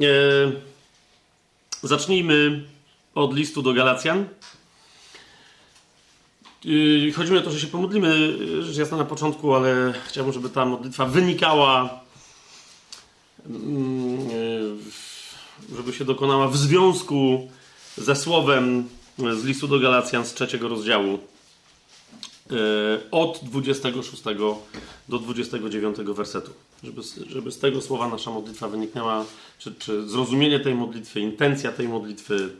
E, zacznijmy od listu do Galacjan. E, chodzi mi o to, że się pomodlimy, rzecz jasna na początku, ale chciałbym, żeby ta modlitwa wynikała, mm, e, żeby się dokonała w związku ze słowem z listu do Galacjan z trzeciego rozdziału od 26 do 29 wersetu. Żeby, żeby z tego słowa nasza modlitwa wyniknęła, czy, czy zrozumienie tej modlitwy, intencja tej modlitwy,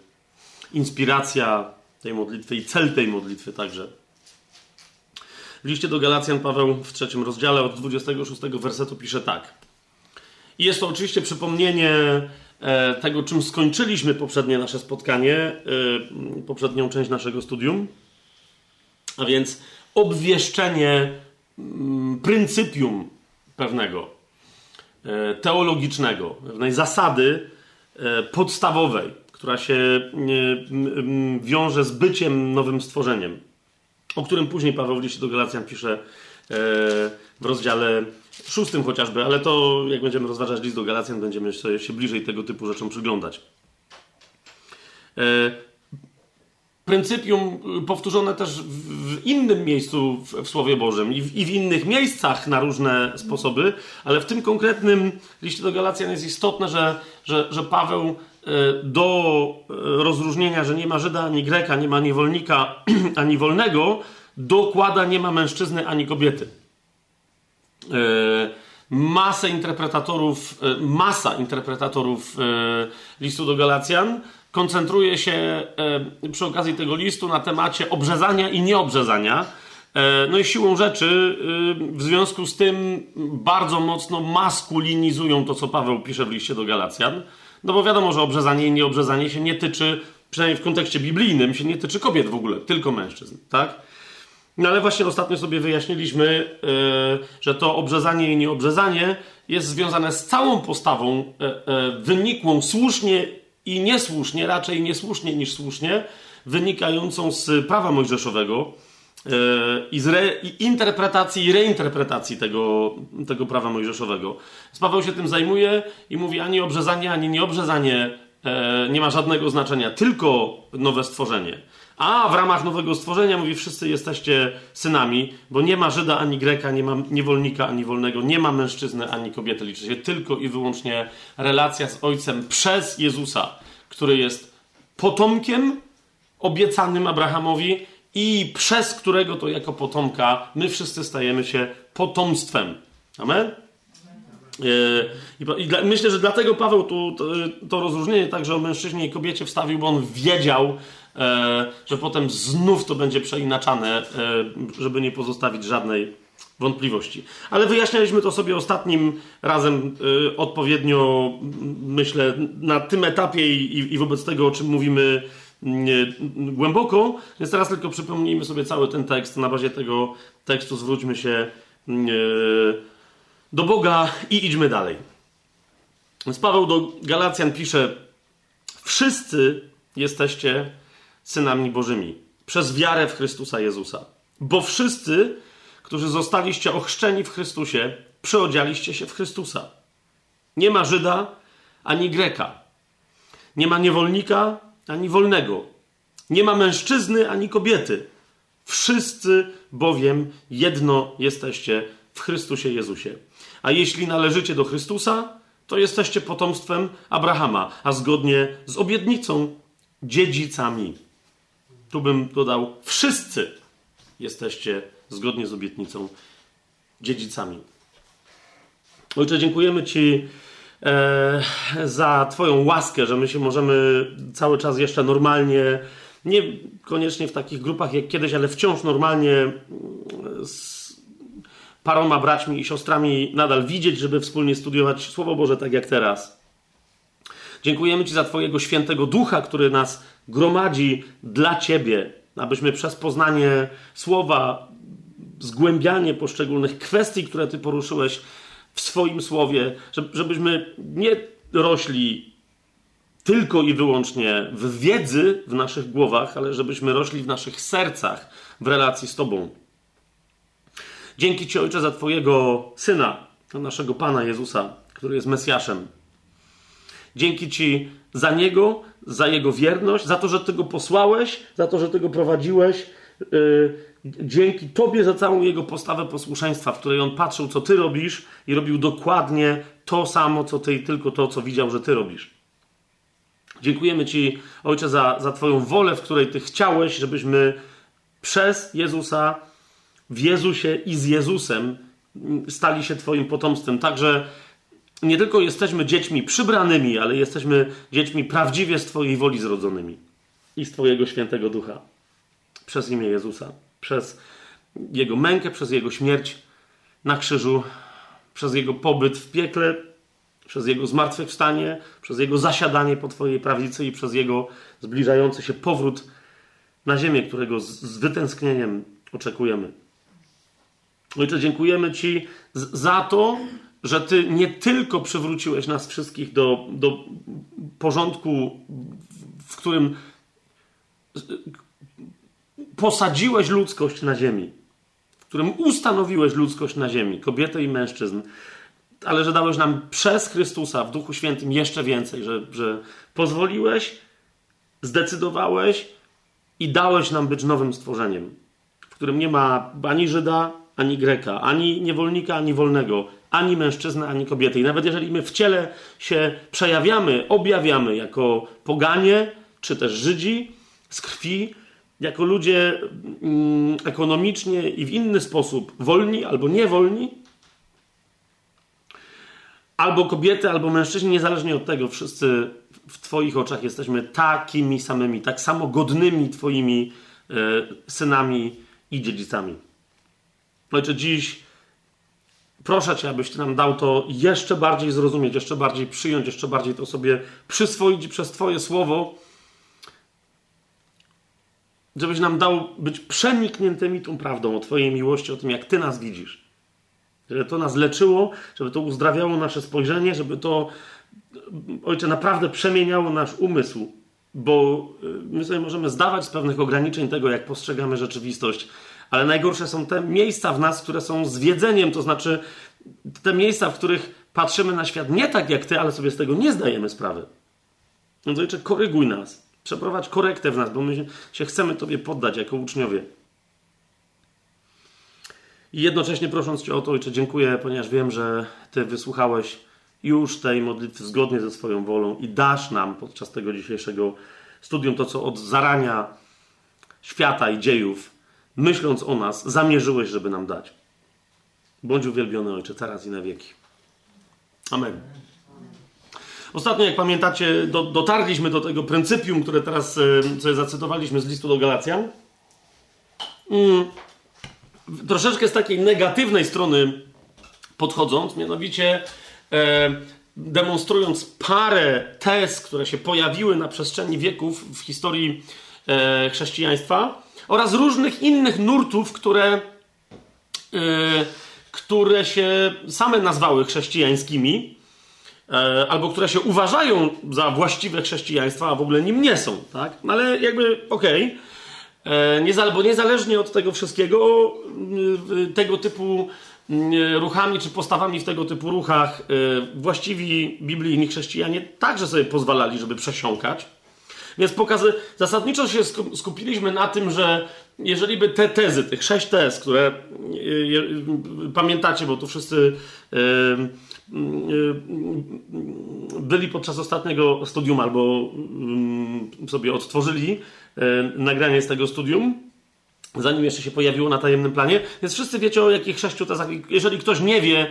inspiracja tej modlitwy i cel tej modlitwy także. W liście do Galacjan Paweł w trzecim rozdziale od 26 wersetu pisze tak. I jest to oczywiście przypomnienie e, tego, czym skończyliśmy poprzednie nasze spotkanie, e, poprzednią część naszego studium. A więc obwieszczenie mm, pryncypium pewnego, e, teologicznego, pewnej zasady e, podstawowej, która się e, wiąże z byciem nowym stworzeniem, o którym później Paweł w liście do Galacjan pisze w rozdziale szóstym chociażby, ale to jak będziemy rozważać list do Galacjan, będziemy się bliżej tego typu rzeczom przyglądać pryncypium powtórzone też w innym miejscu w, Słowie Bożym i w, innych miejscach na różne sposoby, ale w tym konkretnym liście do Galacjan jest istotne, że, że, że Paweł e, do e, rozróżnienia, że nie ma Żyda ani Greka, nie ma niewolnika ani wolnego, dokłada nie ma mężczyzny ani kobiety. Masę interpretatorów, masa interpretatorów listu do Galacjan koncentruje się e, przy okazji tego listu na temacie obrzezania i nieobrzezania. E, no i siłą rzeczy, e, w związku z tym, bardzo mocno maskulinizują to, co Paweł pisze w liście do Galacjan. No bo wiadomo, że obrzezanie i nieobrzezanie się nie tyczy, przynajmniej w kontekście biblijnym, się nie tyczy kobiet w ogóle, tylko mężczyzn, tak? No ale właśnie ostatnio sobie wyjaśniliśmy, że to obrzezanie i nieobrzezanie jest związane z całą postawą wynikłą słusznie i niesłusznie, raczej niesłusznie niż słusznie, wynikającą z prawa mojżeszowego yy, i re, i interpretacji i reinterpretacji tego, tego prawa mojżeszowego. Paweł się tym zajmuje i mówi ani obrzezanie, ani nieobrzezanie yy, nie ma żadnego znaczenia, tylko nowe stworzenie. A w ramach nowego stworzenia mówi, wszyscy jesteście synami, bo nie ma Żyda ani Greka, nie ma niewolnika ani wolnego, nie ma mężczyzny ani kobiety. Liczy się tylko i wyłącznie relacja z Ojcem przez Jezusa, który jest potomkiem obiecanym Abrahamowi i przez którego to jako potomka my wszyscy stajemy się potomstwem. Amen? E, I, myślę, że dlatego Paweł tu to, rozróżnienie także o mężczyźnie i kobiecie wstawił, bo on wiedział, że potem znów to będzie przeinaczane, e, żeby nie pozostawić żadnej wątpliwości. Ale wyjaśnialiśmy to sobie ostatnim razem e, odpowiednio, myślę, na tym etapie i wobec tego, o czym mówimy głęboko. Więc teraz tylko przypomnijmy sobie cały ten tekst. Na bazie tego tekstu zwróćmy się do Boga i idźmy dalej. Więc Paweł do Galacjan pisze: Wszyscy jesteście synami Bożymi przez wiarę w Chrystusa Jezusa. Bo wszyscy, którzy zostaliście ochrzczeni w Chrystusie, przyodzialiście się w Chrystusa. Nie ma Żyda ani Greka. Nie ma niewolnika ani wolnego. Nie ma mężczyzny ani kobiety. Wszyscy bowiem jedno jesteście w Chrystusie Jezusie. A jeśli należycie do Chrystusa, to jesteście potomstwem Abrahama, a zgodnie z obietnicą dziedzicami tu bym dodał, wszyscy jesteście zgodnie z obietnicą dziedzicami. Ojcze, dziękujemy Ci e, za Twoją łaskę, że my się możemy cały czas jeszcze normalnie, nie koniecznie w takich grupach jak kiedyś, ale wciąż normalnie mm, z paroma braćmi i siostrami nadal widzieć, żeby wspólnie studiować Słowo Boże tak jak teraz. Dziękujemy Ci za Twojego świętego ducha, który nas gromadzi dla Ciebie, abyśmy przez poznanie słowa, zgłębianie poszczególnych kwestii, które Ty poruszyłeś w swoim słowie, żebyśmy nie rośli tylko i wyłącznie w wiedzy w naszych głowach, ale żebyśmy rośli w naszych sercach w relacji z Tobą. Dzięki Ci, Ojcze, za Twojego Syna, naszego Pana Jezusa, który jest Mesjaszem, Dzięki Ci za Niego, za Jego wierność, za to, że Ty Go posłałeś, za to, że Ty Go prowadziłeś. Yy, dzięki Tobie za całą Jego postawę posłuszeństwa, w której On patrzył, co Ty robisz i robił dokładnie to samo, co Ty i tylko to, co widział, że Ty robisz. Dziękujemy Ci, Ojcze, za, za Twoją wolę, w której Ty chciałeś, żebyśmy przez Jezusa, w Jezusie i z Jezusem stali się Twoim potomstwem. Także nie tylko jesteśmy dziećmi przybranymi, ale jesteśmy dziećmi prawdziwie z Twojej woli zrodzonymi i z Twojego świętego ducha. Przez imię Jezusa, przez Jego mękę, przez Jego śmierć na krzyżu, przez Jego pobyt w piekle, przez Jego zmartwychwstanie, przez Jego zasiadanie po Twojej prawicy i przez Jego zbliżający się powrót na ziemię, którego z, z wytęsknieniem oczekujemy. Ojcze, dziękujemy Ci za to, że Ty nie tylko przywróciłeś nas wszystkich do, do porządku, w którym posadziłeś ludzkość na ziemi, w którym ustanowiłeś ludzkość na ziemi, kobietę i mężczyzn, ale że dałeś nam przez Chrystusa w Duchu Świętym jeszcze więcej, że, że pozwoliłeś, zdecydowałeś i dałeś nam być nowym stworzeniem, w którym nie ma ani Żyda, ani Greka, ani niewolnika, ani wolnego, ani mężczyzny, ani kobiety. I nawet jeżeli my w ciele się przejawiamy, objawiamy jako poganie, czy też Żydzi z krwi, jako ludzie mm, ekonomicznie i w inny sposób wolni albo niewolni, albo kobiety, albo mężczyźni, niezależnie od tego, wszyscy w Twoich oczach jesteśmy takimi samymi, tak samo godnymi Twoimi e, synami i dziedzicami. Ojcze, dziś proszę Cię, abyś nam dał to jeszcze bardziej zrozumieć, jeszcze bardziej przyjąć, jeszcze bardziej to sobie przyswoić przez Twoje słowo, żebyś nam dał być przenikniętymi tą prawdą o Twojej miłości, o tym, jak Ty nas widzisz. Żeby to nas leczyło, żeby to uzdrawiało nasze spojrzenie, żeby to, Ojcze, naprawdę przemieniało nasz umysł, bo y, my sobie możemy zdawać z pewnych ograniczeń tego, jak postrzegamy rzeczywistość, ale najgorsze są te miejsca w nas, które są zwiedzeniem, to znaczy te miejsca, w których patrzymy na świat nie tak jak ty, ale sobie z tego nie zdajemy sprawy. Więc ojcze, koryguj nas. Przeprowadź korektę w nas, bo my się chcemy Tobie poddać jako uczniowie. I jednocześnie prosząc Cię o to, Ojcze, dziękuję, ponieważ wiem, że Ty wysłuchałeś już tej modlitwy zgodnie ze swoją wolą i dasz nam podczas tego dzisiejszego studium to, co od zarania świata i dziejów myśląc o nas, zamierzyłeś, żeby nam dać. Bądź uwielbiony Ojcze, teraz i na wieki. Amen. Ostatnio, jak pamiętacie, do, dotarliśmy do tego pryncypium, które teraz sobie zacytowaliśmy z listu do Galacjan. Mm, troszeczkę z takiej negatywnej strony podchodząc, mianowicie e, demonstrując parę tez, które się pojawiły na przestrzeni wieków w historii e, chrześcijaństwa oraz różnych innych nurtów, które, yy, które się same nazwały chrześcijańskimi, yy, albo które się uważają za właściwe chrześcijaństwa, a w ogóle nim nie są, tak? No ale jakby okej. Okay. E, bo niezależnie od tego wszystkiego, tego typu ruchami czy postawami w tego typu ruchach właściwi biblijni chrześcijanie także sobie pozwalali, żeby przesiąkać. Więc pokazy, zasadniczo się skupiliśmy na tym, że jeżeli by te tezy, tych sześć tez, które pamiętacie, bo tu wszyscy byli podczas ostatniego studium albo sobie odtworzyli nagranie z tego studium, zanim jeszcze się pojawiło na tajemnym planie. Więc wszyscy wiecie o jakich sześciu tezach. Jeżeli ktoś nie wie, e,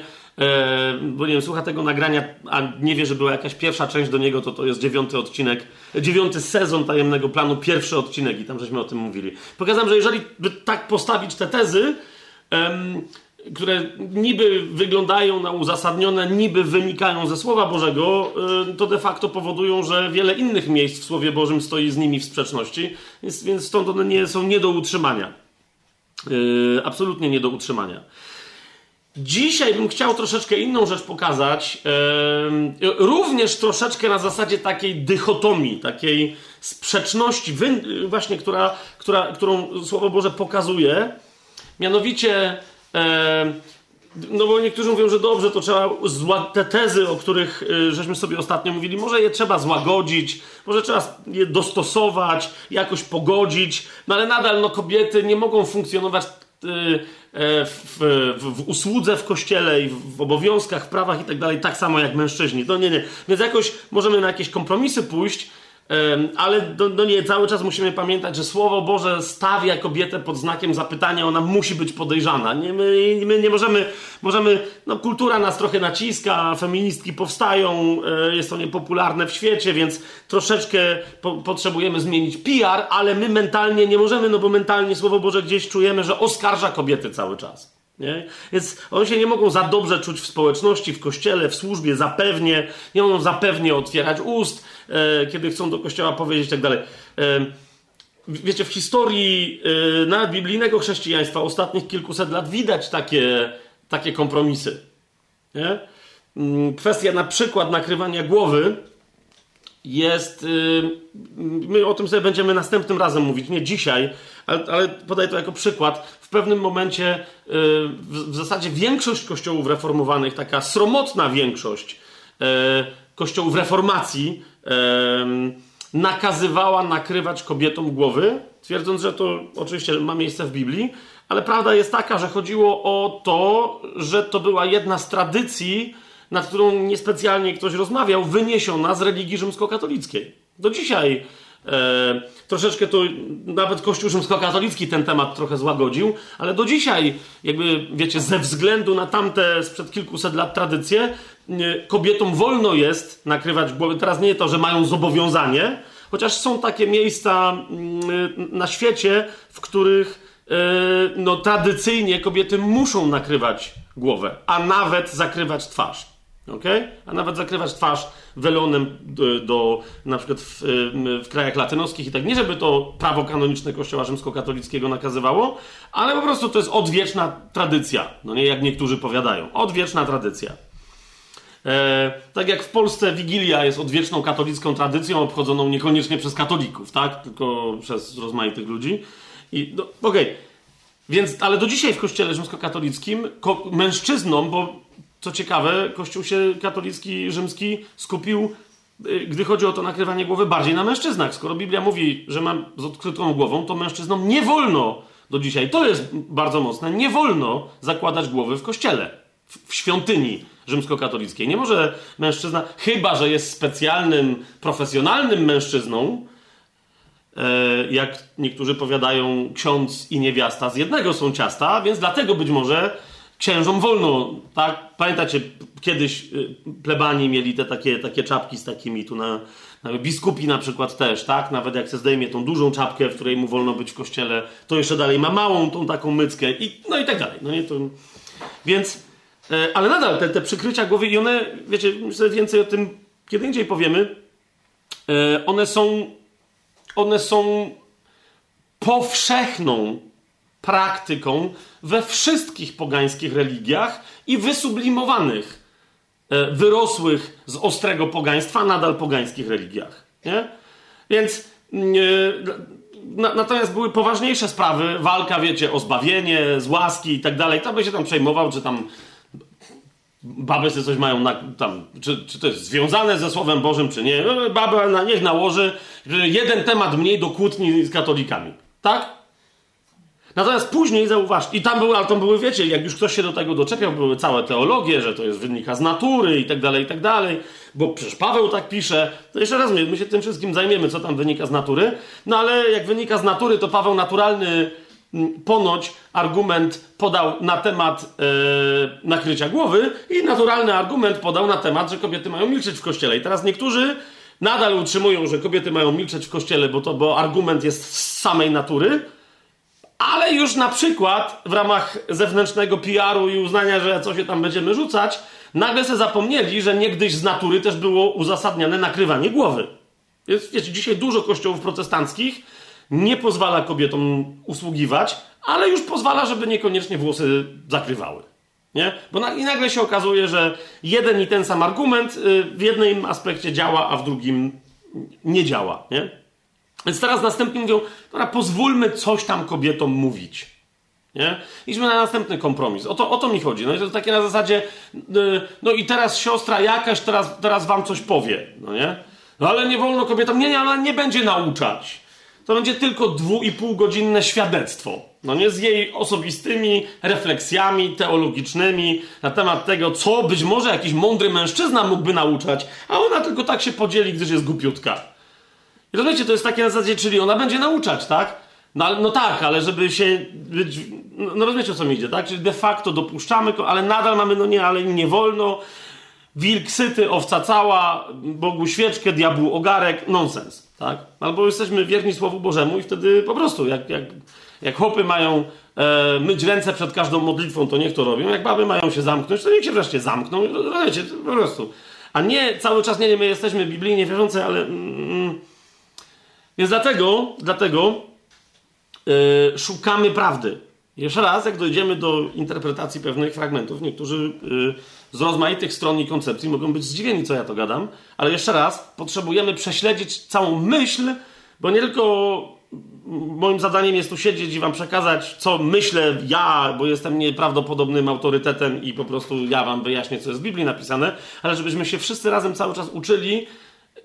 bo nie wiem, słucha tego nagrania, a nie wie, że była jakaś pierwsza część do niego, to to jest dziewiąty odcinek, dziewiąty sezon tajemnego planu, pierwszy odcinek i tam żeśmy o tym mówili. Pokazałem, że jeżeli by tak postawić te tezy, które niby wyglądają na uzasadnione, niby wynikają ze Słowa Bożego, y, to de facto powodują, że wiele innych miejsc w Słowie Bożym stoi z nimi w sprzeczności, więc, więc stąd one nie, są nie do utrzymania. Yy, absolutnie nie do utrzymania. Dzisiaj bym chciał troszeczkę inną rzecz pokazać, również troszeczkę na zasadzie takiej dychotomii, takiej sprzeczności, właśnie, która, która, którą Słowo Boże pokazuje. Mianowicie, no bo niektórzy mówią, że dobrze, to trzeba te tezy, o których y, żeśmy sobie ostatnio mówili, może je trzeba złagodzić, może trzeba je dostosować, jakoś pogodzić, no ale nadal no, kobiety nie mogą funkcjonować y, w, w, w, usłudze w kościele i w, obowiązkach, prawach i tak dalej, tak samo jak mężczyźni. No nie, nie. Więc jakoś możemy na jakieś kompromisy pójść, ale no, no, nie, cały czas musimy pamiętać, że Słowo Boże stawia kobietę pod znakiem zapytania, ona musi być podejrzana. Nie, my, my nie możemy, możemy, no kultura nas trochę naciska, feministki powstają, e, jest to niepopularne w świecie, więc troszeczkę po, potrzebujemy zmienić PR, ale my mentalnie nie możemy, no bo mentalnie Słowo Boże gdzieś czujemy, że oskarża kobiety cały czas. Nie? Więc oni się nie mogą za dobrze czuć w społeczności, w kościele, w służbie, zapewnie, nie mogą zapewnie otwierać ust, kiedy chcą do kościoła powiedzieć i tak dalej. E, wiecie, w historii e, nawet biblijnego chrześcijaństwa ostatnich kilkuset lat widać takie, takie kompromisy. Nie? Mm, kwestia na przykład nakrywania głowy jest. My o tym sobie będziemy następnym razem mówić, nie dzisiaj, ale, ale podaję to jako przykład. W pewnym momencie, w zasadzie większość kościołów reformowanych, taka sromotna większość kościołów reformacji, nakazywała nakrywać kobietom głowy, twierdząc, że to oczywiście ma miejsce w Biblii, ale prawda jest taka, że chodziło o to, że to była jedna z tradycji nad którą niespecjalnie ktoś rozmawiał, wyniesiona z religii rzymskokatolickiej. Do dzisiaj e, troszeczkę to nawet Kościół rzymskokatolicki ten temat trochę złagodził, ale do dzisiaj, jakby wiecie, ze względu na tamte sprzed kilkuset lat tradycje, kobietom wolno jest nakrywać głowy. Teraz nie to, że mają zobowiązanie, chociaż są takie miejsca mm, na świecie, w których e, no, tradycyjnie kobiety muszą nakrywać głowę, a nawet zakrywać twarz. Okay? A nawet zakrywać twarz welonem do, do na przykład w, w, krajach latynoskich i tak. Nie, żeby to prawo kanoniczne Kościoła rzymskokatolickiego nakazywało, ale po prostu to jest odwieczna tradycja. No nie jak niektórzy powiadają. Odwieczna tradycja. E, tak jak w Polsce Wigilia jest odwieczną katolicką tradycją, obchodzoną niekoniecznie przez katolików, tak? Tylko przez rozmaitych ludzi. I no, okej. Okay. Więc, ale do dzisiaj w kościele rzymskokatolickim ko- mężczyznom, bo co ciekawe, Kościół się katolicki, rzymski skupił, y, gdy chodzi o to nakrywanie głowy, bardziej na mężczyznach. Skoro Biblia mówi, że mam z odkrytą głową, to mężczyznom nie wolno do dzisiaj, to jest bardzo mocne, nie wolno zakładać głowy w kościele, w, w świątyni rzymskokatolickiej. Nie może mężczyzna, chyba że jest specjalnym, profesjonalnym mężczyzną, e, jak niektórzy powiadają, ksiądz i niewiasta z jednego są ciasta, więc dlatego być może księżom wolno, tak? Pamiętacie, kiedyś y, plebani mieli te takie, takie czapki z takimi tu na, na biskupi na przykład też, tak? Nawet jak się zdejmie tą dużą czapkę, w której mu wolno być w kościele, to jeszcze dalej ma małą tą taką myckę i no i tak dalej. No nie, to... Więc, e, ale nadal te, te przykrycia głowy i one, wiecie, myślę więcej o tym kiedy indziej powiemy, e, one są one są powszechną praktyką we wszystkich pogańskich religiach i wysublimowanych, e, wyrosłych z ostrego pogaństwa, nadal pogańskich religiach. Nie? Więc mm, e, natomiast były poważniejsze sprawy, walka, wiecie, o zbawienie, z łaski i tak dalej. To by się tam przejmował, czy tam baby sobie coś mają, na, tam, czy, czy to jest związane ze Słowem Bożym, czy nie. No, baba na, niech nałoży jeden temat mniej do kłótni z katolikami. Tak? Natomiast później zauważ, i tam były, ale tam były, wiecie, jak już ktoś się do tego doczepiał, były całe teologie, że to jest wynika z natury i tak dalej, i tak dalej, bo przecież Paweł tak pisze. To jeszcze raz, my, my się tym wszystkim zajmiemy, co tam wynika z natury. No ale jak wynika z natury, to Paweł naturalny ponoć argument podał na temat e, nakrycia głowy i naturalny argument podał na temat, że kobiety mają milczeć w kościele. I teraz niektórzy nadal utrzymują, że kobiety mają milczeć w kościele, bo to bo argument jest z samej natury, ale już na przykład w ramach zewnętrznego PR-u i uznania, że co się tam będziemy rzucać, nagle sobie zapomnieli, że niegdyś z natury też było uzasadniane nakrywanie głowy. Jest, wiecie, dzisiaj dużo kościołów protestanckich nie pozwala kobietom usługiwać, ale już pozwala, żeby niekoniecznie włosy zakrywały. Nie? Bo na, I nagle się okazuje, że jeden i ten sam argument y, w jednym aspekcie działa, a w drugim nie działa. Nie? Więc teraz następnie mówią, dobra, pozwólmy coś tam kobietom mówić. Nie? Idźmy na następny kompromis. O to, o to mi chodzi. No i to takie na zasadzie, yy, no i teraz siostra jakaś teraz, teraz wam coś powie, no nie? No ale nie wolno kobietom, nie, nie, ona nie będzie nauczać. To będzie tylko dwu i pół godzinne świadectwo. No nie z jej osobistymi refleksjami teologicznymi na temat tego, co być może jakiś mądry mężczyzna mógłby nauczać, a ona tylko tak się podzieli, gdyż jest głupiutka. I rozumiecie, to jest takie na zasadzie, czyli ona będzie nauczać, tak? No, no tak, ale żeby się. Być, no rozumiecie o co mi idzie, tak? Czyli de facto dopuszczamy, ale nadal mamy, no nie, ale nie wolno. Wilk syty, owca cała, Bogu świeczkę, diabłu ogarek, nonsens, tak? Albo jesteśmy wierni Słowu Bożemu i wtedy po prostu, jak, jak, jak chłopy mają e, myć ręce przed każdą modlitwą, to niech to robią. Jak baby mają się zamknąć, to niech się wreszcie zamkną. Rozumiecie, po prostu. A nie cały czas, nie, nie my jesteśmy biblijnie wierzący, ale... Mm, więc dlatego, dlatego yy, szukamy prawdy. Jeszcze raz, jak dojdziemy do interpretacji pewnych fragmentów, niektórzy yy, z rozmaitych stron i koncepcji mogą być zdziwieni, co ja to gadam, ale jeszcze raz, potrzebujemy prześledzić całą myśl, bo nie tylko moim zadaniem jest tu siedzieć i wam przekazać, co myślę ja, bo jestem nieprawdopodobnym autorytetem i po prostu ja wam wyjaśnię, co jest w Biblii napisane, ale żebyśmy się wszyscy razem cały czas uczyli,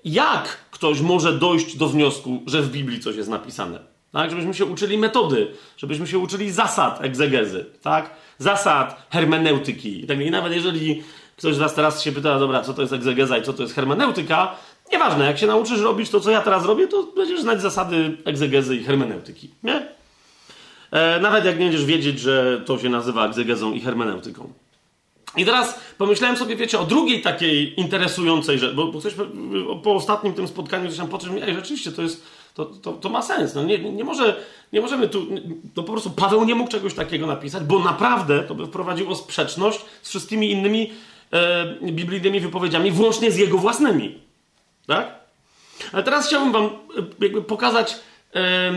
jak ktoś może dojść do wniosku, że w Biblii coś jest napisane. Tak? Żebyśmy się uczyli metody, żebyśmy się uczyli zasad egzegezy, tak? zasad hermeneutyki. I nawet jeżeli ktoś z Was teraz się pyta, dobra, co to jest egzegeza i co to jest hermeneutyka, nieważne, jak się nauczysz robić to, co ja teraz robię, to będziesz znać zasady egzegezy i hermeneutyki. Nie? E, nawet jak nie będziesz wiedzieć, że to się nazywa egzegezą i hermeneutyką. I teraz pomyślałem sobie, wiecie, o drugiej takiej interesującej rzeczy, bo, bo ktoś po ostatnim tym spotkaniu gdzieś tam poczuł, ej, rzeczywiście to jest, to, to, to ma sens. No nie, nie, może, nie możemy tu, to po prostu Paweł nie mógł czegoś takiego napisać, bo naprawdę to by wprowadziło sprzeczność z wszystkimi innymi e, biblijnymi wypowiedziami, włącznie z jego własnymi. Tak? Ale teraz chciałbym wam e, jakby pokazać e,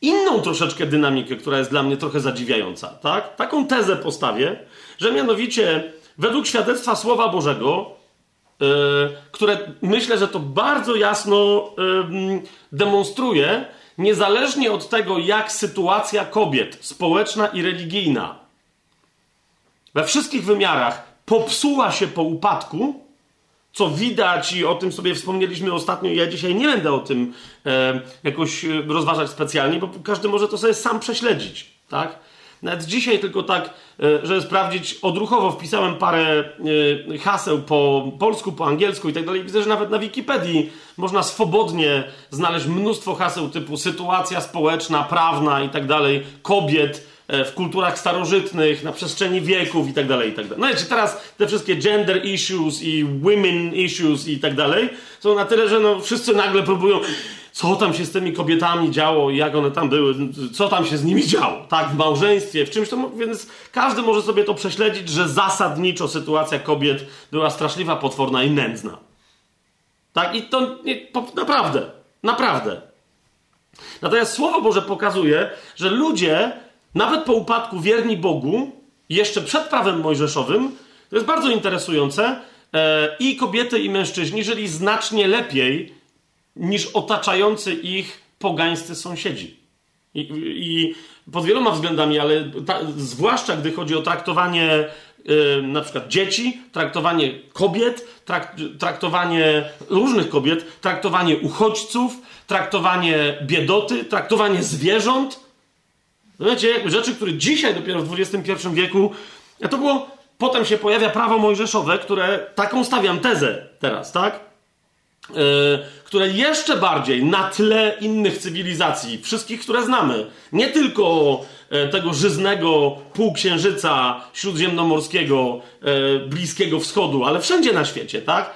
inną troszeczkę dynamikę, która jest dla mnie trochę zadziwiająca. Tak? Taką tezę postawię, że mianowicie według świadectwa Słowa Bożego, które myślę, że to bardzo jasno yy, demonstruje, niezależnie od tego, jak sytuacja kobiet społeczna i religijna we wszystkich wymiarach popsuła się po upadku, co widać i o tym sobie wspomnieliśmy ostatnio. Ja dzisiaj nie będę o tym e, jakoś rozważać specjalnie, bo każdy może to sobie sam prześledzić, tak? Nawet dzisiaj tylko tak, e, żeby sprawdzić, odruchowo wpisałem parę e, haseł po polsku, po angielsku i tak dalej. Widzę, że nawet na Wikipedii można swobodnie znaleźć mnóstwo haseł typu sytuacja społeczna, prawna i tak dalej, kobiet e, w kulturach starożytnych, na przestrzeni wieków i tak dalej, i tak dalej. No wiecie, teraz te wszystkie gender issues i women issues i tak dalej są na tyle, że no wszyscy nagle próbują co tam się z tymi kobietami działo jak one tam były, co tam się z nimi działo, tak, w małżeństwie, w czymś to, więc każdy może sobie to prześledzić, że zasadniczo sytuacja kobiet była straszliwa, potworna i nędzna. Tak, i to nie, po, naprawdę, naprawdę. Natomiast Słowo Boże pokazuje, że ludzie, nawet po upadku wierni Bogu, jeszcze przed prawem mojżeszowym, to jest bardzo interesujące, e, i kobiety, i mężczyźni żyli znacznie lepiej niż otaczający ich pogańscy sąsiedzi. I, i pod wieloma względami, ale ta, zwłaszcza gdy chodzi o traktowanie yy, na przykład dzieci, traktowanie kobiet, trak, traktowanie różnych kobiet, traktowanie uchodźców, traktowanie biedoty, traktowanie zwierząt. Wiecie, rzeczy, które dzisiaj dopiero w XXI wieku, to było, potem się pojawia prawo mojżeszowe, które, taką stawiam tezę teraz, tak? Yy, które jeszcze bardziej na tle innych cywilizacji, wszystkich, które znamy, nie tylko yy, tego żyznego półksiężyca śródziemnomorskiego, yy, Bliskiego Wschodu, ale wszędzie na świecie, tak?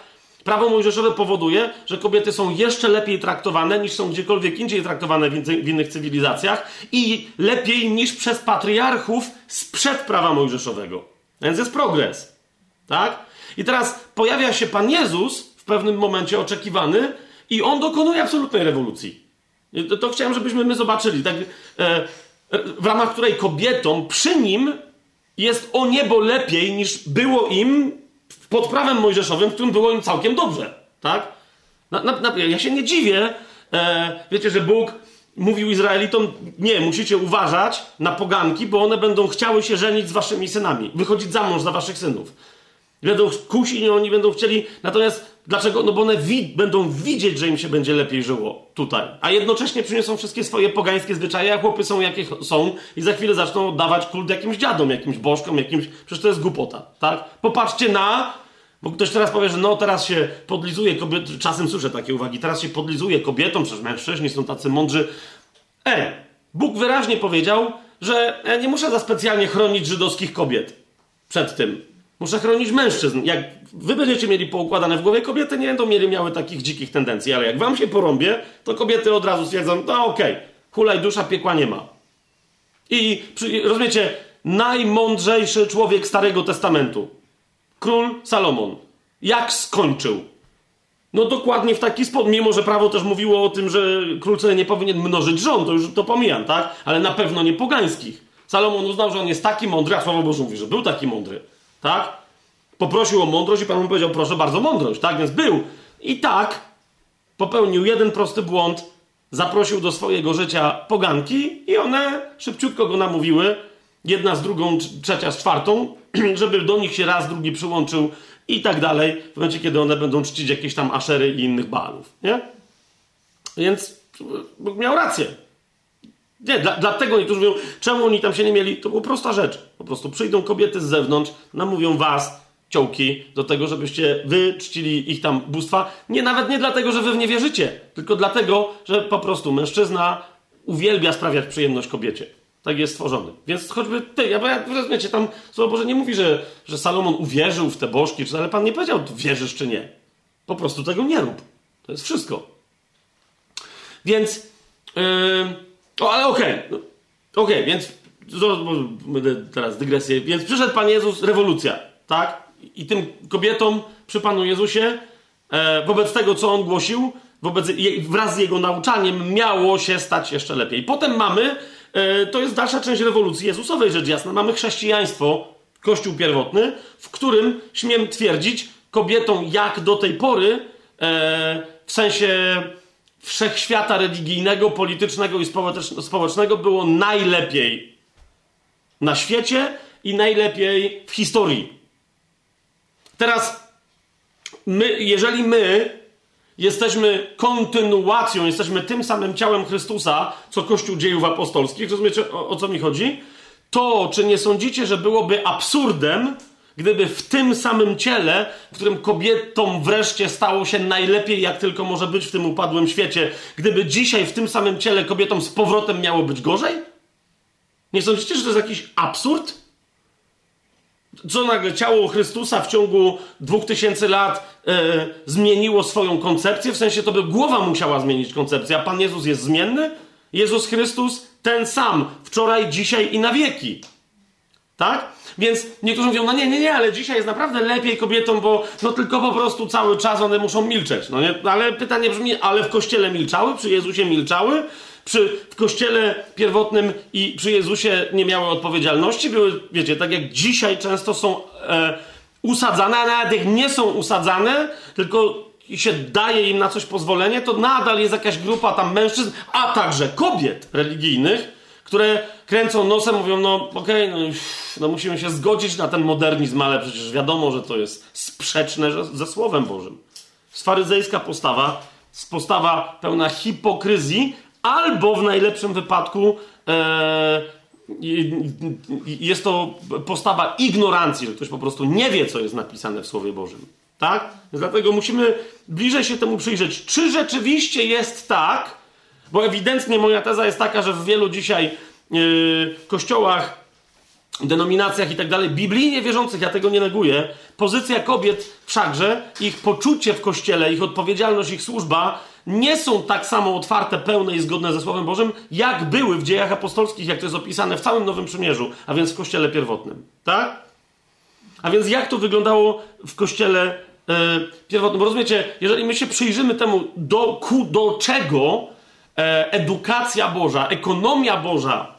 Prawo mojżeszowe powoduje, że kobiety są jeszcze lepiej traktowane niż są gdziekolwiek indziej traktowane w innych cywilizacjach i lepiej niż przez patriarchów sprzed prawa mojżeszowego. Więc jest progres. Tak? I teraz pojawia się Pan Jezus pewnym momencie oczekiwany i on dokonuje absolutnej rewolucji. To, to chciałem, żebyśmy my zobaczyli. Tak, e, w ramach której kobietom przy nim jest o niebo lepiej niż było im pod prawem mojżeszowym, w którym było im całkiem dobrze. Tak? Na, na, na, ja się nie dziwię. E, wiecie, że Bóg mówił Izraelitom, nie, musicie uważać na poganki, bo one będą chciały się żenić z waszymi synami, wychodzić za mąż za waszych synów. Będą kusi i oni będą chcieli, natomiast dlaczego? No bo one wi będą widzieć, że im się będzie lepiej żyło tutaj, a jednocześnie przyniosą wszystkie swoje pogańskie zwyczaje, a chłopy są jakie są i za chwilę zaczną oddawać kult jakimś dziadom, jakimś bożkom, jakimś, przecież to jest głupota, tak? Popatrzcie na bo ktoś teraz powie, że no teraz się podlizuje kobiety, czasem słyszę takie uwagi, teraz się podlizuje kobietom, przecież mężczyźni są tacy mądrzy. E, Bóg wyraźnie powiedział, że ja nie muszę za specjalnie chronić żydowskich kobiet przed tym. Muszę chronić mężczyzn. Jak wy będziecie mieli poukładane w głowie, kobiety nie będą mieli miały takich dzikich tendencji, ale jak wam się porąbie, to kobiety od razu stwierdzą, no okej, okay, hulaj dusza, piekła nie ma. I rozumiecie, najmądrzejszy człowiek Starego Testamentu, Król Salomon. Jak skończył? No dokładnie w taki sposób, mimo że prawo też mówiło o tym, że król nie powinien mnożyć żon, to już to pomijam, tak? Ale na pewno nie pogańskich. Salomon uznał, że on jest taki mądry, a Słowo Boże mówi, że był taki mądry, tak? Poprosił o mądrość i Pan mu powiedział, proszę bardzo, mądrość, tak? Więc był. I tak popełnił jeden prosty błąd, zaprosił do swojego życia poganki i one szybciutko go namówiły, jedna z drugą, trzecia z czwartą, żeby do nich się raz, drugi przyłączył i tak dalej, w momencie, kiedy one będą czcić jakieś tam aszery i innych balów, nie? Więc miał rację. Nie, dla, dlatego niektórzy mówią, czemu oni tam się nie mieli? To była prosta rzecz. Po prostu przyjdą kobiety z zewnątrz, namówią was, ciołki, do tego, żebyście wy czcili ich tam bóstwa. Nie, nawet nie dlatego, że wy w nie wierzycie, tylko dlatego, że po prostu mężczyzna uwielbia sprawiać przyjemność kobiecie. Tak jest stworzony. Więc choćby ty, ja, ja rozumiecie, tam Słowo Boże nie mówi, że, że Salomon uwierzył w te bożki, ale Pan nie powiedział, wierzysz czy nie. Po prostu tego nie rób. To jest wszystko. Więc, yy, o, ale okej, okay. Okej, okay, więc będę teraz dygresję. Więc przyszedł Pan Jezus, rewolucja, tak? I tym kobietom przy Panu Jezusie, e, wobec tego, co On głosił, wobec, wraz z Jego nauczaniem, miało się stać jeszcze lepiej. Potem mamy E, to jest dalsza część rewolucji Jezusowej, rzecz jasna. Mamy chrześcijaństwo, kościół pierwotny, w którym, śmiem twierdzić, kobietom jak do tej pory, e, w sensie wszechświata religijnego, politycznego i społecznego było najlepiej na świecie i najlepiej w historii. Teraz, my, jeżeli my jesteśmy kontynuacją, jesteśmy tym samym ciałem Chrystusa, co Kościół dziejów apostolskich. Rozumiecie, o, o co mi chodzi? To, czy nie sądzicie, że byłoby absurdem, gdyby w tym samym ciele, w którym kobietom wreszcie stało się najlepiej, jak tylko może być w tym upadłym świecie, gdyby dzisiaj w tym samym ciele kobietom z powrotem miało być gorzej? Nie sądzicie, że to jest jakiś absurd? Co nagle ciało Chrystusa w ciągu dwóch tysięcy lat e, zmieniło swoją koncepcję? W sensie to by głowa musiała zmienić koncepcję, a Pan Jezus jest zmienny? Jezus Chrystus ten sam, wczoraj, dzisiaj i na wieki. Tak? Więc niektórzy mówią, no nie, nie, nie, ale dzisiaj jest naprawdę lepiej kobietom, bo no tylko po prostu cały czas one muszą milczeć. No nie? Ale pytanie brzmi, ale w kościele milczały? Przy Jezusie milczały? przy, w kościele pierwotnym i przy Jezusie nie miały odpowiedzialności. Były, wiecie, tak jak dzisiaj często są e, usadzane, a nawet jak nie są usadzane, tylko się daje im na coś pozwolenie, to nadal jest jakaś grupa tam mężczyzn, a także kobiet religijnych, które kręcą nosem, mówią, no okej, okay, no, no, musimy się zgodzić na ten modernizm, ale przecież wiadomo, że to jest sprzeczne ze Słowem Bożym. Sfaryzejska postawa, postawa pełna hipokryzji, albo w najlepszym wypadku e, jest to postawa ignorancji, że ktoś po prostu nie wie, co jest napisane w Słowie Bożym. Tak? Dlatego musimy bliżej się temu przyjrzeć. Czy rzeczywiście jest tak, bo ewidentnie moja teza jest taka, że w wielu dzisiaj yy, kościołach, denominacjach i tak dalej, biblijnie wierzących, ja tego nie neguję, pozycja kobiet wszakże, ich poczucie w kościele, ich odpowiedzialność, ich służba nie są tak samo otwarte, pełne i zgodne ze Słowem Bożym, jak były w dziejach apostolskich, jak to jest opisane w całym Nowym Przymierzu, a więc w kościele pierwotnym. Tak? A więc jak to wyglądało w kościele yy, pierwotnym? Bo rozumiecie, jeżeli my się przyjrzymy temu, do, ku, do czego edukacja Boża, ekonomia Boża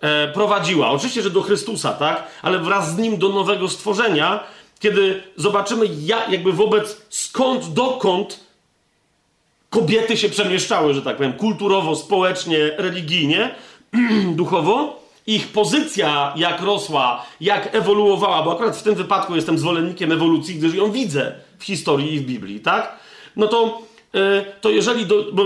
e, prowadziła. Oczywiście, że do Chrystusa, tak? Ale wraz z nim do nowego stworzenia, kiedy zobaczymy, jak, jakby wobec skąd, dokąd kobiety się przemieszczały, że tak powiem, kulturowo, społecznie, religijnie, duchowo. Ich pozycja, jak rosła, jak ewoluowała, bo akurat w tym wypadku jestem zwolennikiem ewolucji, gdyż ją widzę w historii i w Biblii, tak? No to, yy, to jeżeli. Do, bo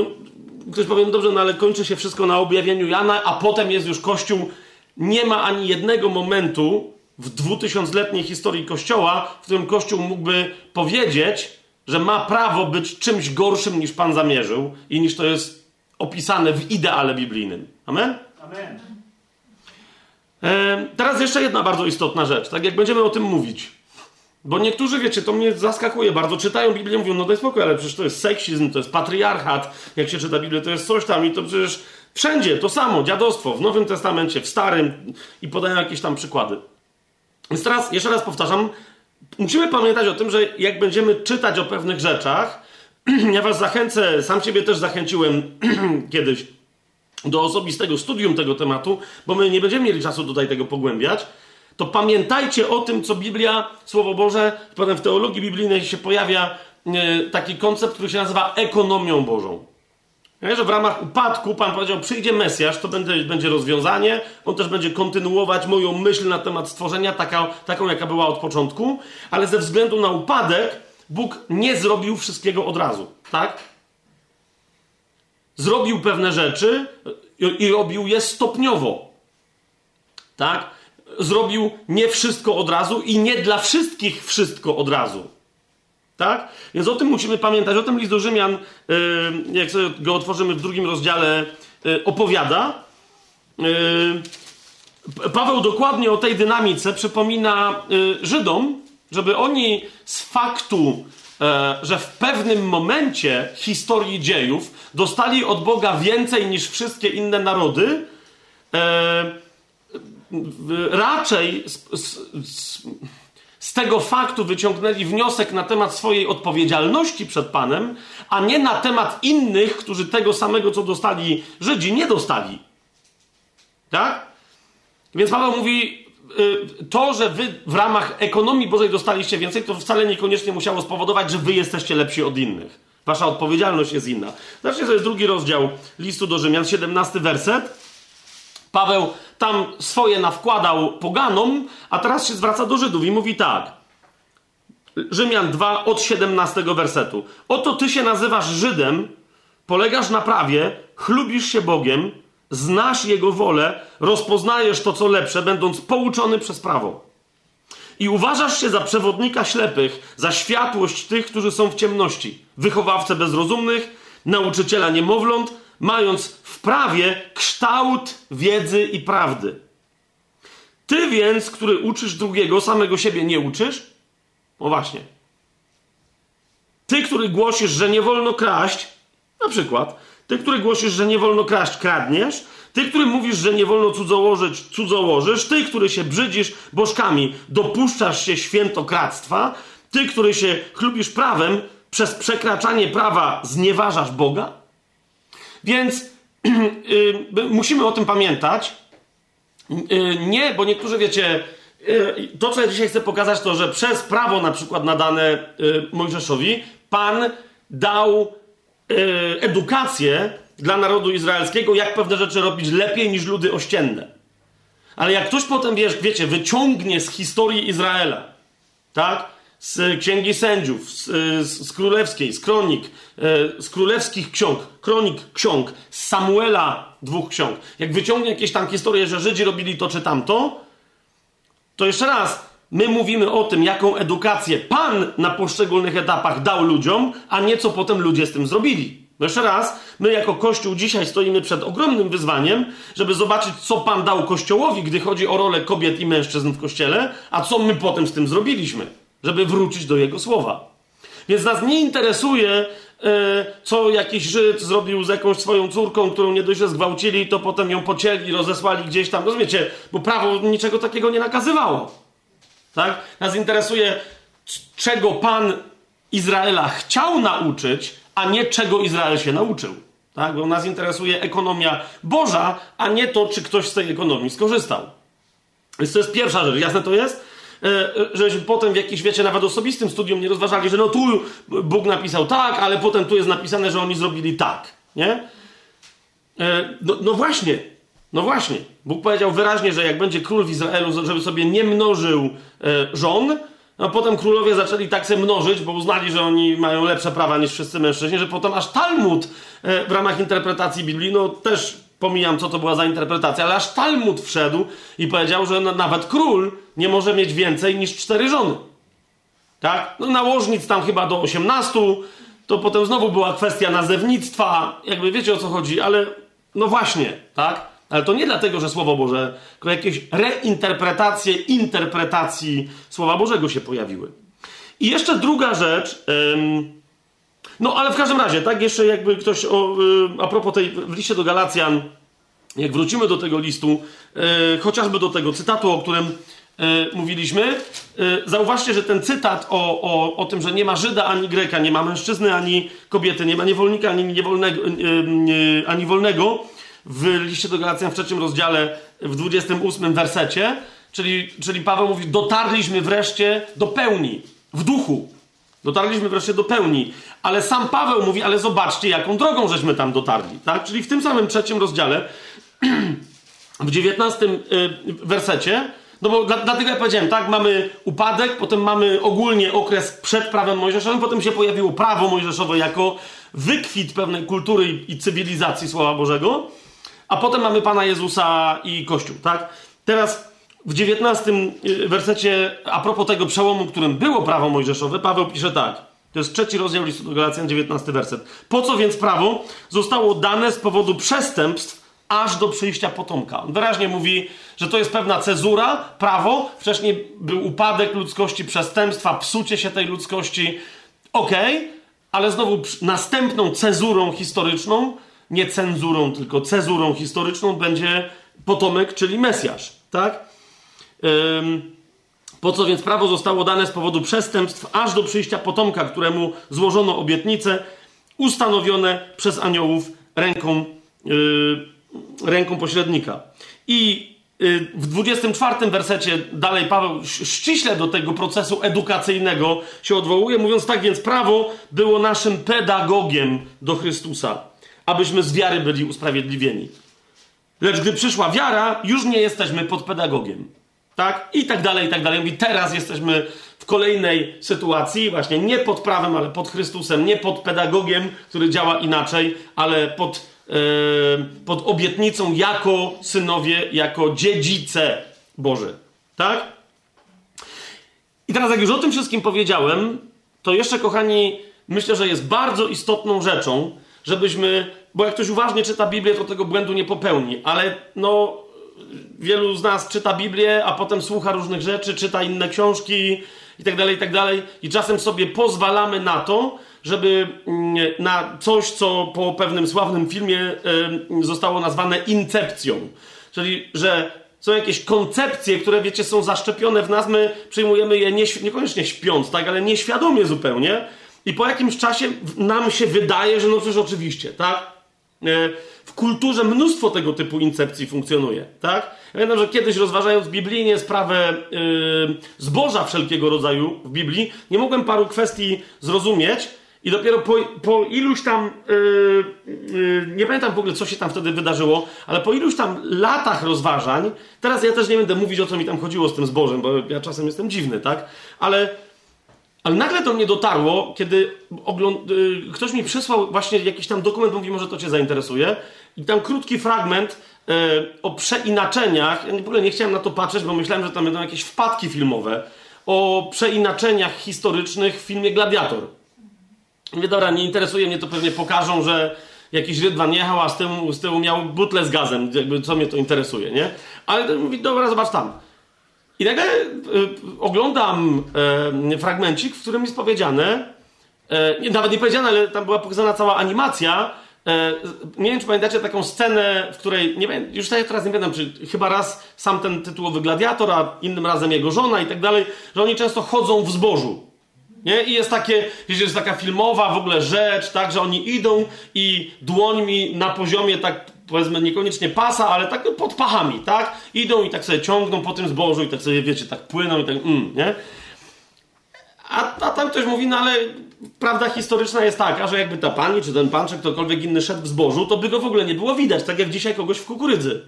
ktoś powie, no dobrze, no ale kończy się wszystko na objawieniu Jana, a potem jest już Kościół. Nie ma ani jednego momentu w dwutysiącletniej historii Kościoła, w którym Kościół mógłby powiedzieć, że ma prawo być czymś gorszym niż Pan zamierzył i niż to jest opisane w ideale biblijnym. Amen? Amen. E, teraz jeszcze jedna bardzo istotna rzecz, tak jak będziemy o tym mówić. Bo niektórzy, wiecie, to mnie zaskakuje. Bardzo, czytają Biblię, mówią, no daj spokój, ale przecież to jest seksizm, to jest patriarchat, jak się czyta Biblię, to jest coś tam i to przecież wszędzie to samo, dziadostwo, w Nowym Testamencie, w Starym i podają jakieś tam przykłady. Więc teraz, jeszcze raz powtarzam, musimy pamiętać o tym, że jak będziemy czytać o pewnych rzeczach, ja was zachęcę, sam ciebie też zachęciłem kiedyś do osobistego studium tego tematu, bo my nie będziemy mieli czasu tutaj tego pogłębiać, to pamiętajcie o tym, co Biblia, Słowo Boże, potem w teologii biblijnej się pojawia e, taki koncept, który się nazywa ekonomią Bożą. Ja, że w ramach upadku Pan powiedział, przyjdzie Mesjasz, to będzie, będzie rozwiązanie, on też będzie kontynuować moją myśl na temat stworzenia, taka, taką jaka była od początku, ale ze względu na upadek Bóg nie zrobił wszystkiego od razu, tak? Zrobił pewne rzeczy i, i robił je stopniowo, tak? Zrobił nie wszystko od razu i nie dla wszystkich wszystko od razu. Tak? Więc o tym musimy pamiętać. O tym list do Rzymian, yy, jak sobie go otworzymy w drugim rozdziale, yy, opowiada. Yy, Paweł dokładnie o tej dynamice przypomina Żydom, żeby oni z faktu, że w pewnym momencie historii dziejów dostali od Boga więcej niż wszystkie inne narody, raczej z tego faktu wyciągnęli wniosek na temat swojej odpowiedzialności przed Panem, a nie na temat innych, którzy tego samego, co dostali Żydzi, nie dostali. Tak? Więc Paweł mówi, y, to, że wy w ramach ekonomii Bożej dostaliście więcej, to wcale niekoniecznie musiało spowodować, że wy jesteście lepsi od innych. Wasza odpowiedzialność jest inna. Zacznijmy to jest drugi rozdział listu do Rzymian, 17 werset. Paweł tam swoje nawkładał poganom, a teraz się zwraca do Żydów i mówi tak. Rzymian 2 od 17 wersetu. Oto ty się nazywasz Żydem, polegasz na prawie, chlubisz się Bogiem, znasz Jego wolę, rozpoznajesz to, co lepsze, będąc pouczony przez prawo. I uważasz się za przewodnika ślepych, za światłość tych, którzy są w ciemności, wychowawcę bezrozumnych, nauczyciela niemowląt, mając w prawie kształt wiedzy i prawdy. Ty więc, który uczysz drugiego, samego siebie nie uczysz? No właśnie. Ty, który głosisz, że nie wolno kraść, na przykład, ty, który głosisz, że nie wolno kraść, kradniesz, ty, który mówisz, że nie wolno cudzołożyć, cudzołożysz, ty, który się brzydzisz bożkami, dopuszczasz się świętokradztwa, ty, który się chlubisz prawem, przez przekraczanie prawa znieważasz Boga? Więc yy, musimy o tym pamiętać. Yy, nie, bo niektórzy wiecie, to co ja dzisiaj chcę pokazać, to że przez prawo na przykład nadane y, Mojżeszowi, Pan dał y, edukację dla narodu izraelskiego, jak pewne rzeczy robić lepiej niż ludy ościenne. Ale jak ktoś potem, wiecie, wyciągnie z historii Izraela, tak? Z Księgi Sędziów, z, z, z, Królewskiej, z Kronik, e, z Królewskich Ksiąg, Kronik Ksiąg, z Samuela dwóch ksiąg. Jak wyciągnie jakieś tam historie, że Żydzi robili to czy tamto, to jeszcze raz, my mówimy o tym, jaką edukację Pan na poszczególnych etapach dał ludziom, a nie co potem ludzie z tym zrobili. Jeszcze raz, my jako Kościół dzisiaj stoimy przed ogromnym wyzwaniem, żeby zobaczyć, co Pan dał Kościołowi, gdy chodzi o rolę kobiet i mężczyzn w Kościele, a co my potem z tym zrobiliśmy żeby wrócić do Jego słowa. Więc nas nie interesuje, e, co jakiś Żyd zrobił z jakąś swoją córką, którą nie dość, że zgwałcili, to potem ją pocięli, rozesłali gdzieś tam. Rozumiecie? Bo prawo niczego takiego nie nakazywało. Tak? Nas interesuje, czego Pan Izraela chciał nauczyć, a nie czego Izrael się nauczył. Tak? Bo nas interesuje ekonomia Boża, a nie to, czy ktoś z tej ekonomii skorzystał. Więc to jest pierwsza rzecz. Jasne to jest? E, żebyśmy potem w jakimś, wiecie, nawet osobistym studium nie rozważali, że no tu Bóg napisał tak, ale potem tu jest napisane, że oni zrobili tak, nie? E, no, no właśnie, no właśnie. Bóg powiedział wyraźnie, że jak będzie król w Izraelu, żeby sobie nie mnożył e, żon, a potem królowie zaczęli tak się mnożyć, bo uznali, że oni mają lepsze prawa niż wszyscy mężczyźni, że potem aż Talmud w ramach interpretacji Biblii, no też pomijam, co to była za interpretacja, ale aż Talmud wszedł i powiedział, że nawet król nie może mieć więcej niż cztery żony. Tak? No nałożnic tam chyba do 18, to potem znowu była kwestia nazewnictwa, jakby wiecie o co chodzi, ale no właśnie, tak? Ale to nie dlatego, że Słowo Boże, tylko jakieś reinterpretacje, interpretacji Słowa Bożego się pojawiły. I jeszcze druga rzecz. No ale w każdym razie, tak, jeszcze jakby ktoś o, y, a propos tej, w liście do Galacjan, jak wrócimy do tego listu, y, chociażby do tego cytatu, o którym y, mówiliśmy, zauważcie, że ten cytat o, o, o tym, że nie ma Żyda ani Greka, nie ma mężczyzny ani kobiety, nie ma niewolnika ani, niewolnego, ani wolnego, w liście do Galacjan w trzecim rozdziale, w 28 wersecie, czyli, czyli Paweł mówi, dotarliśmy wreszcie do pełni, w duchu. Dotarliśmy wreszcie do pełni. Ale sam Paweł mówi, ale zobaczcie, jaką drogą żeśmy tam dotarli. Tak? Czyli w tym samym trzecim rozdziale, w dziewiętnastym y, wersecie, no bo dlatego ja powiedziałem, tak, mamy upadek, potem mamy ogólnie okres przed prawem mojżeszowym, potem się pojawiło prawo mojżeszowe jako wykwit pewnej kultury i, i cywilizacji Słowa Bożego, a potem mamy Pana Jezusa i Kościół, tak? Teraz w dziewiętnastym y, wersecie, a propos tego przełomu, którym było prawo mojżeszowe, Paweł pisze tak. To jest trzeci rozdział listu do Galacjan, dziewiętnasty werset. Po co więc prawo zostało dane z powodu przestępstw aż do przyjścia potomka? On wyraźnie mówi, że to jest pewna cezura, prawo. Wcześniej był upadek ludzkości, przestępstwa, psucie się tej ludzkości. Okej, okay, ale znowu następną cezurą historyczną, nie cenzurą, tylko cezurą historyczną będzie potomek, czyli Mesjasz. Tak? Po co więc prawo zostało dane z powodu przestępstw, aż do przyjścia potomka, któremu złożono obietnice, ustanowione przez aniołów ręką, yy, ręką pośrednika. I yy, w 24 wersecie dalej Paweł ściśle do tego procesu edukacyjnego się odwołuje, mówiąc tak więc prawo było naszym pedagogiem do Chrystusa, abyśmy z wiary byli usprawiedliwieni. Lecz gdy przyszła wiara, już nie jesteśmy pod pedagogiem. Tak? I tak dalej, i tak dalej. I teraz jesteśmy w kolejnej sytuacji, właśnie nie pod prawem, ale pod Chrystusem, nie pod pedagogiem, który działa inaczej, ale pod, yy, pod obietnicą jako synowie, jako dziedzice Boże. Tak? I teraz, jak już o tym wszystkim powiedziałem, to jeszcze, kochani, myślę, że jest bardzo istotną rzeczą, żebyśmy, bo jak ktoś uważnie czyta Biblię, to tego błędu nie popełni, ale no, wielu z nas czyta Biblię, a potem słucha różnych rzeczy, czyta inne książki i tak dalej, i tak dalej. I czasem sobie pozwalamy na to, żeby mm, na coś, co po pewnym sławnym filmie zostało nazwane incepcją. Czyli, że są jakieś koncepcje, które, wiecie, są zaszczepione w nas, my przyjmujemy je nie, niekoniecznie śpiąc, tak, ale nieświadomie zupełnie. I po jakimś czasie nam się wydaje, że no cóż, oczywiście, tak? W kulturze mnóstwo tego typu incepcji funkcjonuje, tak? Ja pamiętam, że kiedyś rozważając biblijnie sprawę yy, zboża wszelkiego rodzaju w Biblii, nie mogłem paru kwestii zrozumieć i dopiero po, po iluś tam, yy, yy, nie pamiętam w ogóle, co się tam wtedy wydarzyło, ale po iluś tam latach rozważań, teraz ja też nie będę mówić, o co mi tam chodziło z tym zbożem, bo ja czasem jestem dziwny, tak? Ale ale nagle do mnie dotarło, kiedy ogląd- y, ktoś mi przysłał właśnie jakiś tam dokument, mówi, może to cię zainteresuje. I tam krótki fragment y, o przeinaczeniach. Ja w ogóle nie chciałem na to patrzeć, bo myślałem, że tam będą jakieś wpadki filmowe. O przeinaczeniach historycznych w filmie Gladiator. Mówię, dobra, nie interesuje mnie, to pewnie pokażą, że jakiś rydwan jechał, a z tyłu, z tyłu miał butlę z gazem. Jakby co mnie to interesuje, nie? Ale mówi, dobra, zobacz tam. I nagle y, oglądam y, fragmencik, w którym jest powiedziane, y, nawet nie powiedziane, ale tam była pokazana cała animacja. Nie wiem, czy pamiętacie taką scenę, w której, nie wiem, już teraz nie wiem, czy chyba raz sam ten tytułowy gladiator, a innym razem jego żona i tak dalej, że oni często chodzą w zbożu. Nie? I jest takie, wiecie, jest taka filmowa w ogóle rzecz, tak, że oni idą i dłońmi na poziomie tak powiedzmy niekoniecznie pasa, ale tak pod pachami, tak? Idą i tak sobie ciągną po tym zbożu i tak sobie, wiecie, tak płyną i tak, mm, nie? A, a tam ktoś mówi, no ale prawda historyczna jest taka, że jakby ta pani, czy ten pan, czy ktokolwiek inny szedł w zbożu, to by go w ogóle nie było widać, tak jak dzisiaj kogoś w kukurydzy.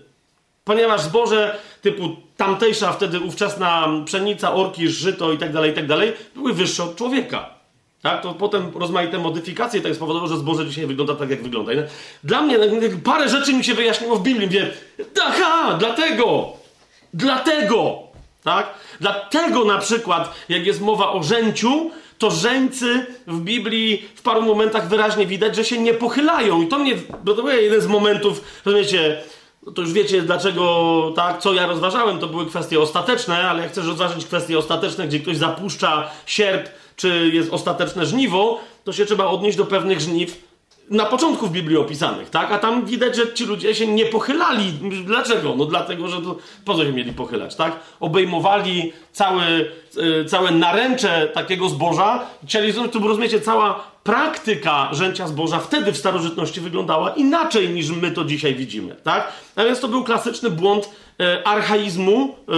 Ponieważ zboże typu tamtejsza, wtedy ówczesna pszenica, orki, żyto i tak dalej, i tak dalej, były wyższe od człowieka. Tak? To potem rozmaite modyfikacje tak spowodowało, że zboże dzisiaj wygląda tak, jak wygląda. Dla mnie parę rzeczy mi się wyjaśniło w Biblii. Mówię, aha, dlatego, dlatego, tak? Dlatego na przykład, jak jest mowa o żęciu, to żeńcy w Biblii w paru momentach wyraźnie widać, że się nie pochylają. I to mnie, bo to był jeden z momentów, rozumiecie, to już wiecie dlaczego, tak, co ja rozważałem, to były kwestie ostateczne, ale jak chcesz rozważyć kwestie ostateczne, gdzie ktoś zapuszcza sierp, czy jest ostateczne żniwo, to się trzeba odnieść do pewnych żniw na początku w Biblii opisanych, tak? A tam widać, że ci ludzie się nie pochylali. Dlaczego? No dlatego, że to, po co się mieli pochylać, tak? Obejmowali całe, e, całe naręcze takiego zboża. Chcieli, to rozumiecie, cała praktyka rzęcia zboża wtedy w starożytności wyglądała inaczej niż my to dzisiaj widzimy, tak? A więc to był klasyczny błąd e, archaizmu, e,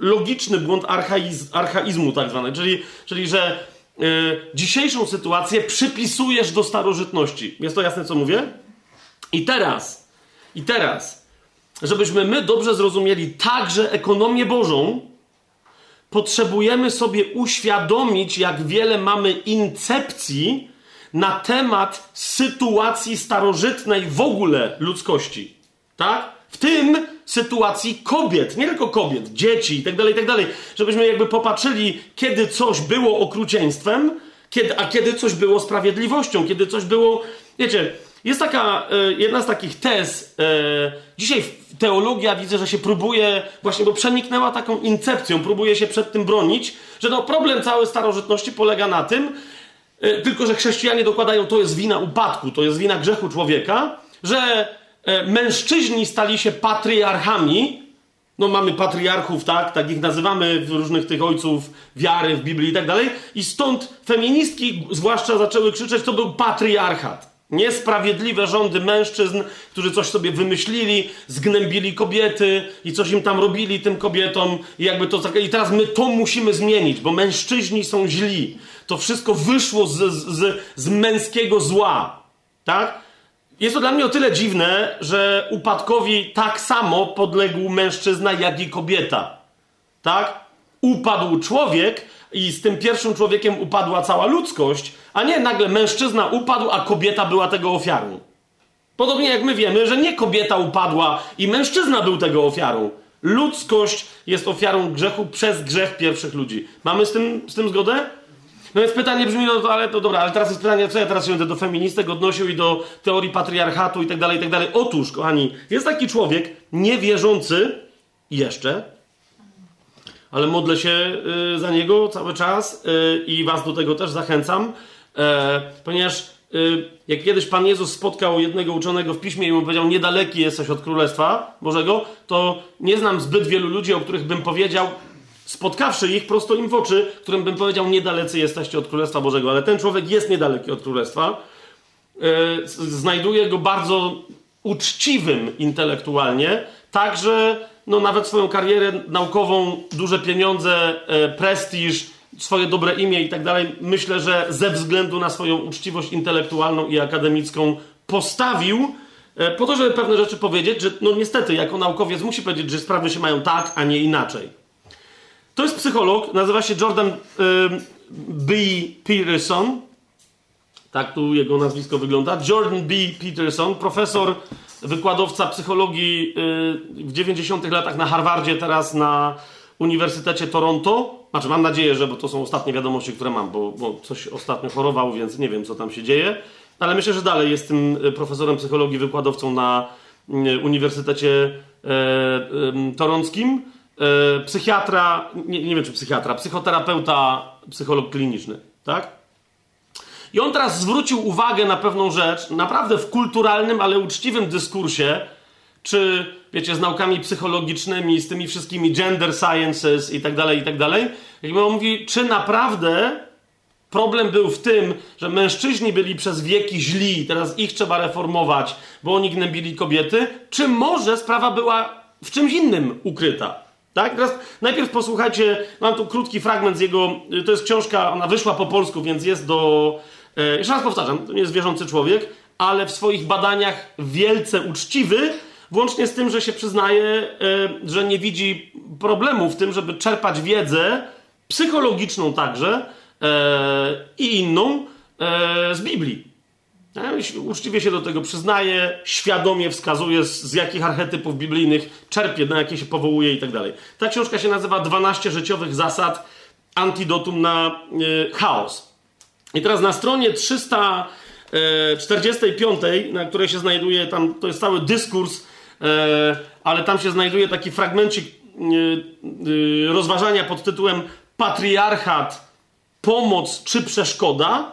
logiczny błąd archaiz, archaizmu tak zwany, czyli, czyli że dzisiejszą sytuację przypisujesz do starożytności. Jest to jasne, co mówię? I teraz, i teraz, żebyśmy my dobrze zrozumieli także ekonomię Bożą, potrzebujemy sobie uświadomić, jak wiele mamy incepcji na temat sytuacji starożytnej w ogóle ludzkości. Tak? W tym sytuacji kobiet, nie tylko kobiet, dzieci itd., tak itd., tak żebyśmy jakby popatrzyli, kiedy coś było okrucieństwem, kiedy, a kiedy coś było sprawiedliwością, kiedy coś było. Wiecie, jest taka e, jedna z takich tez. E, dzisiaj teologia widzę, że się próbuje, właśnie bo przeniknęła taką incepcją, próbuje się przed tym bronić, że no problem całej starożytności polega na tym, E, tylko że chrześcijanie dokładają, to jest wina upadku, to jest wina grzechu człowieka, że mężczyźni stali się patriarchami. No mamy patriarchów, tak, tak ich nazywamy w różnych tych ojców wiary w Biblii i tak dalej. I stąd feministki zwłaszcza zaczęły krzyczeć, to był patriarchat. Niesprawiedliwe rządy mężczyzn, którzy coś sobie wymyślili, zgnębili kobiety i coś im tam robili tym kobietom i jakby to I teraz my to musimy zmienić, bo mężczyźni są źli. To wszystko wyszło z, z, z męskiego zła. Tak? Jest to dla mnie o tyle dziwne, że upadkowi tak samo podległ mężczyzna, jak i kobieta. Tak? Upadł człowiek i z tym pierwszym człowiekiem upadła cała ludzkość, a nie nagle mężczyzna upadł, a kobieta była tego ofiarą. Podobnie jak my wiemy, że nie kobieta upadła i mężczyzna był tego ofiarą. Ludzkość jest ofiarą grzechu przez grzech pierwszych ludzi. Mamy z tym, z tym zgodę? No więc pytanie brzmi, no to, ale to dobra, ale teraz jest pytanie, co ja teraz się będę do feministek odnosił i do teorii patriarchatu i tak dalej, i tak dalej. Otóż, kochani, jest taki człowiek niewierzący jeszcze, ale modlę się y, za niego cały czas y, i was do tego też zachęcam, y, ponieważ jak kiedyś Pan Jezus spotkał jednego uczonego w piśmie i mu powiedział, niedaleki jesteś od Królestwa Bożego, to nie znam zbyt wielu ludzi, o których bym powiedział, spotkawszy ich prosto im w oczy, którym bym powiedział, niedalecy jesteście od Królestwa Bożego, ale ten człowiek jest niedaleki od Królestwa. Yy, znajduje go bardzo uczciwym intelektualnie, także no, nawet swoją karierę naukową, duże pieniądze, yy, prestiż, swoje dobre imię i tak dalej, myślę, że ze względu na swoją uczciwość intelektualną i akademicką postawił yy, po to, żeby pewne rzeczy powiedzieć, że no niestety, jako naukowiec musi powiedzieć, że sprawy się mają tak, a nie inaczej. To jest psycholog, nazywa się Jordan y, B. Peterson. Tak tu jego nazwisko wygląda. Jordan B. Peterson, profesor, wykładowca psychologii y, w 90 latach na Harvardzie, teraz na Uniwersytecie Toronto. Znaczy, mam nadzieję, że, bo to są ostatnie wiadomości, które mam, bo, bo coś ostatnio chorował, więc nie wiem, co tam się dzieje. Ale myślę, że dalej jest tym y, profesorem psychologii, wykładowcą na y, Uniwersytecie e. E, psychiatra, nie, nie wiem czy psychiatra, psychoterapeuta, psycholog kliniczny, tak? I on teraz zwrócił uwagę na pewną rzecz, naprawdę w kulturalnym, ale uczciwym dyskursie, czy wiecie, z naukami psychologicznymi, z tymi wszystkimi gender sciences i tak dalej, i tak dalej. Jakby on mówi, czy naprawdę Problem był w tym, że mężczyźni byli przez wieki źli, teraz ich trzeba reformować, bo oni gnębili kobiety, czy może sprawa była w czymś innym ukryta? Tak? Teraz najpierw posłuchajcie, mam tu krótki fragment z jego, to jest książka, ona wyszła po polsku, więc jest do, e, jeszcze raz powtarzam, to nie jest wierzący człowiek, ale w swoich badaniach wielce uczciwy, włącznie z tym, że się przyznaje, e, że nie widzi problemu w tym, żeby czerpać wiedzę psychologiczną także e, i inną z Biblii. Uczciwie się do tego przyznaje, świadomie wskazuje, z, z jakich archetypów biblijnych czerpie, na jakie się powołuje i tak dalej. Ta książka się nazywa 12 życiowych zasad antidotum na e, chaos. I teraz na stronie 345, na której się znajduje, tam to jest cały dyskurs, e, ale tam się znajduje taki fragmencik e, e, rozważania pod tytułem Patriarchat, pomoc czy przeszkoda.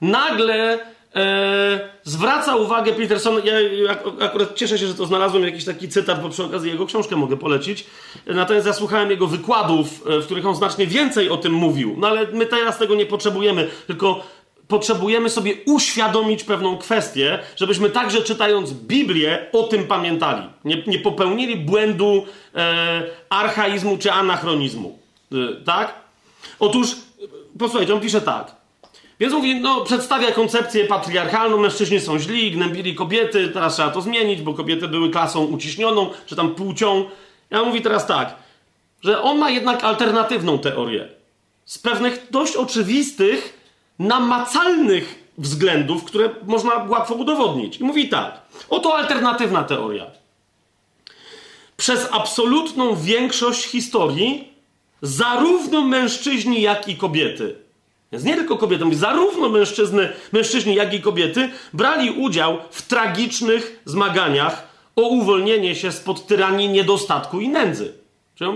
Nagle e, zwraca uwagę Peterson. Ja, akurat cieszę się, że to znalazłem jakiś taki cytat, bo przy okazji jego książkę mogę polecić. Natomiast zasłuchałem jego wykładów, e, w których on znacznie więcej o tym mówił. No ale my teraz tego nie potrzebujemy, tylko potrzebujemy sobie uświadomić pewną kwestię, żebyśmy także czytając Biblię o tym pamiętali. Nie, nie popełnili błędu e, archaizmu czy anachronizmu. E, tak? Otóż, posłuchajcie, on pisze tak. Więc mówi, no, przedstawia koncepcję patriarchalną, mężczyźni są źli, gnębili kobiety, teraz trzeba to zmienić, bo kobiety były klasą uciśnioną, czy tam płcią. Ja mówi teraz tak, że on ma jednak alternatywną teorię. Z pewnych dość oczywistych, namacalnych względów, które można łatwo udowodnić. I mówi tak, oto alternatywna teoria. Przez absolutną większość historii zarówno mężczyźni, jak i kobiety więc nie tylko kobiety, zarówno mężczyzny, mężczyźni, jak i kobiety brali udział w tragicznych zmaganiach o uwolnienie się spod tyranii niedostatku i nędzy. Czyli,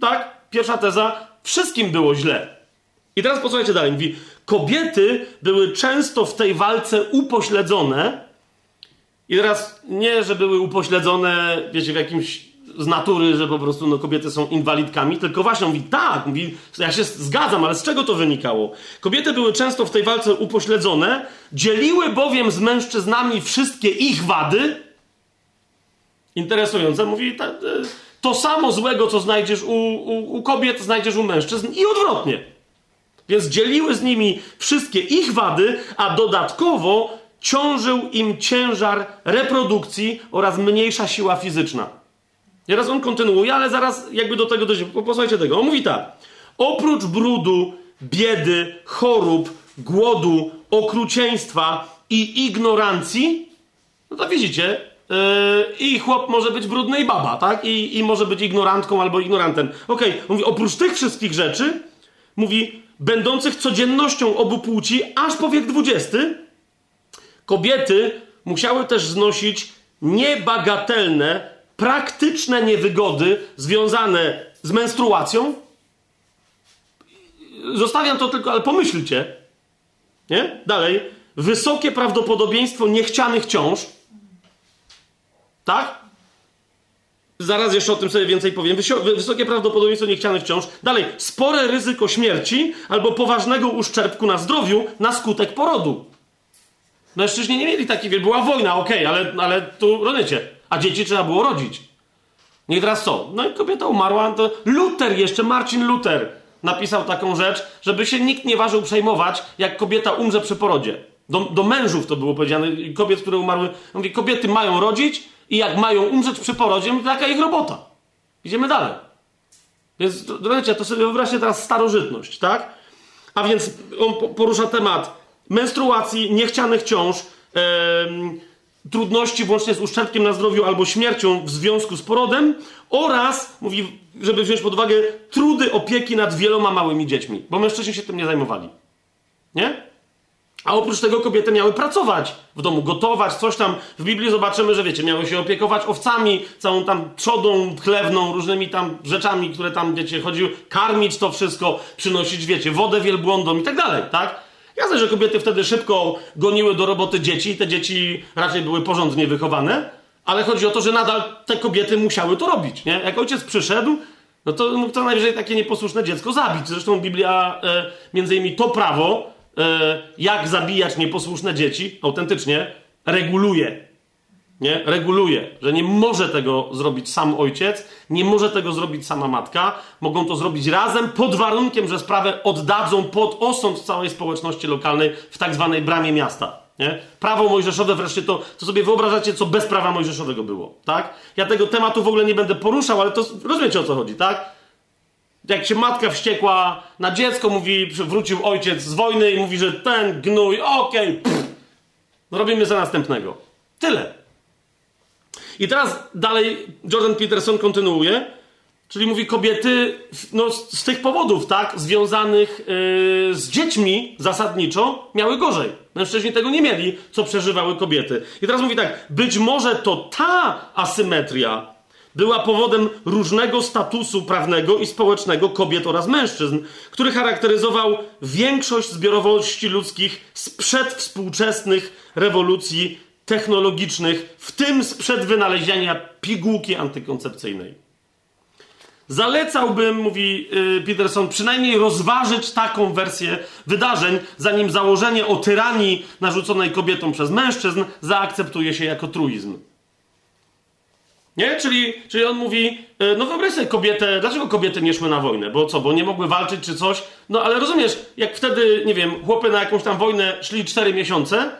tak? Pierwsza teza, wszystkim było źle. I teraz posłuchajcie dalej. Mówi, kobiety były często w tej walce upośledzone. I teraz nie, że były upośledzone, wiecie, w jakimś z natury, że po prostu no, kobiety są inwalidkami, tylko właśnie mówi tak, mówi, ja się zgadzam, ale z czego to wynikało? Kobiety były często w tej walce upośledzone, dzieliły bowiem z mężczyznami wszystkie ich wady. Interesujące, mówi ta, e, to samo złego, co znajdziesz u, u, u kobiet, znajdziesz u mężczyzn i odwrotnie. Więc dzieliły z nimi wszystkie ich wady, a dodatkowo ciążył im ciężar reprodukcji oraz mniejsza siła fizyczna. Teraz on kontynuuje, ale zaraz jakby do tego dojdzie. Posłuchajcie tego. On mówi tak. Oprócz brudu, biedy, chorób, głodu, okrucieństwa i ignorancji, no to widzicie, yy, i chłop może być brudny i baba, tak? I, i może być ignorantką albo ignorantem. Okej, okay. mówi, oprócz tych wszystkich rzeczy, mówi, będących codziennością obu płci, aż po wiek XX, kobiety musiały też znosić niebagatelne praktyczne niewygody związane z menstruacją. Zostawiam to tylko, ale pomyślcie. Nie? Dalej. Wysokie prawdopodobieństwo niechcianych ciąż. Tak? Zaraz jeszcze o tym sobie więcej powiem. Wysokie prawdopodobieństwo niechcianych ciąż. Dalej. Spore ryzyko śmierci albo poważnego uszczerbku na zdrowiu na skutek porodu. Mężczyźni nie mieli takiej... Była wojna, okej, okay, ale, ale tu rozumiecie a dzieci trzeba było rodzić. Nie teraz co? No i kobieta umarła, to Luther jeszcze, Marcin Luther napisał taką rzecz, żeby się nikt nie ważył przejmować, jak kobieta umrze przy porodzie. Do, do mężów to było powiedziane, kobiet, które umarły. Mówi, kobiety mają rodzić i jak mają umrzeć przy porodzie, to taka ich robota. Idziemy dalej. Więc, drodzy, to sobie wyobraźcie teraz starożytność, tak? A więc on porusza temat menstruacji, niechcianych ciąż, yy, trudności włącznie z uszczerbkiem na zdrowiu albo śmiercią w związku z porodem oraz, mówi, żeby wziąć pod uwagę, trudy opieki nad wieloma małymi dziećmi, bo mężczyźni się tym nie zajmowali. Nie? A oprócz tego kobiety miały pracować w domu, gotować, coś tam. W Biblii zobaczymy, że wiecie, miały się opiekować owcami, całą tam trzodą chlewną, różnymi tam rzeczami, które tam, wiecie, chodziły, karmić to wszystko, przynosić, wiecie, wodę wielbłądom i tak dalej, tak? Jasne, że kobiety wtedy szybko goniły do roboty dzieci, te dzieci raczej były porządnie wychowane, ale chodzi o to, że nadal te kobiety musiały to robić, nie? Jak ojciec przyszedł, no to mógł to najwyżej takie nieposłuszne dziecko zabić. Zresztą Biblia, e, między innymi to prawo, e, jak zabijać nieposłuszne dzieci, autentycznie, reguluje. Nie? Reguluje, że nie może tego zrobić sam ojciec, nie może tego zrobić sama matka. Mogą to zrobić razem pod warunkiem, że sprawę oddadzą pod osąd całej społeczności lokalnej w tak zwanej bramie miasta. Nie? Prawo mojżeszowe wreszcie to, to sobie wyobrażacie, co bez prawa mojżeszowego było, tak? Ja tego tematu w ogóle nie będę poruszał, ale to rozumiecie o co chodzi, tak? Jak się matka wściekła na dziecko, mówi, wrócił ojciec z wojny i mówi, że ten gnój, okej, okay, robimy za następnego. Tyle. I teraz dalej Jordan Peterson kontynuuje, czyli mówi kobiety no, z, tych powodów, tak, związanych yy, z dziećmi zasadniczo, miały gorzej. Mężczyźni tego nie mieli, co przeżywały kobiety. I teraz mówi tak, być może to ta asymetria była powodem różnego statusu prawnego i społecznego kobiet oraz mężczyzn, który charakteryzował większość zbiorowości ludzkich sprzed współczesnych rewolucji technologicznych, w tym sprzed wynalezienia pigułki antykoncepcyjnej. Zalecałbym, mówi yy, Peterson, przynajmniej rozważyć taką wersję wydarzeń, zanim założenie o tyranii narzuconej kobietom przez mężczyzn zaakceptuje się jako truizm. Nie? Czyli, czyli on mówi, yy, no wyobraź sobie kobietę, dlaczego kobiety nie szły na wojnę? Bo co, bo nie mogły walczyć czy coś? No ale rozumiesz, jak wtedy, nie wiem, chłopy na jakąś tam wojnę szli 4 miesiące,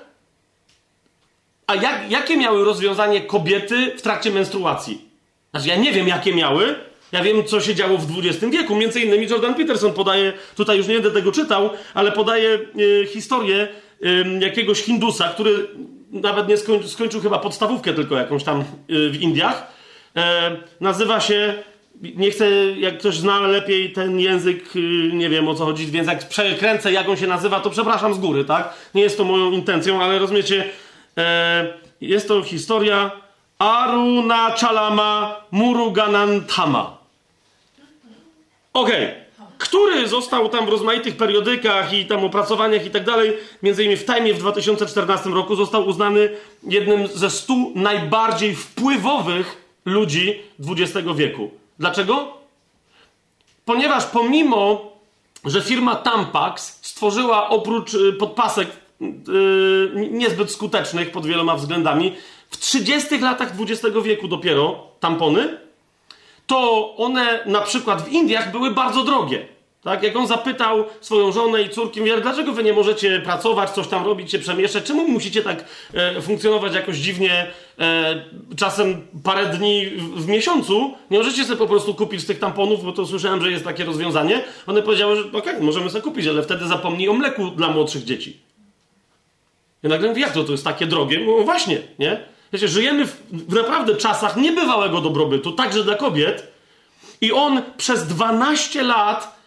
a jak, jakie miały rozwiązanie kobiety w trakcie menstruacji? Znaczy, ja nie wiem, jakie miały. Ja wiem, co się działo w XX wieku. Między innymi Jordan Peterson podaje, tutaj już nie będę tego czytał, ale podaje y, historię y, jakiegoś Hindusa, który nawet nie skończył, skończył chyba podstawówkę tylko jakąś tam y, w Indiach. E, nazywa się nie chcę, jak ktoś zna lepiej ten język, nie wiem o co chodzi, więc jak przekręcę, jak on się nazywa, to przepraszam z góry, tak? Nie jest to moją intencją, ale rozumiecie, jest to historia Aruna Chalama Muruganantama. Okej. Okay. Który został tam w rozmaitych periodykach i tam opracowaniach i tak dalej, między innymi w Time w 2014 roku został uznany jednym ze stu najbardziej wpływowych ludzi XX wieku. Dlaczego? Ponieważ pomimo, że firma Tampax stworzyła oprócz y, podpasek yy, niezbyt skutecznych pod wieloma względami. W 30 latach XX wieku dopiero tampony, to one na przykład w Indiach były bardzo drogie. Tak? Jak on zapytał swoją żonę i córki, mówi, dlaczego wy nie możecie pracować, coś tam robić, się przemieszczać? Czemu musicie tak e, funkcjonować jakoś dziwnie, e, czasem parę dni w, w, miesiącu? Nie możecie sobie po prostu kupić tych tamponów, bo to słyszałem, że jest takie rozwiązanie. One powiedziały, że okej, okay, możemy sobie kupić, ale wtedy zapomnij o mleku dla młodszych dzieci. I nagle mówię, jak to, to jest takie drogie? No właśnie, nie? Wiecie, żyjemy w, w naprawdę czasach niebywałego dobrobytu, także dla kobiet. I on przez 12 lat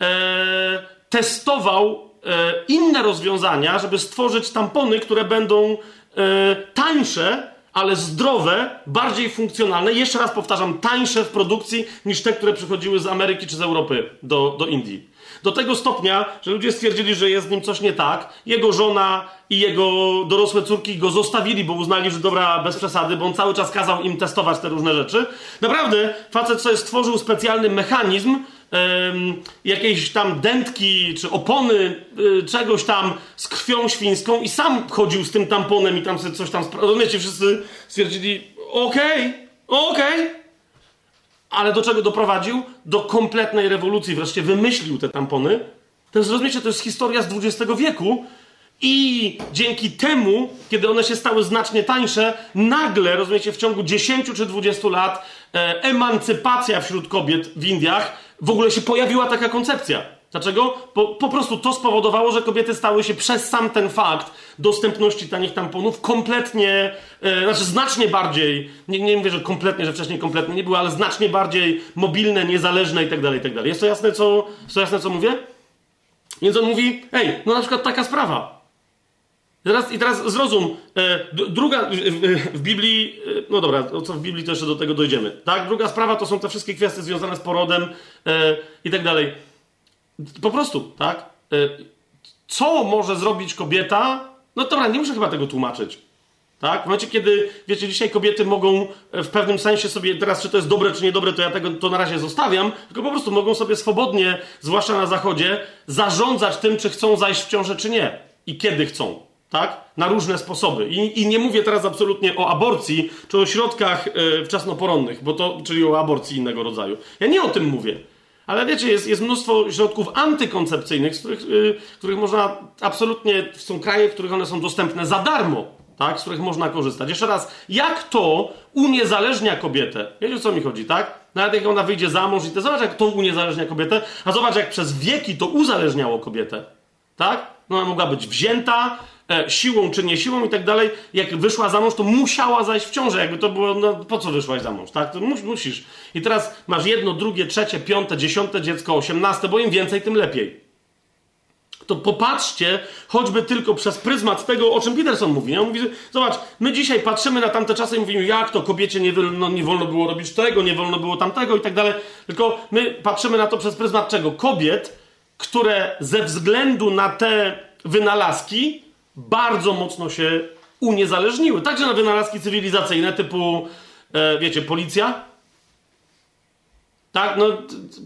e, testował e, inne rozwiązania, żeby stworzyć tampony, które będą e, tańsze, ale zdrowe, bardziej funkcjonalne. Jeszcze raz powtarzam, tańsze w produkcji niż te, które przychodziły z Ameryki czy z Europy do, do Indii. Do tego stopnia, że ludzie stwierdzili, że jest z nim coś nie tak. Jego żona i jego dorosłe córki go zostawili, bo uznali, że dobra, bez przesady, bo on cały czas kazał im testować te różne rzeczy. Naprawdę, facet sobie stworzył specjalny mechanizm, jakiejś tam dętki czy opony y, czegoś tam z krwią świńską i sam chodził z tym tamponem i tam sobie coś tam... Rozumiecie, wszyscy stwierdzili, okej, okay, okej, okay. Ale do czego doprowadził? Do kompletnej rewolucji. Wreszcie wymyślił te tampony. To jest, rozumiecie, to jest historia z XX wieku. I dzięki temu, kiedy one się stały znacznie tańsze, nagle, rozumiecie, w ciągu 10 czy 20 lat e, emancypacja wśród kobiet w Indiach, w ogóle się pojawiła taka koncepcja. Dlaczego? Po, po prostu to spowodowało, że kobiety stały się przez sam ten fakt dostępności tanich tamponów kompletnie, e, znaczy znacznie bardziej, nie, nie mówię, że kompletnie, że wcześniej kompletnie nie były, ale znacznie bardziej mobilne, niezależne i tak dalej, i tak. Jest to jasne, co, jest to jasne, co mówię? Więc on mówi, ej, no na przykład taka sprawa. Teraz, I teraz zrozum, e, druga w, w, w, Biblii, e, no dobra, co w Biblii to jeszcze do tego dojdziemy. Tak, druga sprawa to są te wszystkie kwestie związane z porodem e, i tak dalej. Po prostu, tak? E, co może zrobić kobieta? No dobra, nie muszę chyba tego tłumaczyć. Tak? W momencie, kiedy, wiecie, dzisiaj kobiety mogą w pewnym sensie sobie, teraz czy to jest dobre, czy niedobre, to ja tego to na razie zostawiam, tylko po prostu mogą sobie swobodnie, zwłaszcza na zachodzie, zarządzać tym, czy chcą zajść w ciążę, czy nie. I kiedy chcą. Tak? Na różne sposoby. I, I, nie mówię teraz absolutnie o aborcji, czy o środkach yy, wczesnoporonnych, bo to, czyli o aborcji innego rodzaju. Ja nie o tym mówię. Ale wiecie, jest, jest mnóstwo środków antykoncepcyjnych, z których, yy, których można absolutnie, są kraje, w których one są dostępne za darmo tak, z których można korzystać. Jeszcze raz, jak to uniezależnia kobietę? Wiecie o co mi chodzi, tak? Nawet jak ona wyjdzie za mąż i to zobacz, jak to uniezależnia kobietę, a zobacz, jak przez wieki to uzależniało kobietę. Tak? No ona mogła być wzięta siłą czy nie siłą i tak dalej. Jak wyszła za mąż, to musiała zajść w ciążę. Jakby to było, no po co wyszłaś za mąż, tak? To mus, musisz. I teraz masz jedno, drugie, trzecie, piąte, dziesiąte dziecko, osiemnaste, bo im więcej, tym lepiej to popatrzcie choćby tylko przez pryzmat tego, o czym Peterson mówi. On mówi, zobacz, my dzisiaj patrzymy na tamte czasy i mówimy, jak to kobiecie nie, no, nie wolno było robić tego, nie wolno było tamtego i tak dalej. Tylko my patrzymy na to przez pryzmat czego? Kobiet, które ze względu na te wynalazki bardzo mocno się uniezależniły. Także na wynalazki cywilizacyjne typu, e, wiecie, policja. Tak, no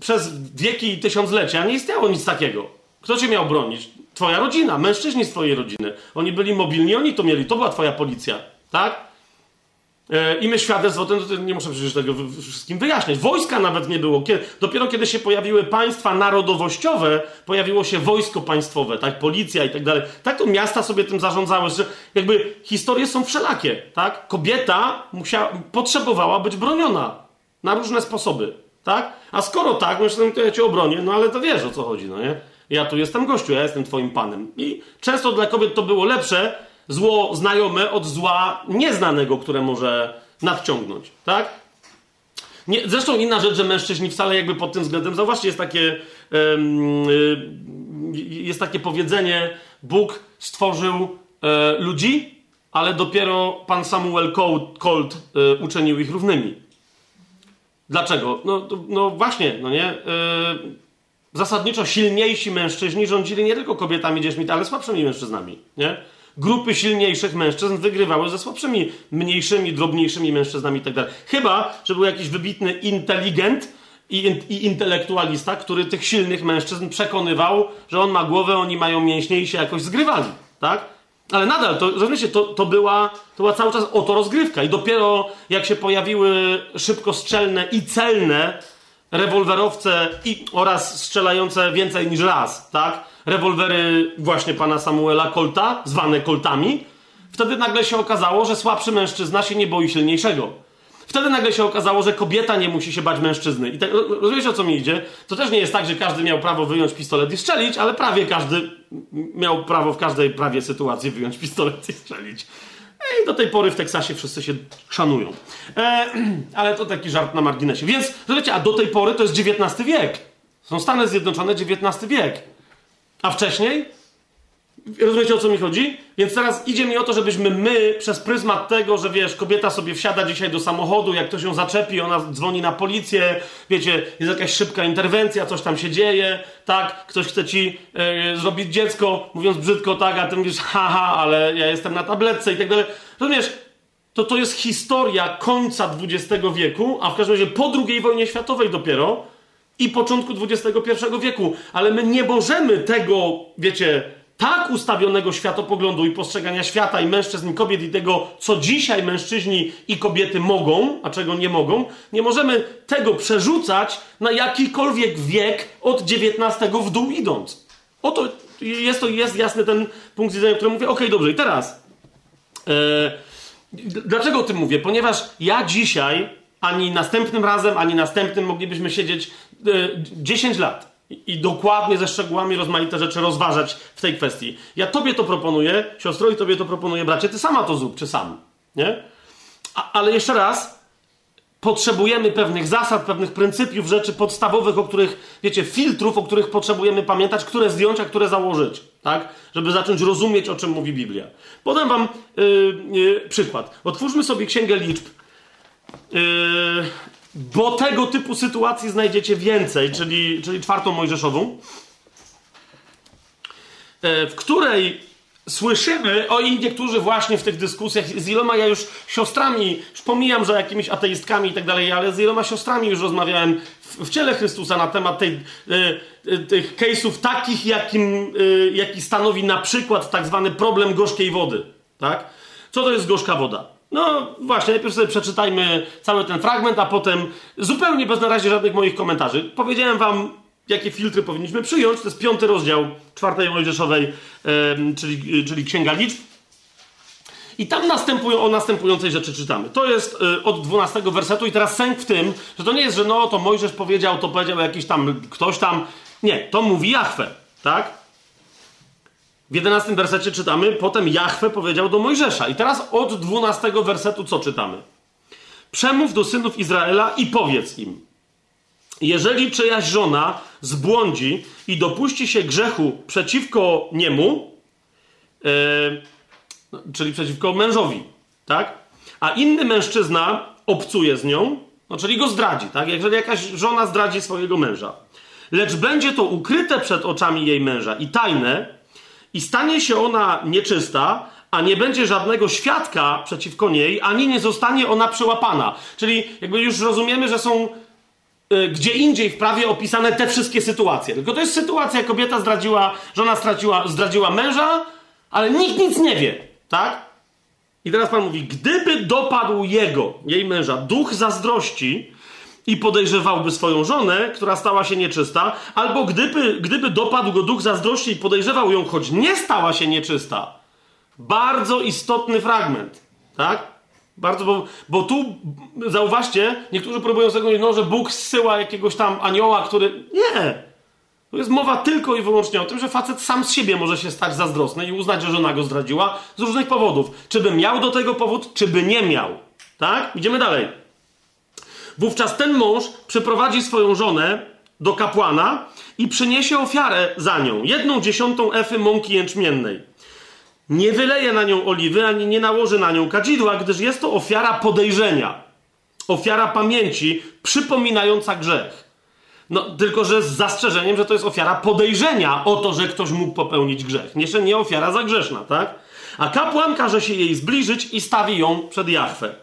przez wieki i tysiąclecia nie istniało nic takiego. Kto cię miał bronić? Twoja rodzina, mężczyźni z twojej rodziny. Oni byli mobilni, oni to mieli, to była twoja policja, tak? E, I my świadectwo, to nie muszę przecież tego wszystkim wyjaśniać. Wojska nawet nie było. Dopiero kiedy się pojawiły państwa narodowościowe, pojawiło się wojsko państwowe, tak, policja i tak dalej. Tak to miasta sobie tym zarządzały, że jakby historie są wszelakie, tak? Kobieta musiała, potrzebowała być broniona na różne sposoby, tak? A skoro tak, no to ja cię obronię, no ale to wiesz o co chodzi, no nie? Ja tu jestem gościu, ja jestem twoim panem. I często dla kobiet to było lepsze zło znajome od zła nieznanego, które może nadciągnąć, tak? Nie, zresztą inna rzecz, że mężczyźni wcale jakby pod tym względem, zauważcie, jest takie, jest takie powiedzenie, Bóg stworzył e, ludzi, ale dopiero pan Samuel Colt e, uczynił ich równymi. Dlaczego? No, no właśnie, no nie? E, zasadniczo silniejsi mężczyźni rządzili nie tylko kobietami, dziećmi, ale słabszymi mężczyznami. Nie? Grupy silniejszych mężczyzn wygrywały ze słabszymi, mniejszymi, drobniejszymi mężczyznami itd. Tak Chyba, że był jakiś wybitny inteligent i, i, intelektualista, który tych silnych mężczyzn przekonywał, że on ma głowę, oni mają mięśnie i się jakoś zgrywali. Tak? Ale nadal, to, rozumiecie, to, to, była, to była cały czas oto rozgrywka. I dopiero jak się pojawiły szybkostrzelne i celne rewolwerowce i, oraz strzelające więcej niż raz, tak? Rewolwery właśnie pana Samuela Colta, zwane Coltami. Wtedy nagle się okazało, że słabszy mężczyzna się nie boi silniejszego. Wtedy nagle się okazało, że kobieta nie musi się bać mężczyzny. I tak, rozumiecie o co mi idzie? To też nie jest tak, że każdy miał prawo wyjąć pistolet i strzelić, ale prawie każdy miał prawo w każdej prawie sytuacji wyjąć pistolet i strzelić. I do tej pory w Teksasie wszyscy się szanują. E, ale to taki żart na marginesie. Więc, wiecie, a do tej pory to jest XIX wiek. Są Stany Zjednoczone, XIX wiek. A wcześniej Rozumiecie o co mi chodzi? Więc teraz idzie mi o to, żebyśmy my przez pryzmat tego, że wiesz, kobieta sobie wsiada dzisiaj do samochodu, jak ktoś ją zaczepi, ona dzwoni na policję, wiecie, jest jakaś szybka interwencja, coś tam się dzieje, tak, ktoś chce ci yy, zrobić dziecko, mówiąc brzydko, tak, a ty mówisz, haha, ale ja jestem na tabletce i tak dalej. Rozumiesz? To to jest historia końca XX wieku, a w każdym razie po II wojnie światowej dopiero i początku XXI wieku. Ale my nie możemy tego, wiecie, tak ustawionego światopoglądu i postrzegania świata i mężczyzn i kobiet i tego, co dzisiaj mężczyźni i kobiety mogą, a czego nie mogą, nie możemy tego przerzucać na jakikolwiek wiek od XIX w dół idąc. Oto jest to jest jasny ten punkt widzenia, który mówię, okej, okay, dobrze, i teraz. Yy, dlaczego o tym mówię? Ponieważ ja dzisiaj, ani następnym razem, ani następnym moglibyśmy siedzieć yy, 10 lat i dokładnie ze szczegółami rozmaite rzeczy rozważać w tej kwestii. Ja tobie to proponuję, siostro, i tobie to proponuję, bracie, ty sama to zrób, czy sam. Nie? A, ale jeszcze raz, potrzebujemy pewnych zasad, pewnych pryncypiów, rzeczy podstawowych, o których, wiecie, filtrów, o których potrzebujemy pamiętać, które zdjąć, a które założyć, tak? Żeby zacząć rozumieć, o czym mówi Biblia. Podam wam yy, yy, przykład. Otwórzmy sobie Księgę Liczb. Yy, bo tego typu sytuacji znajdziecie więcej, czyli, czyli czwartą Mojżeszową, e, w której słyszymy, o i niektórzy właśnie w tych dyskusjach, z iloma ja już siostrami, już pomijam, że jakimiś ateistkami i tak dalej, ale z iloma siostrami już rozmawiałem w, w ciele Chrystusa na temat tej, y, tych case'ów takich, jakim, y, jaki stanowi na przykład tak zwany problem gorzkiej wody, tak? Co to jest gorzka woda? No właśnie, najpierw sobie przeczytajmy cały ten fragment, a potem zupełnie bez na razie żadnych moich komentarzy. Powiedziałem wam jakie filtry powinniśmy przyjąć. To jest piąty rozdział czwartej Mojżeszowej, czyli, czyli Księga Liczb. I tam następują, o następującej rzeczy czytamy. To jest y, od 12 wersetu i teraz sęk w tym, że to nie jest, że no to Mojżesz powiedział, to powiedział jakiś tam ktoś tam. Nie, to mówi Jahwe, tak? W 11 wersecie czytamy, potem Jahwe powiedział do Mojżesza. I teraz od 12 wersetu co czytamy? Przemów do synów Izraela i powiedz im. Jeżeli czyjaś żona zbłądzi i dopuści się grzechu przeciwko niemu, yy, czyli przeciwko mężowi, tak? A inny mężczyzna obcuje z nią, no czyli go zdradzi, tak? Jeżeli jakaś żona zdradzi swojego męża, lecz będzie to ukryte przed oczami jej męża i tajne, i stanie się ona nieczysta, a nie będzie żadnego świadka przeciwko niej, ani nie zostanie ona przełapana. Czyli jakby już rozumiemy, że są Y, gdzie indziej w prawie opisane te wszystkie sytuacje. Tylko to jest sytuacja, kobieta zdradziła, żona straciła, zdradziła męża, ale nikt nic nie wie, tak? I teraz Pan mówi, gdyby dopadł jego, jej męża, duch zazdrości i podejrzewałby swoją żonę, która stała się nieczysta, albo gdyby, gdyby dopadł go duch zazdrości i podejrzewał ją, choć nie stała się nieczysta. Bardzo istotny fragment, tak? Bardzo, bo, bo tu zauważcie, niektórzy próbują sobie no, że Bóg zsyła jakiegoś tam anioła, który. Nie! Tu jest mowa tylko i wyłącznie o tym, że facet sam z siebie może się stać zazdrosny i uznać, że żona go zdradziła z różnych powodów. Czy by miał do tego powód, czy by nie miał. Tak? Idziemy dalej. Wówczas ten mąż przyprowadzi swoją żonę do kapłana i przyniesie ofiarę za nią. Jedną dziesiątą efy mąki jęczmiennej nie wyleje na nią oliwy, ani nie nałoży na nią kadzidła, gdyż jest to ofiara podejrzenia, ofiara pamięci przypominająca grzech. No, tylko że z zastrzeżeniem, że to jest ofiara podejrzenia o to, że ktoś mógł popełnić grzech. Nie, nie ofiara zagrzeszna, tak? A kapłan każe się jej zbliżyć i stawi ją przed Jachwę.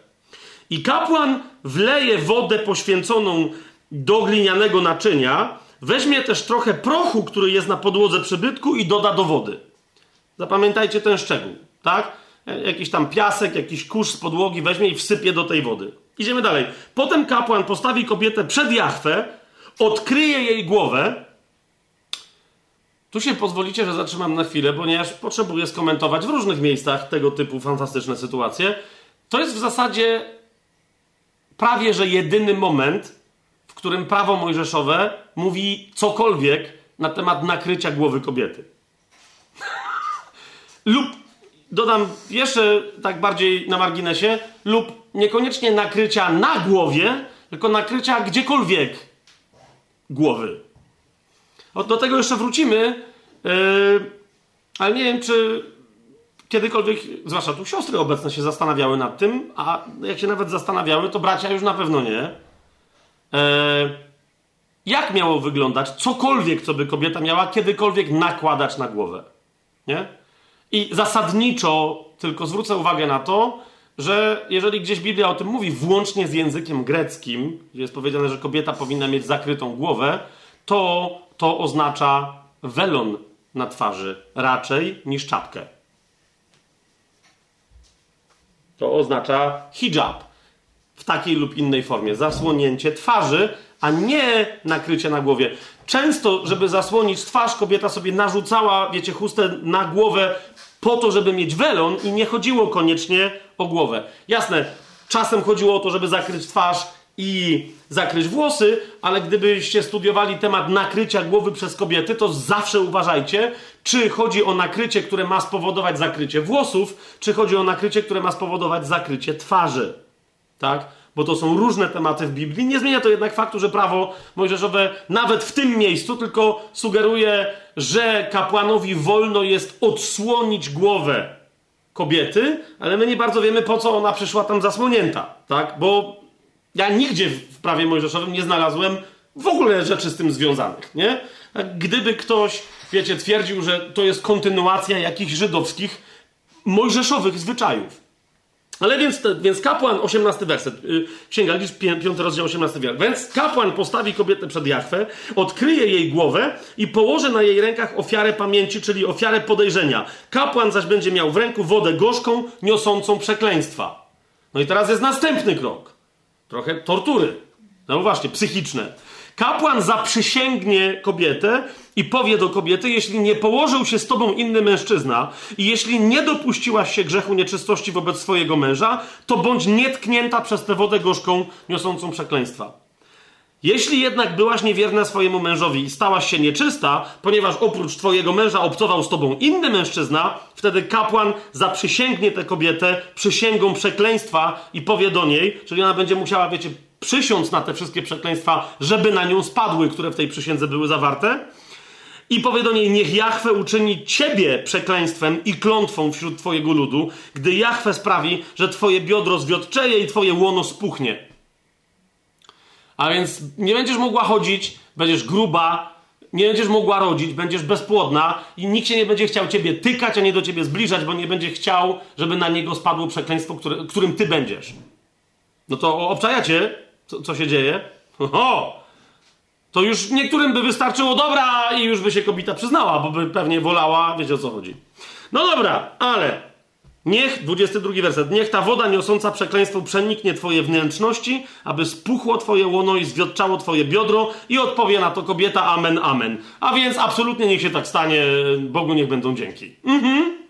I kapłan wleje wodę poświęconą do glinianego naczynia, weźmie też trochę prochu, który jest na podłodze przybytku i doda do wody. Zapamiętajcie ten szczegół, tak? Jakiś tam piasek, jakiś kurz z podłogi weźmie i wsypie do tej wody. Idziemy dalej. Potem kapłan postawi kobietę przed Jachwę, odkryje jej głowę. Tu się pozwolicie, że zatrzymam na chwilę, ponieważ potrzebuję skomentować w różnych miejscach tego typu fantastyczne sytuacje. To jest w zasadzie prawie że jedyny moment, w którym prawo mojżeszowe mówi cokolwiek na temat nakrycia głowy kobiety. lub dodam jeszcze tak bardziej na marginesie, lub niekoniecznie nakrycia na głowie, tylko nakrycia gdziekolwiek głowy. O, do tego jeszcze wrócimy, yy, ale nie wiem, czy kiedykolwiek, zwłaszcza tu siostry obecne się zastanawiały nad tym, a jak się nawet zastanawiały, to bracia już na pewno nie. Yy, jak miało wyglądać cokolwiek, co by kobieta miała kiedykolwiek nakładać na głowę? Nie? I zasadniczo tylko zwrócę uwagę na to, że jeżeli gdzieś Biblia o tym mówi, włącznie z językiem greckim, gdzie jest powiedziane, że kobieta powinna mieć zakrytą głowę, to to oznacza welon na twarzy raczej niż czapkę. To oznacza hijab w takiej lub innej formie, zasłonięcie twarzy, a nie nakrycie na głowie. Często, żeby zasłonić twarz, kobieta sobie narzucała, wiecie, chustę na głowę po to, żeby mieć welon i nie chodziło koniecznie o głowę. Jasne, czasem chodziło o to, żeby zakryć twarz i zakryć włosy, ale gdybyście studiowali temat nakrycia głowy przez kobiety, to zawsze uważajcie, czy chodzi o nakrycie, które ma spowodować zakrycie włosów, czy chodzi o nakrycie, które ma spowodować zakrycie twarzy. Tak? bo to są różne tematy w Biblii. Nie zmienia to jednak faktu, że prawo mojżeszowe nawet w tym miejscu tylko sugeruje, że kapłanowi wolno jest odsłonić głowę kobiety, ale my nie bardzo wiemy, po co ona przyszła tam zasłonięta, tak? Bo ja nigdzie w prawie mojżeszowym nie znalazłem w ogóle rzeczy z tym związanych, nie? Gdyby ktoś wiecie, twierdził, że to jest kontynuacja jakichś żydowskich, mojżeszowych zwyczajów. Ale więc, więc kapłan, 18 werset, yy, Księga Liczb, 5 rozdział, 18 werset. Więc kapłan postawi kobietę przed Jachwę, odkryje jej głowę i położy na jej rękach ofiarę pamięci, czyli ofiarę podejrzenia. Kapłan zaś będzie miał w ręku wodę gorzką, niosącą przekleństwa. No i teraz jest następny krok. Trochę tortury. No właśnie, psychiczne. Kapłan zaprzysięgnie kobietę i powie do kobiety, jeśli nie położył się z tobą inny mężczyzna i jeśli nie dopuściłaś się grzechu nieczystości wobec swojego męża, to bądź nietknięta przez tę wodę gorzką niosącą przekleństwa. Jeśli jednak byłaś niewierna swojemu mężowi i stałaś się nieczysta, ponieważ oprócz twojego męża obcował z tobą inny mężczyzna, wtedy kapłan zaprzysięgnie tę kobietę przysięgą przekleństwa i powie do niej, czyli ona będzie musiała, wiecie, przysiąc na te wszystkie przekleństwa, żeby na nią spadły, które w tej przysiędze były zawarte. I powie do niej, niech Jachwę uczyni ciebie przekleństwem i klątwą wśród twojego ludu, gdy Jachwę sprawi, że twoje biodro zwiotczeje i twoje łono spuchnie. A więc nie będziesz mogła chodzić, będziesz gruba, nie będziesz mogła rodzić, będziesz bezpłodna i nikt się nie będzie chciał ciebie tykać, a nie do ciebie zbliżać, bo nie będzie chciał, żeby na niego spadło przekleństwo, które, którym ty będziesz. No to obczajacie, co, co się dzieje? Oho! To już niektórym by wystarczyło dobra i już by się kobieta przyznała, bo by pewnie wolała, wiecie o co chodzi. No dobra, ale niech, 22 werset, niech ta woda niosąca przekleństwo przeniknie twoje wnętrzności, aby spuchło twoje łono i zwiotczało twoje biodro i odpowie na to kobieta amen, amen. A więc absolutnie niech się tak stanie, Bogu niech będą dzięki. Mhm.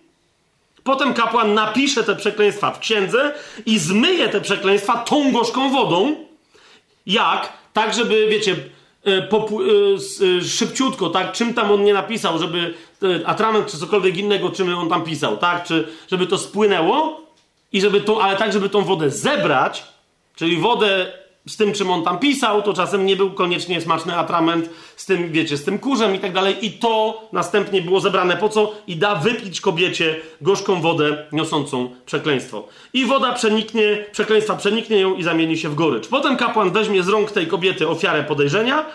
Potem kapłan napisze te przekleństwa w księdze i zmyje te przekleństwa tą gorzką wodą. Jak? Tak, żeby, wiecie, e, e, e, szybciutko, tak? Czym tam on nie napisał, żeby atrament czy cokolwiek innego, czym on tam pisał, tak? Czy żeby to spłynęło i żeby to, ale tak, żeby tą wodę zebrać, czyli wodę z tym, czym on tam pisał, to czasem nie był koniecznie smaczny atrament z tym, wiecie, z tym kurzem i tak dalej. I to następnie było zebrane po co? I da wypić kobiecie gorzką wodę niosącą przekleństwo. I woda przeniknie, przekleństwa przeniknie ją i zamieni się w gorycz. Potem kapłan weźmie z rąk tej kobiety ofiarę podejrzenia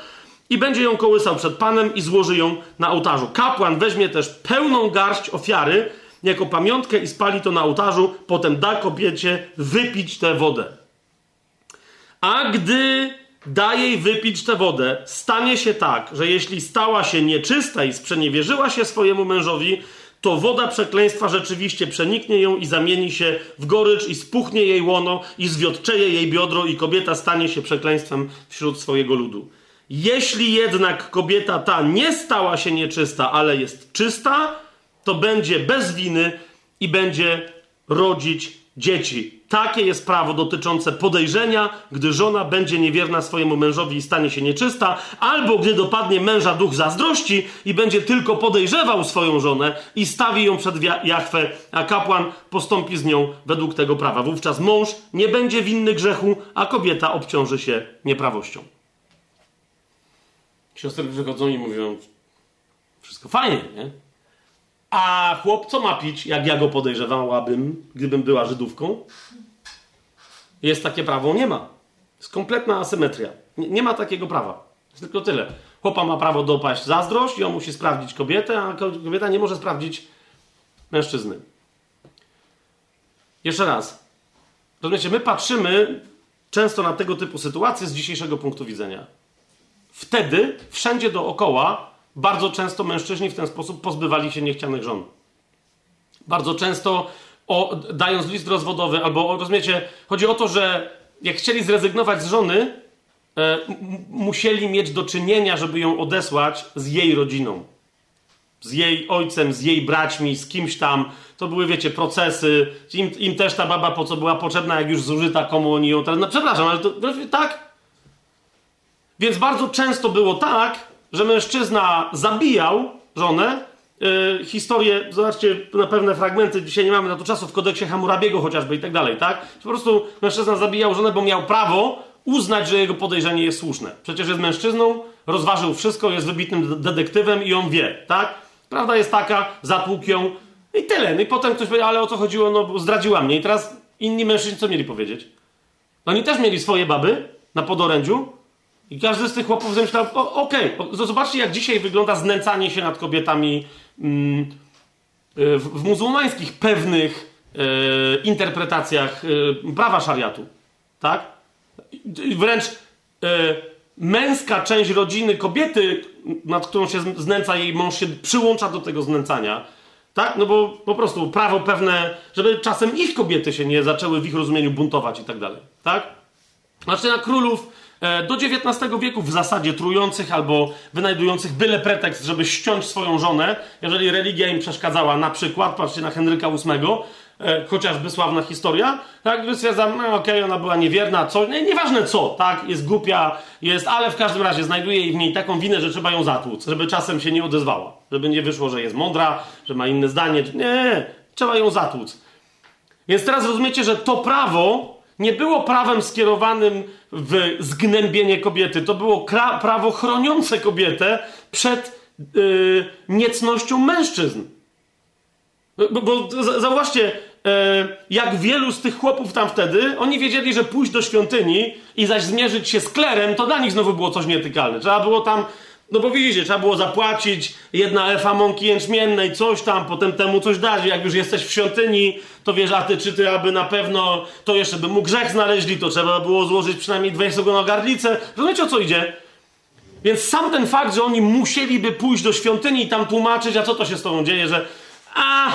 i będzie ją kołysał przed Panem i złoży ją na ołtarzu. Kapłan weźmie też pełną garść ofiary jako pamiątkę i spali to na ołtarzu, potem da kobiecie wypić tę wodę. A gdy da jej wypić tę wodę, stanie się tak, że jeśli stała się nieczysta i sprzeniewierzyła się swojemu mężowi, to woda przekleństwa rzeczywiście przeniknie ją i zamieni się w gorycz i spuchnie jej łono i zwiotczeje jej biodro i kobieta stanie się przekleństwem wśród swojego ludu. Jeśli jednak kobieta ta nie stała się nieczysta, ale jest czysta, to będzie bez winy i będzie rodzić dzieci. Takie jest prawo dotyczące podejrzenia, gdy żona będzie niewierna swojemu mężowi i stanie się nieczysta, albo gdy dopadnie męża duch zazdrości i będzie tylko podejrzewał swoją żonę i stawi ją przed Jachwę, a kapłan postąpi z nią według tego prawa. Wówczas mąż nie będzie winny grzechu, a kobieta obciąży się nieprawością. Siostry przychodzą i mówią, wszystko fajnie, nie? A chłop co ma pić, jak ja go podejrzewałabym, gdybym była Żydówką? Jest takie prawo? Nie ma. Jest kompletna asymetria. Nie, nie ma takiego prawa. Jest tylko tyle. Chłopa ma prawo dopaść zazdrość i on musi sprawdzić kobietę, a kobieta nie może sprawdzić mężczyzny. Jeszcze raz. Rozumiecie, my patrzymy często na tego typu sytuacje z dzisiejszego punktu widzenia. Wtedy wszędzie dookoła bardzo często mężczyźni w ten sposób pozbywali się niechcianych żon. Bardzo często o, dając list rozwodowy, albo rozumiecie, chodzi o to, że jak chcieli zrezygnować z żony, e, musieli mieć do czynienia, żeby ją odesłać z jej rodziną. Z jej ojcem, z jej braćmi, z kimś tam. To były, wiecie, procesy. Im, im też ta baba po co była potrzebna, jak już zużyta, komu oni ją teraz. No przepraszam, ale to tak? Więc bardzo często było tak, że mężczyzna zabijał żonę. Yy, historię, zobaczcie na pewne fragmenty, dzisiaj nie mamy na to czasu, w kodeksie Hammurabiego chociażby i tak dalej, tak? Po prostu mężczyzna zabijał żonę, bo miał prawo uznać, że jego podejrzenie jest słuszne. Przecież jest mężczyzną, rozważył wszystko, jest wybitnym detektywem i on wie, tak? Prawda jest taka, zatłukł ją i tyle. No i potem ktoś powie, ale o co chodziło, no zdradziła mnie. I teraz inni mężczyźni co mieli powiedzieć? No oni też mieli swoje baby na podorędziu, I każdy z tych chłopów zamyślał, okej, okay, zobaczcie jak dzisiaj wygląda znęcanie się nad kobietami mm, w, w, muzułmańskich pewnych e, interpretacjach e, prawa szariatu. Tak? Wręcz e, męska część rodziny kobiety, nad którą się znęca jej mąż, się przyłącza do tego znęcania. Tak? No bo po prostu prawo pewne, żeby czasem ich kobiety się nie zaczęły w ich rozumieniu buntować i tak dalej. Tak? Znaczy na królów do XIX wieku w zasadzie trujących albo wynajdujących byle pretekst, żeby ściąć swoją żonę, jeżeli religia im przeszkadzała, na przykład, patrzcie na Henryka VIII, e, chociażby sławna historia, tak, stwierdzam, no, okej, okay, ona była niewierna, co, nie, nieważne co, tak, jest głupia, jest, ale w każdym razie znajduje w niej taką winę, że trzeba ją zatłuc, żeby czasem się nie odezwała, żeby nie wyszło, że jest mądra, że ma inne zdanie, nie, nie trzeba ją zatłuc. Więc teraz rozumiecie, że to prawo nie było prawem skierowanym w zgnębienie kobiety, to było prawo chroniące kobietę przed yy, niecnością mężczyzn. Bo, bo zauważcie, e, jak wielu z tych chłopów tam wtedy, oni wiedzieli, że pójść do świątyni i zaś zmierzyć się z klerem, to dla nich znowu było coś nietykalne. Trzeba było tam, no bo widzicie, trzeba było zapłacić jedna efa mąki jęczmiennej, coś tam, potem temu coś dać. Jak już jesteś w świątyni, to wiesz, a ty, czy ty, aby na pewno to jeszcze by mu grzech znaleźli, to trzeba było złożyć przynajmniej dwie garlicę. Rozumiecie, o co idzie? Więc sam ten fakt, że oni musieliby pójść do świątyni i tam tłumaczyć, a co to się z tobą dzieje, że a,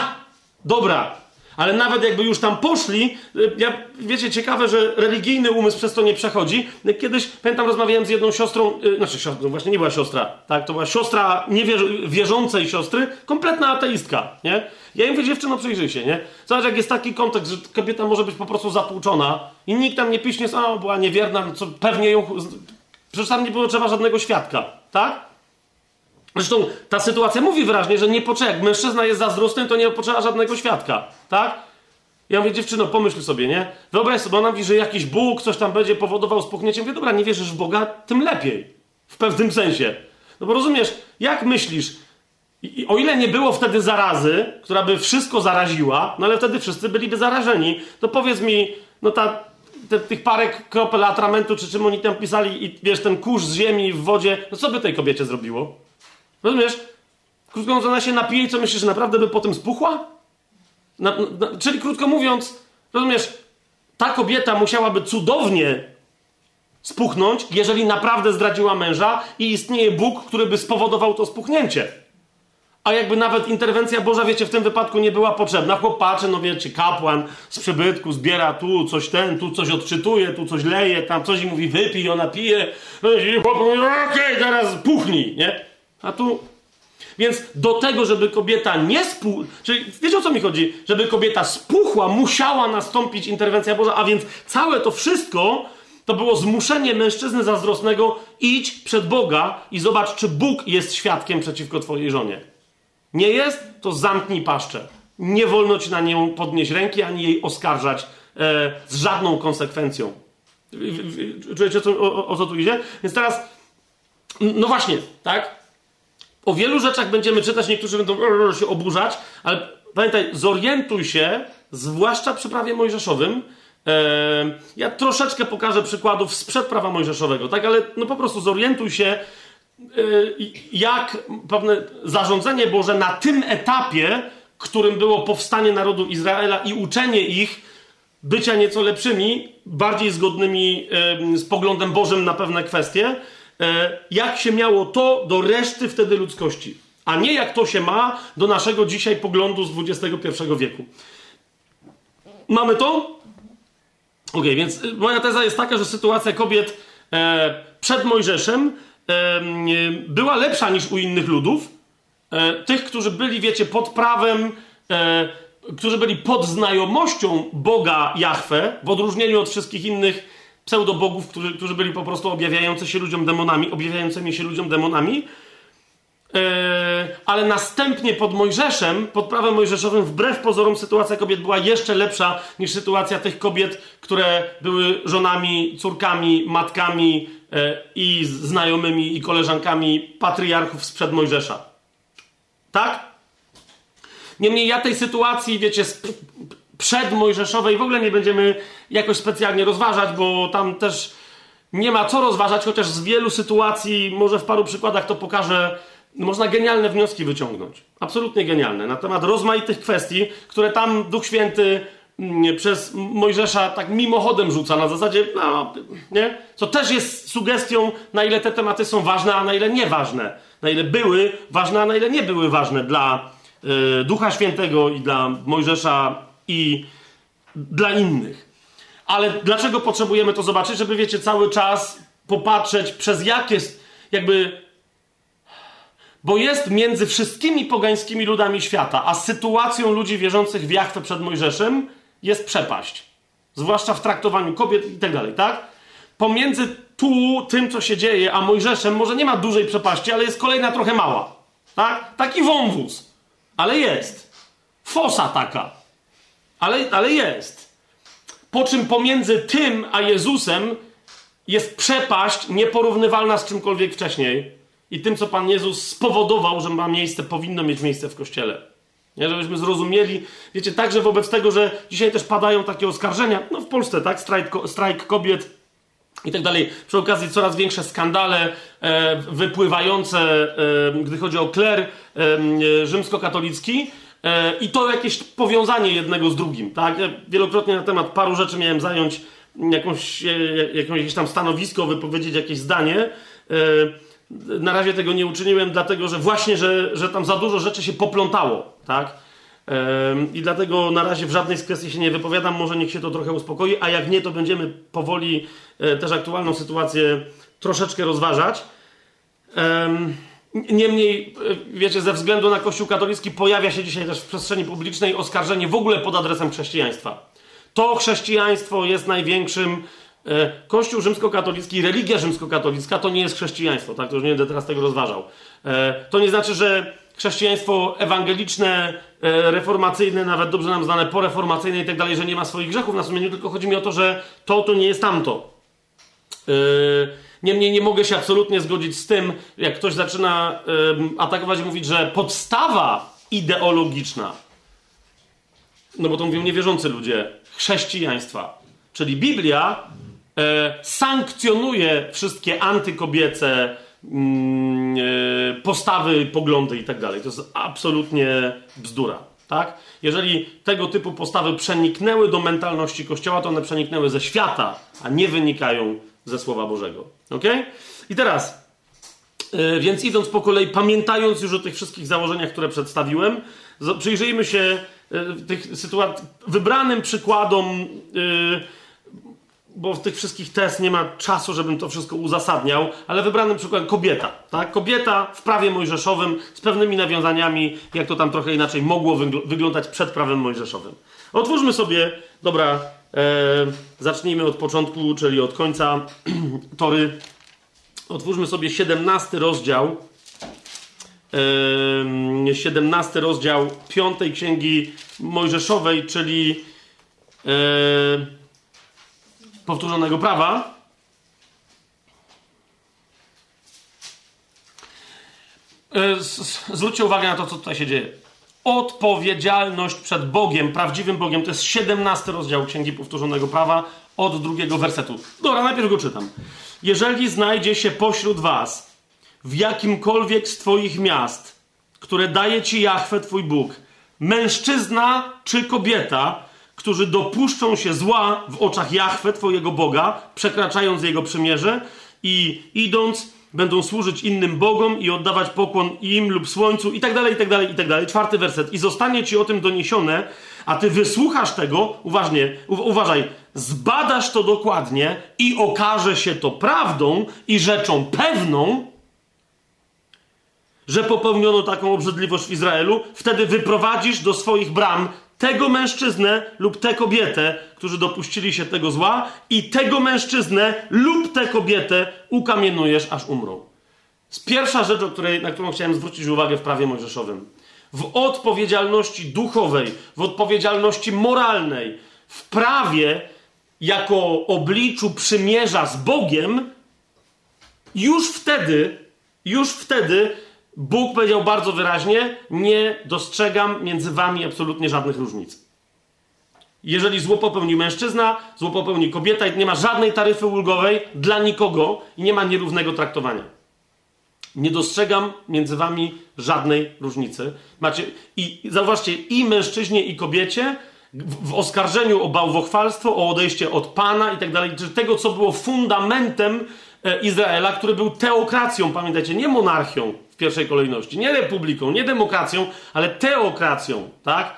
dobra, ale nawet jakby już tam poszli, y, ja, wiecie, ciekawe, że religijny umysł przez to nie przechodzi. Kiedyś, pamiętam, rozmawiałem z jedną siostrą, yy, znaczy siostrą, właśnie nie była siostra, tak, to była siostra niewierzącej siostry, kompletna ateistka, nie? Ja im mówię, dziewczyno, przyjrzyj się, nie? Zobacz, jak jest taki kontekst, że kobieta może być po prostu zatłuczona i nikt tam nie piśnie, a była niewierna, no co pewnie ją... Przecież tam nie było trzeba żadnego świadka, tak? Zresztą ta sytuacja mówi wyraźnie, że nie potrzeba, jak mężczyzna jest zazdrosny, to nie potrzeba żadnego świadka, tak? Ja mówię, dziewczyno, pomyśl sobie, nie? Wyobraź sobie, ona mówi, że jakiś Bóg coś tam będzie powodował spuchnięcie. Mówię, dobra, nie wierzysz w Boga, tym lepiej. W pewnym sensie. No bo rozumiesz, jak myślisz, i o ile nie było wtedy zarazy, która by wszystko zaraziła, no ale wtedy wszyscy byliby zarażeni, to powiedz mi, no ta, te, tych parę kropel atramentu, czy czym oni tam pisali, i wiesz, ten kurz z ziemi w wodzie, no co by tej kobiecie zrobiło? Rozumiesz? Krótko mówiąc, ona się napije i co myślisz, że naprawdę by potem spuchła? Na, na, czyli krótko mówiąc, rozumiesz, ta kobieta musiałaby cudownie spuchnąć, jeżeli naprawdę zdradziła męża i istnieje Bóg, który by spowodował to spuchnięcie. A jakby nawet interwencja Boża, wiecie, w tym wypadku nie była potrzebna. Chłop patrzy, no wiecie, kapłan z przybytku zbiera tu coś ten, tu coś odczytuje, tu coś leje, tam coś i mówi wypij, ona pije. No i chłop mówi, okej, okay, teraz puchnij, nie? A tu. Więc do tego, żeby kobieta nie spuchła, czyli wiecie o co mi chodzi? Żeby kobieta spuchła, musiała nastąpić interwencja Boża, a więc całe to wszystko to było zmuszenie mężczyzny zazdrosnego idź przed Boga i zobacz, czy Bóg jest świadkiem przeciwko twojej żonie. Nie jest? To zamknij paszczę. Nie wolno ci na nią podnieść ręki, ani jej oskarżać e, z żadną konsekwencją. Czujecie, o, o, o co tu idzie? Więc teraz, no właśnie, tak? O wielu rzeczach będziemy czytać, niektórzy będą się oburzać, ale pamiętaj, zorientuj się, zwłaszcza przy prawie mojżeszowym. ja troszeczkę pokażę przykładów sprzed prawa mojżeszowego, tak, ale no po prostu zorientuj się, e, jak pewne zarządzenie Boże na tym etapie, którym było powstanie narodu Izraela i uczenie ich bycia nieco lepszymi, bardziej zgodnymi z poglądem Bożym na pewne kwestie, jak się miało to do reszty wtedy ludzkości, a nie jak to się ma do naszego dzisiaj poglądu z XXI wieku. Mamy to? Ok, więc y, moja teza jest taka, że sytuacja kobiet e, przed Mojżeszem e, była lepsza niż u innych ludów. E, tych, którzy byli, wiecie, pod prawem, e, którzy byli pod znajomością Boga Jahwe, w odróżnieniu od wszystkich innych pseudobogów, którzy, którzy byli po prostu objawiający się ludziom demonami, objawiającymi się ludziom demonami. E, ale następnie pod Mojżeszem, pod prawem mojżeszowym, wbrew pozorom sytuacja kobiet była jeszcze lepsza niż sytuacja tych kobiet, które były żonami, córkami, matkami e, i znajomymi i koleżankami patriarchów sprzed Mojżesza. Tak? Niemniej ja tej sytuacji, wiecie, przedmojżeszowej w ogóle nie będziemy jakoś specjalnie rozważać, bo tam też nie ma co rozważać, chociaż z wielu sytuacji, może w paru przykładach to pokażę, można genialne wnioski wyciągnąć. Absolutnie genialne. Na temat rozmaitych kwestii, które tam Duch Święty mm, przez Mojżesza tak mimochodem rzuca na zasadzie, no, nie? Co też jest sugestią, na ile te tematy są ważne, a na ile nieważne. Na ile były ważne, a na ile nie były ważne dla y, Ducha Świętego i dla Mojżesza i dla innych. Ale dlaczego potrzebujemy to zobaczyć? Żeby, wiecie, cały czas popatrzeć, przez jakie, jakby. Bo jest między wszystkimi pogańskimi ludami świata, a sytuacją ludzi wierzących w Jachwę przed Mojżeszem jest przepaść. Zwłaszcza w traktowaniu kobiet i tak dalej, tak? Pomiędzy tu, tym, co się dzieje, a Mojżeszem może nie ma dużej przepaści, ale jest kolejna trochę mała. Tak? Taki wąwóz. Ale jest. Fosa taka. Ale, ale jest. Po czym pomiędzy tym a Jezusem jest przepaść nieporównywalna z czymkolwiek wcześniej i tym, co Pan Jezus spowodował, że ma miejsce, powinno mieć miejsce w Kościele. Nie, żebyśmy zrozumieli, wiecie, także wobec tego, że dzisiaj też padają takie oskarżenia, no w Polsce, tak, strajk, strajk kobiet i tak dalej. Przy okazji coraz większe skandale e, wypływające, e, gdy chodzi o kler e, rzymskokatolicki, E, I to jakieś powiązanie jednego z drugim, tak? Ja wielokrotnie na temat paru rzeczy miałem zająć jakąś, e, jakieś tam stanowisko, wypowiedzieć jakieś zdanie. E, na razie tego nie uczyniłem, dlatego że właśnie, że, że tam za dużo rzeczy się poplątało, tak? I dlatego na razie w żadnej z kwestii się nie wypowiadam, może niech się to trochę uspokoi, a jak nie, to będziemy powoli też aktualną sytuację troszeczkę rozważać. Niemniej, e, wiecie, ze względu na Kościół katolicki pojawia się dzisiaj też w przestrzeni publicznej oskarżenie w ogóle pod adresem chrześcijaństwa. To chrześcijaństwo jest największym. E, Kościół rzymskokatolicki, religia rzymskokatolicka to nie jest chrześcijaństwo, tak? To już nie będę teraz tego rozważał. E, to nie znaczy, że chrześcijaństwo ewangeliczne, reformacyjne, nawet dobrze nam znane, poreformacyjne i tak dalej, że nie ma swoich grzechów na sumieniu, tylko chodzi mi o to, że to to nie jest tamto. Yy, Niemniej nie mogę się absolutnie zgodzić z tym, jak ktoś zaczyna atakować i mówić, że podstawa ideologiczna, no bo to mówią niewierzący ludzie, chrześcijaństwa, czyli Biblia e, sankcjonuje wszystkie antykobiece e, postawy, poglądy i tak dalej. To jest absolutnie bzdura. Tak? Jeżeli tego typu postawy przeniknęły do mentalności Kościoła, to one przeniknęły ze świata, a nie wynikają ze Słowa Bożego. Ok? I teraz, yy, więc idąc po kolei, pamiętając już o tych wszystkich założeniach, które przedstawiłem, przyjrzyjmy się yy, tych sytuacji, wybranym przykładom, yy, bo w tych wszystkich test nie ma czasu, żebym to wszystko uzasadniał, ale wybranym przykładem kobieta. Tak? Kobieta w prawie mojżeszowym z pewnymi nawiązaniami, jak to tam trochę inaczej mogło wygl wyglądać przed prawem mojżeszowym. Otwórzmy sobie, dobra, zacznijmy od początku, czyli od końca tory. Otwórzmy sobie 17 rozdział. E, 17 rozdział piątej księgi Mojżeszowej, czyli e, powtórzonego prawa. E, zwróćcie uwagę na to, co tutaj się dzieje odpowiedzialność przed Bogiem, prawdziwym Bogiem. To jest 17 rozdział Księgi Powtórzonego Prawa od drugiego wersetu. Dobra, najpierw go czytam. Jeżeli znajdzie się pośród was w jakimkolwiek z twoich miast, które daje ci Jahwe, twój Bóg, mężczyzna czy kobieta, którzy dopuszczą się zła w oczach Jahwe, twojego Boga, przekraczając jego przymierze i idąc będą służyć innym bogom i oddawać pokłon im lub słońcu i tak dalej, i tak dalej, i tak dalej. Czwarty werset. I zostanie ci o tym doniesione, a ty wysłuchasz tego, uważnie, uważaj, zbadasz to dokładnie i okaże się to prawdą i rzeczą pewną, że popełniono taką obrzydliwość w Izraelu, wtedy wyprowadzisz do swoich bram tego mężczyznę lub tę kobietę, którzy dopuścili się tego zła, i tego mężczyznę lub tę kobietę ukamienujesz, aż umrą. Z pierwsza rzecz, której, na którą chciałem zwrócić uwagę w prawie mojżeszowym. W odpowiedzialności duchowej, w odpowiedzialności moralnej, w prawie jako obliczu przymierza z Bogiem, już wtedy, już wtedy Bóg powiedział bardzo wyraźnie: Nie dostrzegam między wami absolutnie żadnych różnic. Jeżeli zło popełni mężczyzna, zło popełni kobieta i nie ma żadnej taryfy ulgowej dla nikogo i nie ma nierównego traktowania. Nie dostrzegam między wami żadnej różnicy. Macie, i zauważcie, i mężczyźnie, i kobiecie w, oskarżeniu o bałwochwalstwo, o odejście od Pana i tak dalej, czy tego, co było fundamentem e, Izraela, który był teokracją, pamiętajcie, nie monarchią w pierwszej kolejności, nie republiką, nie demokracją, ale teokracją, tak?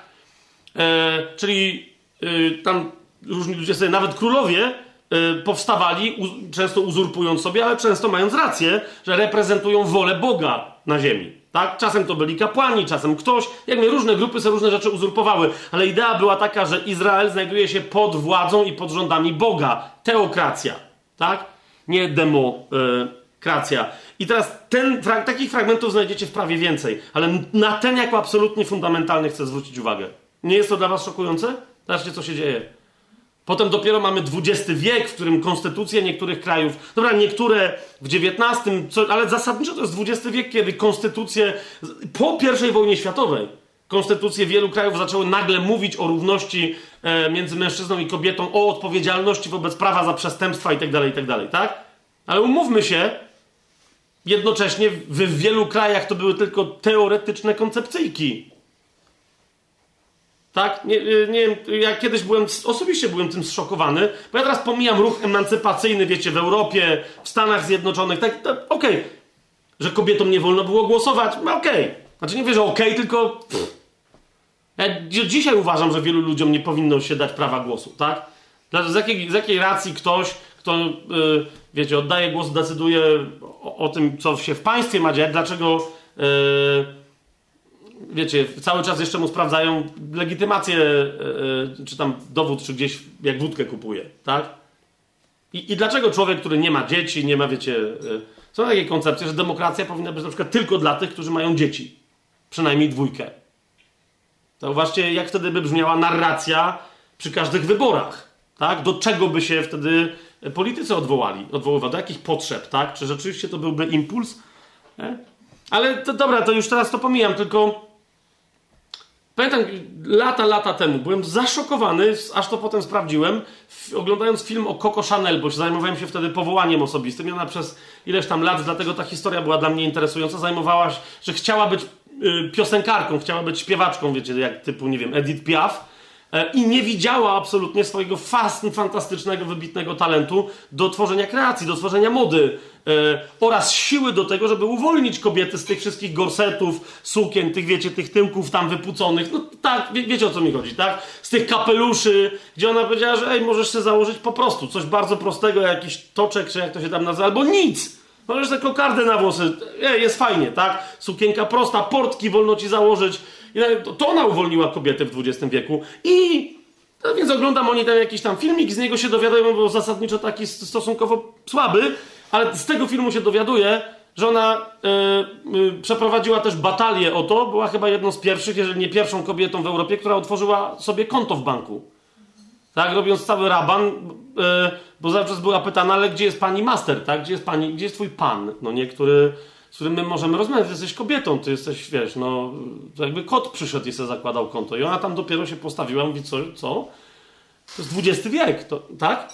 E, czyli e, tam różni ludzie sobie, nawet królowie, Y, powstawali, często uzurpując sobie, ale często mając rację, że reprezentują wolę Boga na ziemi. Tak? Czasem to byli kapłani, czasem ktoś. Jak my różne grupy sobie różne rzeczy uzurpowały, ale idea była taka, że Izrael znajduje się pod władzą i pod rządami Boga. Teokracja. Tak? Nie demokracja. I teraz ten, takich fragmentów znajdziecie w prawie więcej, ale na ten jako absolutnie fundamentalny chcę zwrócić uwagę. Nie jest to dla was szokujące? Zobaczcie, co się dzieje. Potem dopiero mamy XX wiek, w którym konstytucje niektórych krajów, dobra, niektóre w XIX, co, ale zasadniczo to jest XX wiek, kiedy konstytucje po I wojnie światowej, konstytucje wielu krajów zaczęły nagle mówić o równości e, między mężczyzną i kobietą, o odpowiedzialności wobec prawa za przestępstwa itd., tak itd., tak, tak? Ale umówmy się, jednocześnie w, w wielu krajach to były tylko teoretyczne koncepcyjki. Tak? Nie, y, nie wiem, ja kiedyś byłem, osobiście byłem tym zszokowany, bo ja teraz pomijam ruch emancypacyjny, wiecie, w Europie, w Stanach Zjednoczonych, tak, okej, okay. że kobietom nie wolno było głosować, no okej. Okay. Znaczy nie wiem, że okej, okay, tylko ja dzisiaj uważam, że wielu ludziom nie powinno się dać prawa głosu, tak? Z jakiej, z jakiej racji ktoś, kto, yy, wiecie, oddaje głos, decyduje o, o, tym, co się w państwie ma dziać, dlaczego... Yy, wiecie, cały czas jeszcze mu sprawdzają legitymację, yy, czy tam dowód, czy gdzieś jak wódkę kupuje, tak? I, I, dlaczego człowiek, który nie ma dzieci, nie ma, wiecie, są takie koncepcje, że demokracja powinna być na przykład tylko dla tych, którzy mają dzieci. Przynajmniej dwójkę. Właśnie jak wtedy by brzmiała narracja przy każdych wyborach, tak? Do czego by się wtedy politycy odwołali? Odwoływali do jakich potrzeb, tak? Czy rzeczywiście to byłby impuls? Nie? Ale to dobra, to już teraz to pomijam, tylko Pamiętam, lata, lata temu byłem zaszokowany, aż to potem sprawdziłem, oglądając film o Coco Chanel, bo zajmowałem się wtedy powołaniem osobistym i ona przez ileś tam lat, dlatego ta historia była dla mnie interesująca, zajmowała się, że chciała być y, piosenkarką, chciała być śpiewaczką, wiecie, jak typu, nie wiem, Edith Piaf, i nie widziała absolutnie swojego fast, fantastycznego, wybitnego talentu do tworzenia kreacji, do tworzenia mody e, oraz siły do tego, żeby uwolnić kobiety z tych wszystkich gorsetów, sukien, tych wiecie, tych tyłków tam wypuconych. No tak, wie, wiecie o co mi chodzi, tak? Z tych kapeluszy, gdzie ona powiedziała, że ej, możesz sobie założyć po prostu coś bardzo prostego, jakiś toczek, czy jak to się tam nazywa, albo nic. Możesz tylko kokardę na włosy, ej, jest fajnie, tak? Sukienka prosta, portki wolno ci założyć, to ona uwolniła kobiety w XX wieku i no więc oglądam oni tam jakiś tam filmik, z niego się dowiadują, bo zasadniczo taki stosunkowo słaby, ale z tego filmu się dowiaduje, że ona yy, yy, przeprowadziła też batalię o to, była chyba jedną z pierwszych, jeżeli nie pierwszą kobietą w Europie, która otworzyła sobie konto w banku. Tak, robiąc cały raban, yy, bo zawsze była pytana, ale gdzie jest pani master, tak? Gdzie jest pani, gdzie jest twój pan? No nie, który z którym my możemy rozmawiać. Ty jesteś kobietą, ty jesteś, wiesz, no, jakby kot przyszedł i sobie zakładał konto. I ona tam dopiero się postawiła, mówi, co? co? To jest XX wiek, to, tak?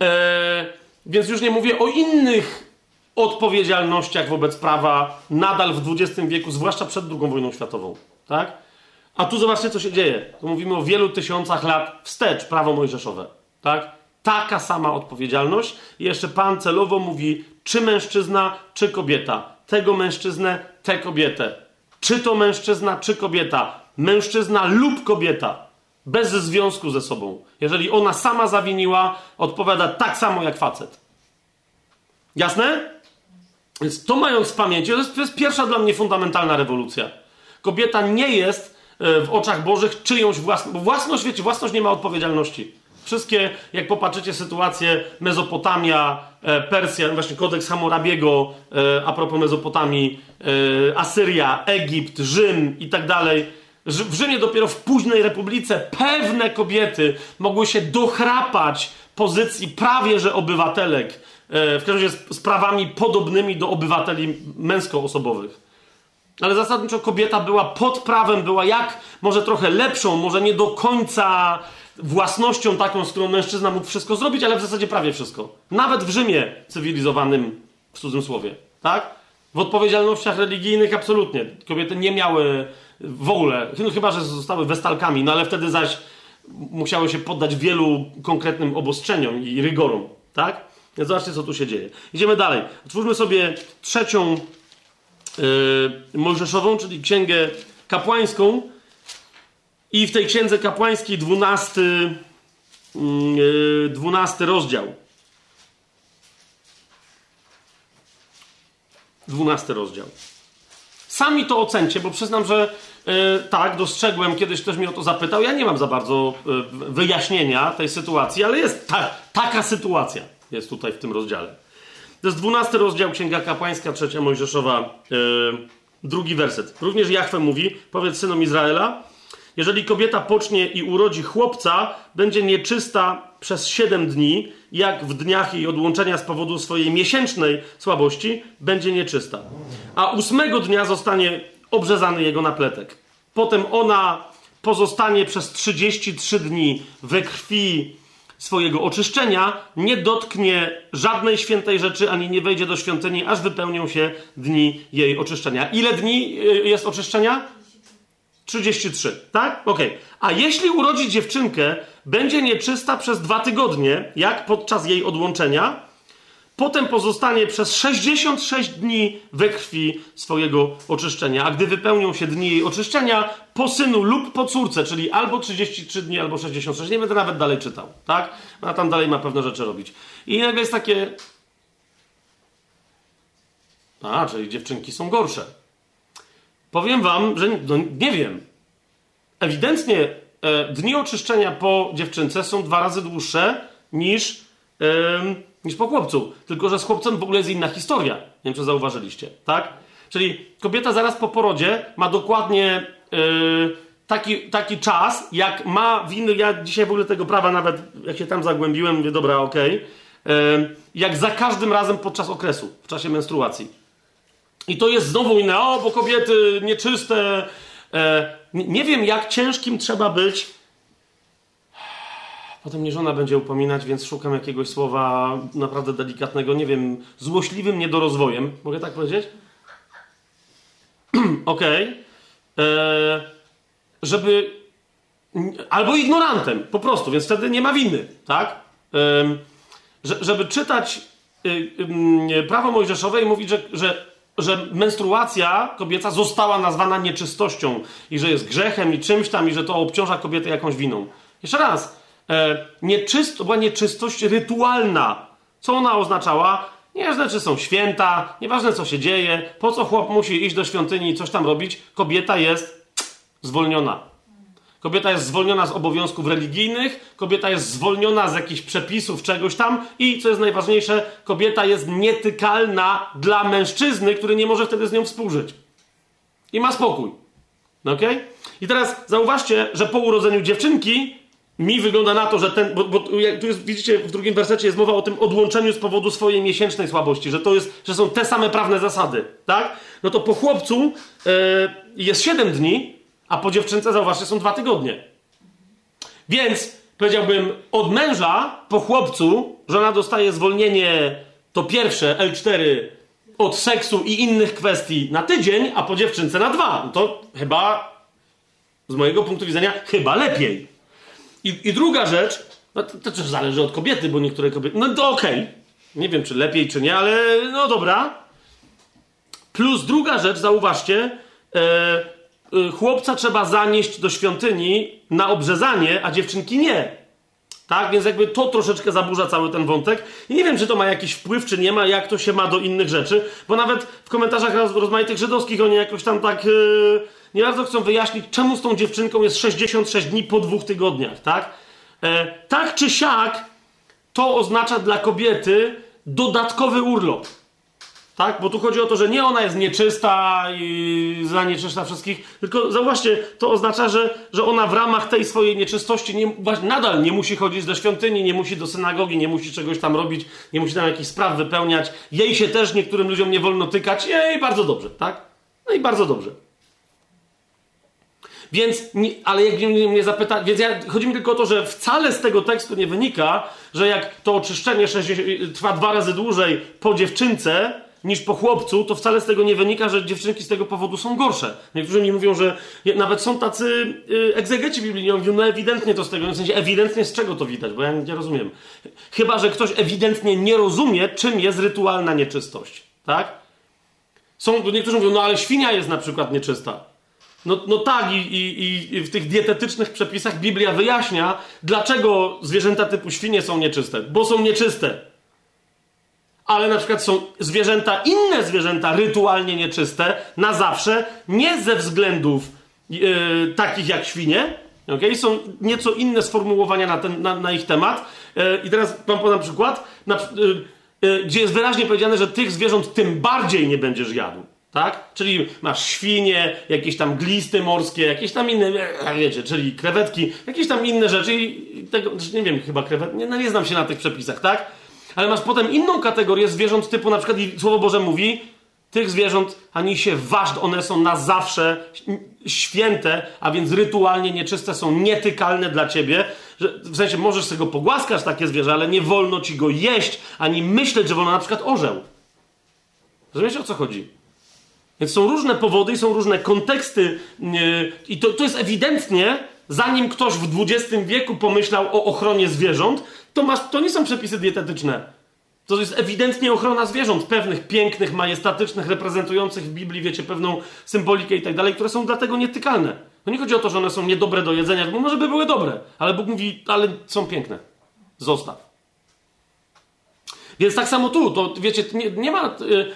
Eee, więc już nie mówię o innych odpowiedzialnościach wobec prawa nadal w XX wieku, zwłaszcza przed II wojną światową, tak? A tu zobaczcie, co się dzieje. Tu mówimy o wielu tysiącach lat wstecz, prawo mojżeszowe, tak? Taka sama odpowiedzialność. I jeszcze Pan celowo mówi, czy mężczyzna, czy kobieta. Tego mężczyznę, tę kobietę. Czy to mężczyzna, czy kobieta. Mężczyzna lub kobieta. Bez związku ze sobą. Jeżeli ona sama zawiniła, odpowiada tak samo jak facet. Jasne? Więc to mając w pamięci, to jest, to jest pierwsza dla mnie fundamentalna rewolucja. Kobieta nie jest e, w oczach Bożych czyjąś własność, bo własność, wiecie, własność nie ma odpowiedzialności. Wszystkie, jak popatrzycie sytuację, Mezopotamia, Persja, właśnie kodeks Hammurabiego, e, a propos Mezopotamii, e, Asyria, Egipt, Rzym i tak dalej. W Rzymie dopiero w późnej republice pewne kobiety mogły się dochrapać pozycji prawie że obywatelek, w każdym razie z prawami podobnymi do obywateli męskoosobowych. ale zasadniczo kobieta była pod prawem, była jak może trochę lepszą, może nie do końca własnością taką, z którą mężczyzna mógł wszystko zrobić, ale w zasadzie prawie wszystko. Nawet w Rzymie cywilizowanym, w cudzym słowie, tak? W odpowiedzialnościach religijnych absolutnie. Kobiety nie miały w ogóle, no chyba, że zostały westalkami, no ale wtedy zaś musiały się poddać wielu konkretnym obostrzeniom i rygorom, tak? Więc zobaczcie, co tu się dzieje. Idziemy dalej. Otwórzmy sobie trzecią yy, Mojżeszową, czyli księgę kapłańską. I w tej księdze kapłańskiej dwunasty, yy, dwunasty rozdział. Dwunasty rozdział. Sami to ocencie, bo przyznam, że yy, tak, dostrzegłem, kiedyś ktoś mnie o to zapytał. Ja nie mam za bardzo yy, wyjaśnienia tej sytuacji, ale jest ta, taka sytuacja jest tutaj w tym rozdziale. To jest dwunasty rozdział Księga Kapłańska, trzecia Mojżeszowa, yy, drugi werset. Również Jachwę mówi, powiedz synom Izraela, jeżeli kobieta pocznie i urodzi chłopca, będzie nieczysta przez siedem dni, jak w dniach jej odłączenia z powodu swojej miesięcznej słabości, będzie nieczysta. A ósmego dnia zostanie obrzezany jego napletek. Potem ona pozostanie przez 33 dni we krwi swojego oczyszczenia, nie dotknie żadnej świętej rzeczy, ani nie wejdzie do świątyni, aż wypełnią się dni jej oczyszczenia. Ile dni y, jest oczyszczenia? 33, tak? Ok. A jeśli urodzi dziewczynkę, będzie nieczysta przez dwa tygodnie, jak podczas jej odłączenia, potem pozostanie przez 66 dni we krwi swojego oczyszczenia. A gdy wypełnią się dni jej oczyszczenia, po synu lub po córce, czyli albo 33 dni, albo 66. Nie będę nawet dalej czytał, tak? Ona tam dalej ma pewne rzeczy robić. I nagle jest takie. A, czyli dziewczynki są gorsze. Powiem wam, że no, nie wiem. Ewidentnie e, dni oczyszczenia po dziewczynce są dwa razy dłuższe niż, e, niż po chłopcu. Tylko, że z chłopcem w ogóle jest inna historia. Nie wiem, czy zauważyliście, tak? Czyli kobieta zaraz po porodzie ma dokładnie e, taki, taki czas, jak ma winy. Ja dzisiaj w ogóle tego prawa nawet, jak się tam zagłębiłem, mówię, dobra, okej. Okay, jak za każdym razem podczas okresu, w czasie menstruacji. I to jest znowu inne, o, bo kobiety nieczyste. E, nie wiem, jak ciężkim trzeba być. Potem mnie żona będzie upominać, więc szukam jakiegoś słowa naprawdę delikatnego. Nie wiem, złośliwym niedorozwojem. Mogę tak powiedzieć? Okej. Okay. E, żeby. Albo ignorantem, po prostu, więc wtedy nie ma winy, tak? E, żeby czytać y, y, prawo mojżeszowe i mówić, że, że że menstruacja kobieca została nazwana nieczystością i że jest grzechem i czymś tam i że to obciąża kobietę jakąś winą. Jeszcze raz, e, nieczyst, to była nieczystość rytualna. Co ona oznaczała? Nieważne, czy są święta, nieważne, co się dzieje, po co chłop musi iść do świątyni i coś tam robić, kobieta jest zwolniona. Kobieta jest zwolniona z obowiązków religijnych, kobieta jest zwolniona z jakichś przepisów, czegoś tam i, co jest najważniejsze, kobieta jest nietykalna dla mężczyzny, który nie może wtedy z nią współżyć. I ma spokój. Ok? I teraz zauważcie, że po urodzeniu dziewczynki mi wygląda na to, że ten. Bo, bo tu jest, widzicie, w drugim wersecie jest mowa o tym odłączeniu z powodu swojej miesięcznej słabości, że to jest, że są te same prawne zasady, tak? No to po chłopcu yy, jest 7 dni, a po dziewczynce, zauważcie, są dwa tygodnie. Więc powiedziałbym, od męża po chłopcu żona dostaje zwolnienie to pierwsze L4 od seksu i innych kwestii na tydzień, a po dziewczynce na dwa. No to chyba, z mojego punktu widzenia, chyba lepiej. I, i druga rzecz, no to, to też zależy od kobiety, bo niektóre kobiety. No to okej. Okay. Nie wiem, czy lepiej, czy nie, ale no dobra. Plus druga rzecz, zauważcie, e, chłopca trzeba zanieść do świątyni na obrzezanie, a dziewczynki nie. Tak, więc jakby to troszeczkę zaburza cały ten wątek. I nie wiem, czy to ma jakiś wpływ, czy nie ma, jak to się ma do innych rzeczy, bo nawet w komentarzach rozmaitych żydowskich oni jakoś tam tak yy, nie bardzo chcą wyjaśnić, czemu z tą dziewczynką jest 66 dni po dwóch tygodniach, tak? E, tak czy siak, to oznacza dla kobiety dodatkowy urlop. Tak? Bo tu chodzi o to, że nie ona jest nieczysta i zanieczyszcza wszystkich, tylko zauważcie, to oznacza, że, że ona w ramach tej swojej nieczystości nie, nadal nie musi chodzić do świątyni, nie musi do synagogi, nie musi czegoś tam robić, nie musi tam jakichś spraw wypełniać. Jej się też niektórym ludziom nie wolno tykać. Jej, bardzo dobrze, tak? No i bardzo dobrze. Więc, ale jak mnie, zapyta, więc ja, chodzi mi tylko o to, że wcale z tego tekstu nie wynika, że jak to oczyszczenie 60, trwa dwa razy dłużej po dziewczynce niż po chłopcu, to wcale z tego nie wynika, że dziewczynki z tego powodu są gorsze. Niektórzy mi mówią, że nawet są tacy yy, egzegeci biblijni, mówią, no ewidentnie to z tego, w sensie ewidentnie z czego to widać, bo ja nie rozumiem. Chyba, że ktoś ewidentnie nie rozumie, czym jest rytualna nieczystość, tak? Są, niektórzy mówią, no ale świnia jest na przykład nieczysta. No, no tak, i, i, i w tych dietetycznych przepisach Biblia wyjaśnia, dlaczego zwierzęta typu świnie są nieczyste. Bo są nieczyste. Ale na przykład są zwierzęta, inne zwierzęta rytualnie nieczyste na zawsze, nie ze względów yy, takich jak świnie. Okay? Są nieco inne sformułowania na, ten, na, na ich temat. Yy, I teraz wam podam przykład, na, yy, gdzie jest wyraźnie powiedziane, że tych zwierząt tym bardziej nie będziesz jadł. Tak? Czyli masz świnie, jakieś tam glisty morskie, jakieś tam inne, wiecie, czyli krewetki, jakieś tam inne rzeczy i tego, nie wiem, chyba krewet, nie, no nie znam się na tych przepisach, tak? Ale masz potem inną kategorię zwierząt typu na przykład, i Słowo Boże mówi, tych zwierząt ani się waż, one są na zawsze święte, a więc rytualnie nieczyste, są nietykalne dla ciebie. Że, w sensie możesz sobie go pogłaskać, takie zwierzę, ale nie wolno ci go jeść, ani myśleć, że wolno na przykład orzeł. Rozumiecie o co chodzi? Więc są różne powody są różne konteksty, yy, i to, to jest ewidentnie, zanim ktoś w XX wieku pomyślał o ochronie zwierząt, to, masz, to nie są przepisy dietetyczne. To jest ewidentnie ochrona zwierząt, pewnych pięknych, majestatycznych, reprezentujących w Biblii, wiecie, pewną symbolikę i tak dalej, które są dlatego nietykalne. No nie chodzi o to, że one są niedobre do jedzenia, bo może by były dobre, ale Bóg mówi, ale są piękne. Zostaw. Więc tak samo tu, to wiecie, nie, nie ma. Yy,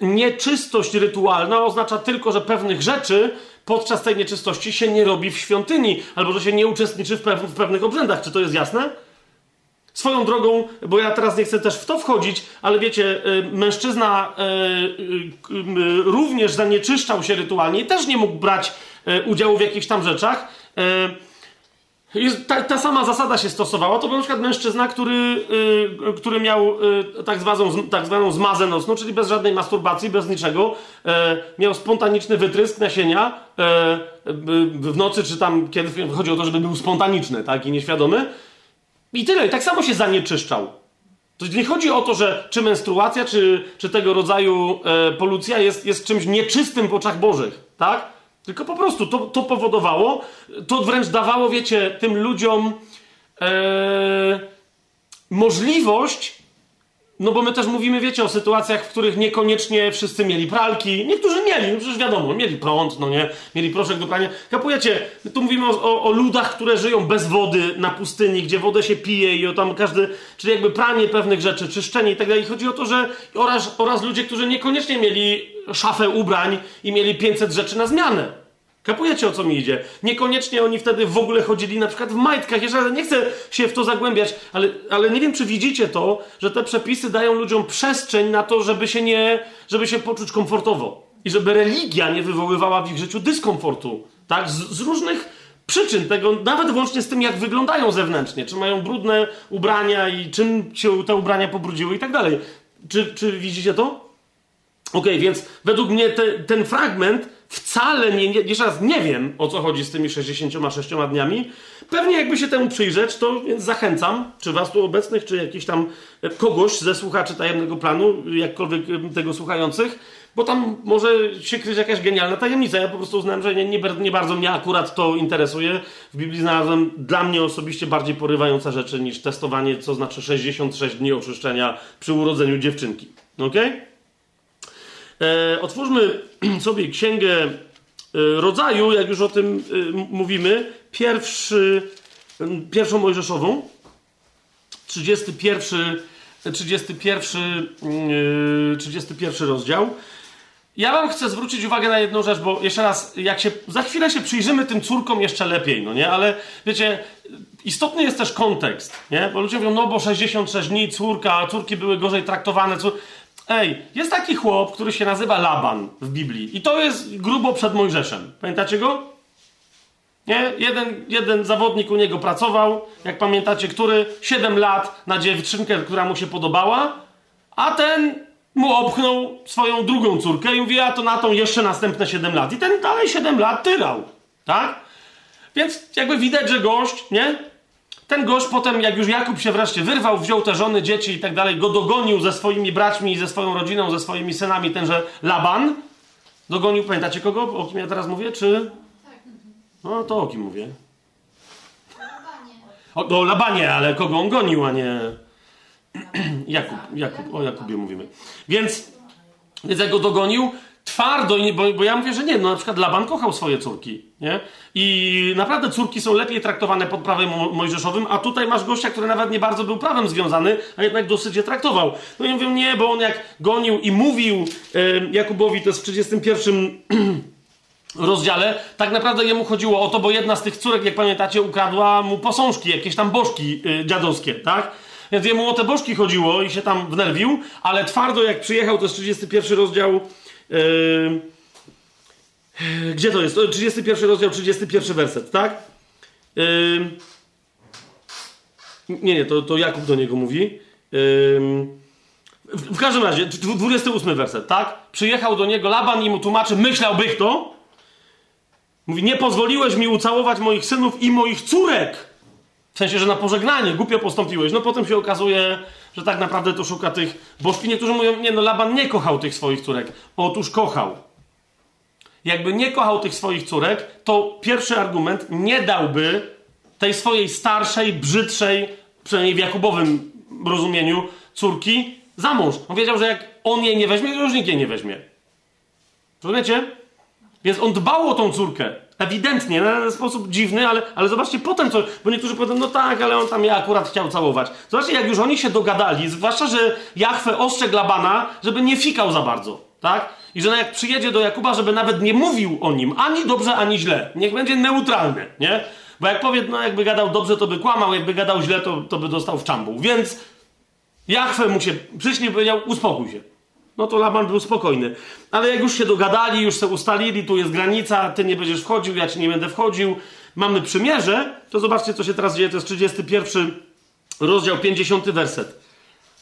nieczystość rytualna oznacza tylko, że pewnych rzeczy podczas tej nieczystości się nie robi w świątyni, albo że się nie uczestniczy w, w pewnych obrzędach. Czy to jest jasne? Swoją drogą, bo ja teraz nie chcę też w to wchodzić, ale wiecie, y, mężczyzna y, y, również zanieczyszczał się rytualnie i też nie mógł brać udziału w jakichś tam rzeczach. Ta, ta, sama zasada się stosowała. To był na przykład mężczyzna, który, yy, który miał yy, tak, zwaną, tak zwaną zmazę nocną, czyli bez żadnej masturbacji, bez niczego. Yy, miał spontaniczny wytrysk nasienia w nocy, czy tam kiedy chodzi o to, żeby był spontaniczny, tak, i nieświadomy. I tyle. I tak samo się zanieczyszczał. To nie chodzi o to, że czy menstruacja, czy, czy tego rodzaju polucja jest, jest czymś nieczystym w oczach Bożych, tak? Tylko po prostu to, to powodowało, to wręcz dawało, wiecie, tym ludziom e, możliwość no bo my też mówimy, wiecie, o sytuacjach, w których niekoniecznie wszyscy mieli pralki. Niektórzy mieli, no przecież wiadomo, mieli prąd, no nie, mieli proszek do prania. Kapujecie, my tu mówimy o, o, ludach, które żyją bez wody na pustyni, gdzie wodę się pije i o tam każdy, czyli jakby pranie pewnych rzeczy, czyszczenie i tak dalej. Chodzi o to, że oraz, oraz ludzie, którzy niekoniecznie mieli szafę ubrań i mieli 500 rzeczy na zmianę. Kapujecie o co mi idzie? Niekoniecznie oni wtedy w ogóle chodzili na przykład w majtkach. Jeszcze nie chcę się w to zagłębiać, ale, ale nie wiem, czy widzicie to, że te przepisy dają ludziom przestrzeń na to, żeby się nie, żeby się poczuć komfortowo. I żeby religia nie wywoływała w ich życiu dyskomfortu. Tak? Z, z różnych przyczyn tego, nawet włącznie z tym, jak wyglądają zewnętrznie. Czy mają brudne ubrania i czym się te ubrania pobrudziły i tak dalej. Czy, czy widzicie to? Okej, okay, więc według mnie te, ten fragment wcale nie, nie, jeszcze raz nie wiem, o co chodzi z tymi 66 dniami. Pewnie jakby się temu przyjrzeć, to więc zachęcam, czy was tu obecnych, czy jakiś tam e, kogoś ze słuchaczy tajemnego planu, jakkolwiek tego słuchających, bo tam może się kryć jakaś genialna tajemnica. Ja po prostu uznałem, że nie, nie, nie bardzo mnie akurat to interesuje. W Biblii znalazłem dla mnie osobiście bardziej porywające rzeczy niż testowanie, co znaczy 66 dni oczyszczenia przy urodzeniu dziewczynki. Okej? Okay? E, otwórzmy sobie księgę e, rodzaju, jak już o tym e, mówimy, pierwszy, pierwszą Mojżeszową, 31, 31, 31 rozdział. Ja wam chcę zwrócić uwagę na jedną rzecz, bo jeszcze raz, jak się, za chwilę się przyjrzymy tym córkom jeszcze lepiej, no nie? Ale wiecie, istotny jest też kontekst, nie? Bo ludzie mówią, no bo 66 dni, córka, córki były gorzej traktowane, cór... Ej, jest taki chłop, który się nazywa Laban w Biblii. I to jest grubo przed Mojżeszem. Pamiętacie go? Nie? Jeden, jeden zawodnik u niego pracował, jak pamiętacie, który 7 lat na dziewczynkę, która mu się podobała, a ten mu obchnął swoją drugą córkę i mówi, a to na tą jeszcze następne 7 lat. I ten dalej 7 lat tyrał, tak? Więc jakby widać, że gość, nie? Ten gość potem, jak już Jakub się wreszcie wyrwał, wziął te żony, dzieci i tak dalej, go dogonił ze swoimi braćmi, ze swoją rodziną, ze swoimi synami, tenże Laban. Dogonił, pamiętacie kogo? O kim ja teraz mówię, czy... No to o kim mówię? O, o Labanie, ale kogo on gonił, a nie... Jakub, Jakub, o Jakubie mówimy. Więc, więc jak go dogonił, twardo, bo, bo ja mówię, że nie, no na przykład Laban kochał swoje córki, nie? I naprawdę córki są lepiej traktowane pod prawem mojżeszowym, a tutaj masz gościa, który nawet nie bardzo był prawem związany, a jednak dosyć je traktował. No i mówią, nie, bo on jak gonił i mówił Jakubowi, to jest w 31 rozdziale, tak naprawdę jemu chodziło o to, bo jedna z tych córek, jak pamiętacie, ukradła mu posążki, jakieś tam bożki y, dziadowskie, tak? Więc jemu o te bożki chodziło i się tam wnerwił, ale twardo jak przyjechał, to jest 31 rozdział. Gdzie to jest? 31 rozdział, 31 werset, tak? Yy, nie, nie, to, to Jakub do niego mówi. Yy, w, każdym razie, 28 werset, tak? Przyjechał do niego Laban i mu tłumaczy, myślałby to. Mówi, nie pozwoliłeś mi ucałować moich synów i moich córek. W sensie, że na pożegnanie głupio postąpiłeś. No potem się okazuje, że tak naprawdę to szuka tych bożki. Niektórzy mówią, nie no, Laban nie kochał tych swoich córek. Otóż kochał. Jakby nie kochał tych swoich córek, to pierwszy argument nie dałby tej swojej starszej, brzydszej, przynajmniej w Jakubowym rozumieniu, córki za mąż. On wiedział, że jak on jej nie weźmie, to już nikt jej nie weźmie. Rozumiecie? Więc on dbał o tą córkę. Ewidentnie, na sposób dziwny, ale, ale zobaczcie potem, co, bo niektórzy powiedzą, no tak, ale on tam mnie akurat chciał całować. Zobaczcie, jak już oni się dogadali, zwłaszcza, że Jachwę ostrzegł Labana, żeby nie fikał za bardzo, tak? I że jak przyjedzie do Jakuba, żeby nawet nie mówił o nim, ani dobrze, ani źle. Niech będzie neutralny, nie? Bo jak powie, no jakby gadał dobrze, to by kłamał, jakby gadał źle, to, to by dostał w czambuł. Więc Jachwę mu się przyszli i powiedział, uspokój się. No to Laban był spokojny. Ale jak już się dogadali, już się ustalili, tu jest granica, ty nie będziesz wchodził, ja ci nie będę wchodził, mamy przymierze, to zobaczcie, co się teraz dzieje. To jest 31 rozdział, 50 werset.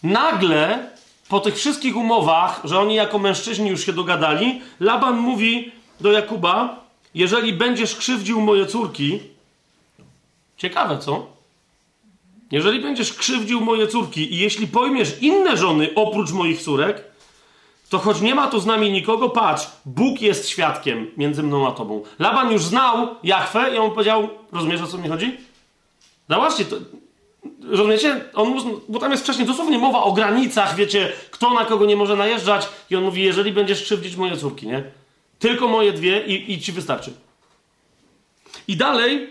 Nagle, po tych wszystkich umowach, że oni jako mężczyźni już się dogadali, Laban mówi do Jakuba, jeżeli będziesz krzywdził moje córki, ciekawe co? Jeżeli będziesz krzywdził moje córki i jeśli pojmiesz inne żony oprócz moich córek, to choć nie ma tu z nami nikogo, patrz, Bóg jest świadkiem między mną a tobą. Laban już znał Jachwę i on powiedział, rozumiesz o co mi chodzi? Zobaczcie, to, rozumiecie? On, bo tam jest wcześniej dosłownie mowa o granicach, wiecie, kto na kogo nie może najeżdżać i on mówi, jeżeli będziesz krzywdzić moje córki, nie? Tylko moje dwie i, i ci wystarczy. I dalej,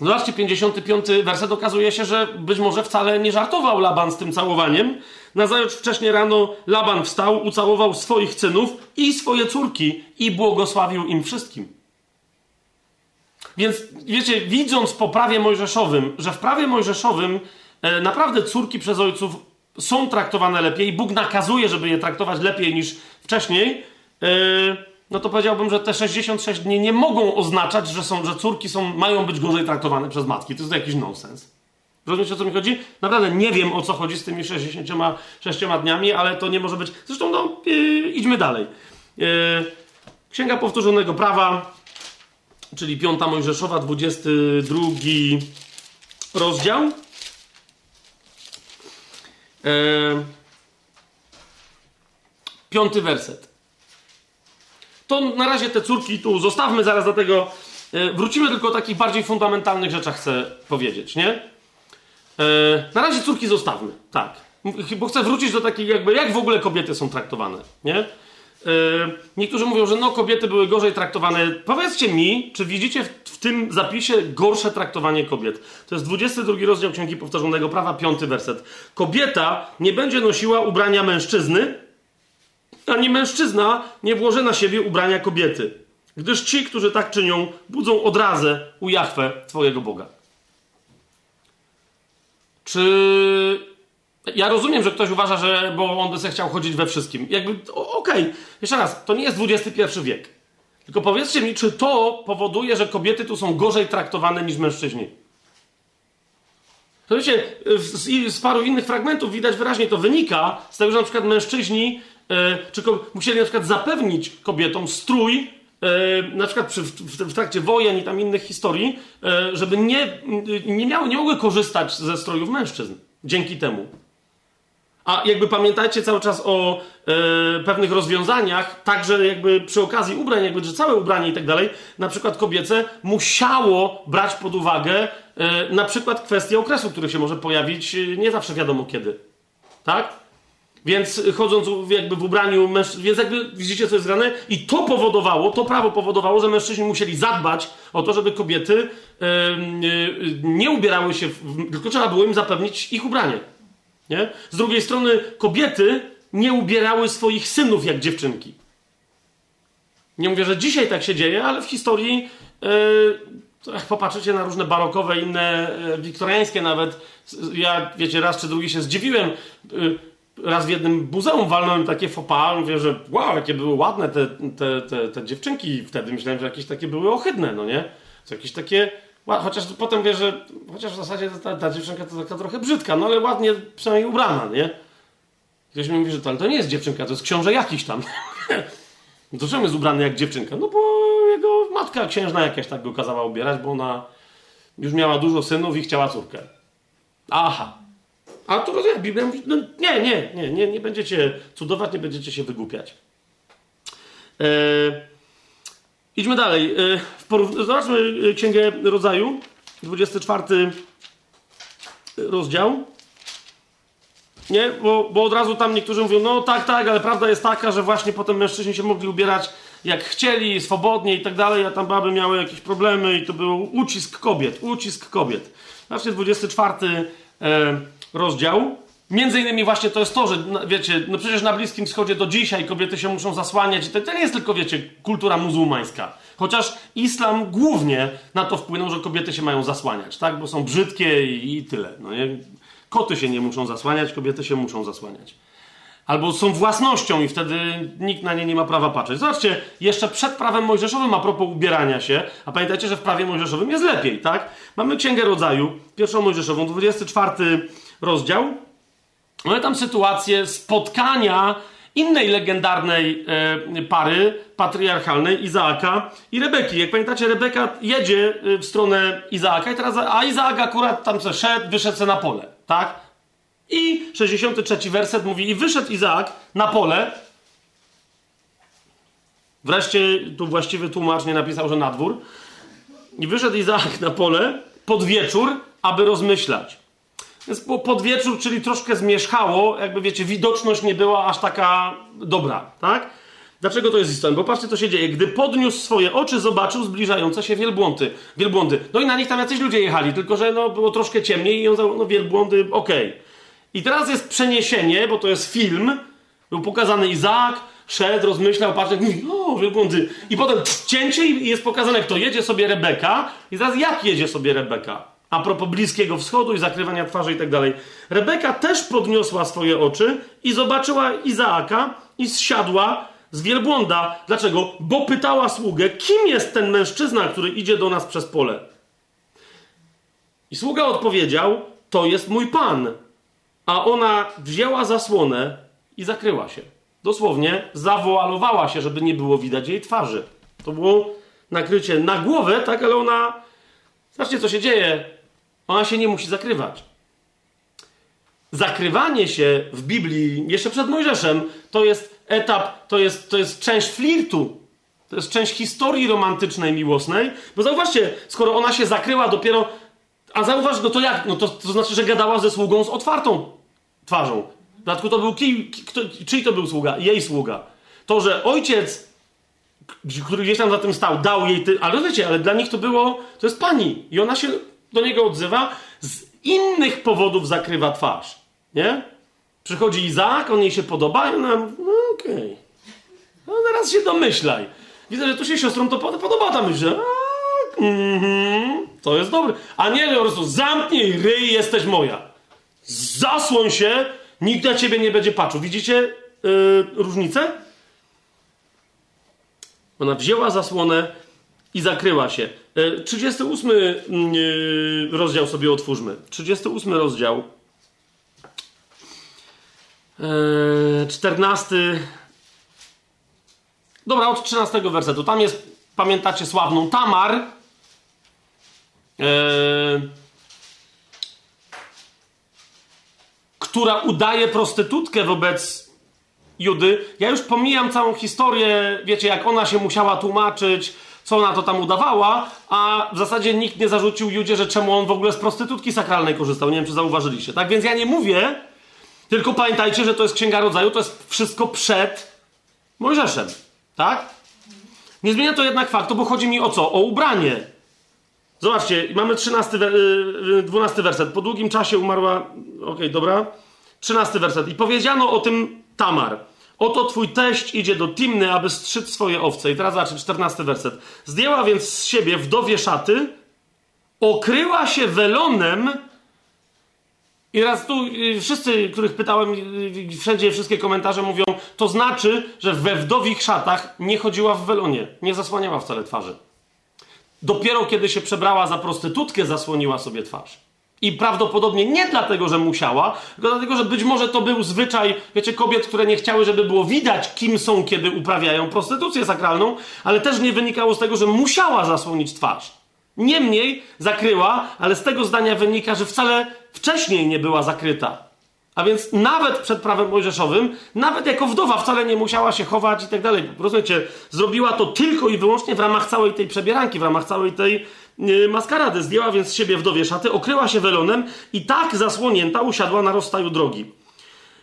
zobaczcie, 55 werset okazuje się, że być może wcale nie żartował Laban z tym całowaniem, Nazajutrz wcześnie rano Laban wstał, ucałował swoich synów i swoje córki i błogosławił im wszystkim. Więc wiecie, widząc po prawie mojżeszowym, że w prawie mojżeszowym e, naprawdę córki przez ojców są traktowane lepiej, Bóg nakazuje, żeby je traktować lepiej niż wcześniej, e, no to powiedziałbym, że te 66 dni nie mogą oznaczać, że, są, że córki są, mają być gorzej traktowane przez matki. To jest jakiś nonsens. Rozumiecie, o co mi chodzi? Naprawdę nie wiem, o co chodzi z tymi 66 dniami, ale to nie może być... Zresztą, no, yy, idźmy dalej. Yy, Księga Powtórzonego Prawa, czyli 5 Mojżeszowa, 22 rozdział. Yy, piąty werset. To na razie te córki tu zostawmy, zaraz do tego yy, wrócimy, tylko o takich bardziej fundamentalnych rzeczach chcę powiedzieć, nie? E, na razie córki zostawmy, tak. Bo chcę wrócić do takiej jakby, jak w ogóle kobiety są traktowane, nie? E, niektórzy mówią, że no kobiety były gorzej traktowane. Powiedzcie mi, czy widzicie w, w, tym zapisie gorsze traktowanie kobiet? To jest 22 rozdział Księgi Powtarzanego Prawa, 5 werset. Kobieta nie będzie nosiła ubrania mężczyzny, ani mężczyzna nie włoży na siebie ubrania kobiety. Gdyż ci, którzy tak czynią, budzą odrazę u Jachwę, Twojego Boga. Czy. Ja rozumiem, że ktoś uważa, że bo on by chciał chodzić we wszystkim. Jakby, okej, okay. jeszcze raz, to nie jest XXI wiek. Tylko powiedzcie mi, czy to powoduje, że kobiety tu są gorzej traktowane niż mężczyźni? Wiecie, z, z paru innych fragmentów widać wyraźnie to wynika z tego, że na przykład mężczyźni e, czy musieli na przykład zapewnić kobietom strój, e, na przykład przy, w, w, trakcie wojen i tam innych historii, e, żeby nie, nie, miały, nie mogły korzystać ze strojów mężczyzn dzięki temu. A jakby pamiętajcie cały czas o e, pewnych rozwiązaniach, także jakby przy okazji ubrań, jakby, że całe ubranie i tak dalej, na przykład kobiece, musiało brać pod uwagę e, na przykład kwestię okresu, który się może pojawić e, nie zawsze wiadomo kiedy. Tak? Więc chodząc jakby w ubraniu mężczyzn, więc jakby widzicie, co jest grane? I to powodowało, to prawo powodowało, że mężczyźni musieli zadbać o to, żeby kobiety yy, yy, nie ubierały się, w, tylko trzeba było im zapewnić ich ubranie. Nie? Z drugiej strony kobiety nie ubierały swoich synów jak dziewczynki. Nie mówię, że dzisiaj tak się dzieje, ale w historii yy, popatrzycie na różne barokowe, inne, yy, wiktoriańskie nawet, ja, wiecie, raz czy drugi się zdziwiłem, yy, raz w jednym muzeum walnąłem takie fopa, mówię, że wow, jakie były ładne te, te, te, te dziewczynki wtedy. Myślałem, że jakieś takie były ohydne, no nie? To jakieś takie Chociaż potem wie, że chociaż w zasadzie ta, ta dziewczynka to taka trochę brzydka, no ale ładnie przynajmniej ubrana, nie? Ktoś mi mówi, że to, ale to nie jest dziewczynka, to jest książę jakiś tam. no to czemu jest ubrany jak dziewczynka? No bo jego matka księżna jakaś tak go kazała ubierać, bo ona już miała dużo synów i chciała córkę. Aha. A to rozumiem, Biblia mówi, no nie, nie, nie, nie, nie będziecie cudować, nie będziecie się wygłupiać. Eee, Idźmy dalej. Y, zobaczmy y, Księgę Rodzaju, 24 rozdział. Nie? Bo, bo od razu tam niektórzy mówią, no tak, tak, ale prawda jest taka, że właśnie potem mężczyźni się mogli ubierać jak chcieli, swobodnie i tak dalej, a tam baby miały jakieś problemy i to był ucisk kobiet, ucisk kobiet. Zobaczcie, 24 e, rozdział. Między innymi właśnie to jest to, że no, wiecie, no przecież na Bliskim Wschodzie do dzisiaj kobiety się muszą zasłaniać i to, to nie jest tylko, wiecie, kultura muzułmańska. Chociaż islam głównie na to wpłynął, że kobiety się mają zasłaniać, tak? Bo są brzydkie i, i tyle. No nie? Koty się nie muszą zasłaniać, kobiety się muszą zasłaniać. Albo są własnością i wtedy nikt na nie nie ma prawa patrzeć. Zobaczcie, jeszcze przed prawem mojżeszowym a propos ubierania się, a pamiętajcie, że w prawie mojżeszowym jest lepiej, tak? Mamy Księgę Rodzaju, pierwszą mojżeszową, 24 rozdział, Mamy tam sytuację spotkania innej legendarnej e, pary patriarchalnej, Izaaka i Rebeki. Jak pamiętacie, Rebeka jedzie e, w stronę Izaaka, i teraz, a Izaak akurat tam se szedł, wyszedł se na pole, tak? I 63 werset mówi, i wyszedł Izaak na pole. Wreszcie tu właściwy tłumacz nie napisał, że na dwór. I wyszedł Izaak na pole pod wieczór, aby rozmyślać. Więc pod wieczór, czyli troszkę zmierzchało, jakby wiecie, widoczność nie była aż taka dobra, tak? Dlaczego to jest istotne? Bo patrzcie, co się dzieje. Gdy podniósł swoje oczy, zobaczył zbliżające się wielbłądy. wielbłądy. No i na nich tam jacyś ludzie jechali, tylko że no, było troszkę ciemniej i on no wielbłądy, okej. Okay. I teraz jest przeniesienie, bo to jest film. Był pokazany Izaak, szedł, rozmyślał, patrzył, mówi, o, wielbłądy. I potem cięcie i jest pokazane, kto jedzie sobie Rebeka. I teraz jak jedzie sobie Rebeka? A propos Bliskiego Wschodu i zakrywania twarzy i tak dalej. Rebeka też podniosła swoje oczy i zobaczyła Izaaka i zsiadła z wielbłąda. Dlaczego? Bo pytała sługę, kim jest ten mężczyzna, który idzie do nas przez pole. I sługa odpowiedział, to jest mój pan. A ona wzięła zasłonę i zakryła się. Dosłownie zawoalowała się, żeby nie było widać jej twarzy. To było nakrycie na głowę, tak, ale ona. Zobaczcie, co się dzieje. Ona się nie musi zakrywać. Zakrywanie się w Biblii, jeszcze przed Mojżeszem, to jest etap, to jest, to jest część flirtu. To jest część historii romantycznej, miłosnej. Bo zauważcie, skoro ona się zakryła dopiero. A zauważ, no to jak? No to, to znaczy, że gadała ze sługą z otwartą twarzą. W dodatku to był ki, kto, czyj to był sługa? Jej sługa. To, że ojciec, który gdzieś tam za tym stał, dał jej. Ty, ale wiecie, ale dla nich to było. To jest pani. I ona się do niego odzywa, z innych powodów zakrywa twarz. Nie? Przychodzi Izaak, on jej się podoba i ona, no okej. Okay. No teraz się domyślaj. Widzę, że tu się siostrą to podoba ta myśl, że mm to jest dobre. A nie, po prostu zamknij ryj, jesteś moja. Zasłoń się, nikt na ciebie nie będzie patrzył. Widzicie yy, różnicę? Ona wzięła zasłonę i zakryła się. 38 mm, rozdział sobie otwórzmy. 38 rozdział. 14. Dobra, od 13 wersetu. Tam jest, pamiętacie, sławną Tamar. Która udaje prostytutkę wobec Judy. Ja już pomijam całą historię, wiecie, jak ona się musiała tłumaczyć, co ona to tam udawała, a w zasadzie nikt nie zarzucił Judzie, że czemu on w ogóle z prostytutki sakralnej korzystał. Nie wiem, czy zauważyliście. Tak więc ja nie mówię, tylko pamiętajcie, że to jest Księga Rodzaju, to jest wszystko przed Mojżeszem. Tak? Nie zmienia to jednak faktu, bo chodzi mi o co? O ubranie. Zobaczcie, mamy 13, 12 y, y, werset. Po długim czasie umarła. Okej, okay, dobra. 13 werset. I powiedziano o tym Tamar. Oto twój teść idzie do Timny, aby strzyc swoje owce. I teraz zobaczcie, 14 werset. Zdjęła więc z siebie wdowie szaty, okryła się welonem. I raz tu y, wszyscy, których pytałem, wszędzie wszystkie komentarze mówią, to znaczy, że we wdowich szatach nie chodziła w welonie, nie zasłaniała wcale twarzy. Dopiero kiedy się przebrała za prostytutkę, zasłoniła sobie twarz. I prawdopodobnie nie dlatego, że musiała, tylko dlatego, że być może to był zwyczaj, wiecie, kobiet, które nie chciały, żeby było widać, kim są, kiedy uprawiają prostytucję sakralną, ale też nie wynikało z tego, że musiała zasłonić twarz. Niemniej zakryła, ale z tego zdania wynika, że wcale wcześniej nie była zakryta. A więc nawet przed prawem mojżeszowym, nawet jako wdowa wcale nie musiała się chować i tak dalej. Rozumiecie, zrobiła to tylko i wyłącznie w ramach całej tej przebieranki, w ramach całej tej maskarady. Zdjęła więc z siebie wdowie szaty, okryła się welonem i tak zasłonięta usiadła na rozstaju drogi.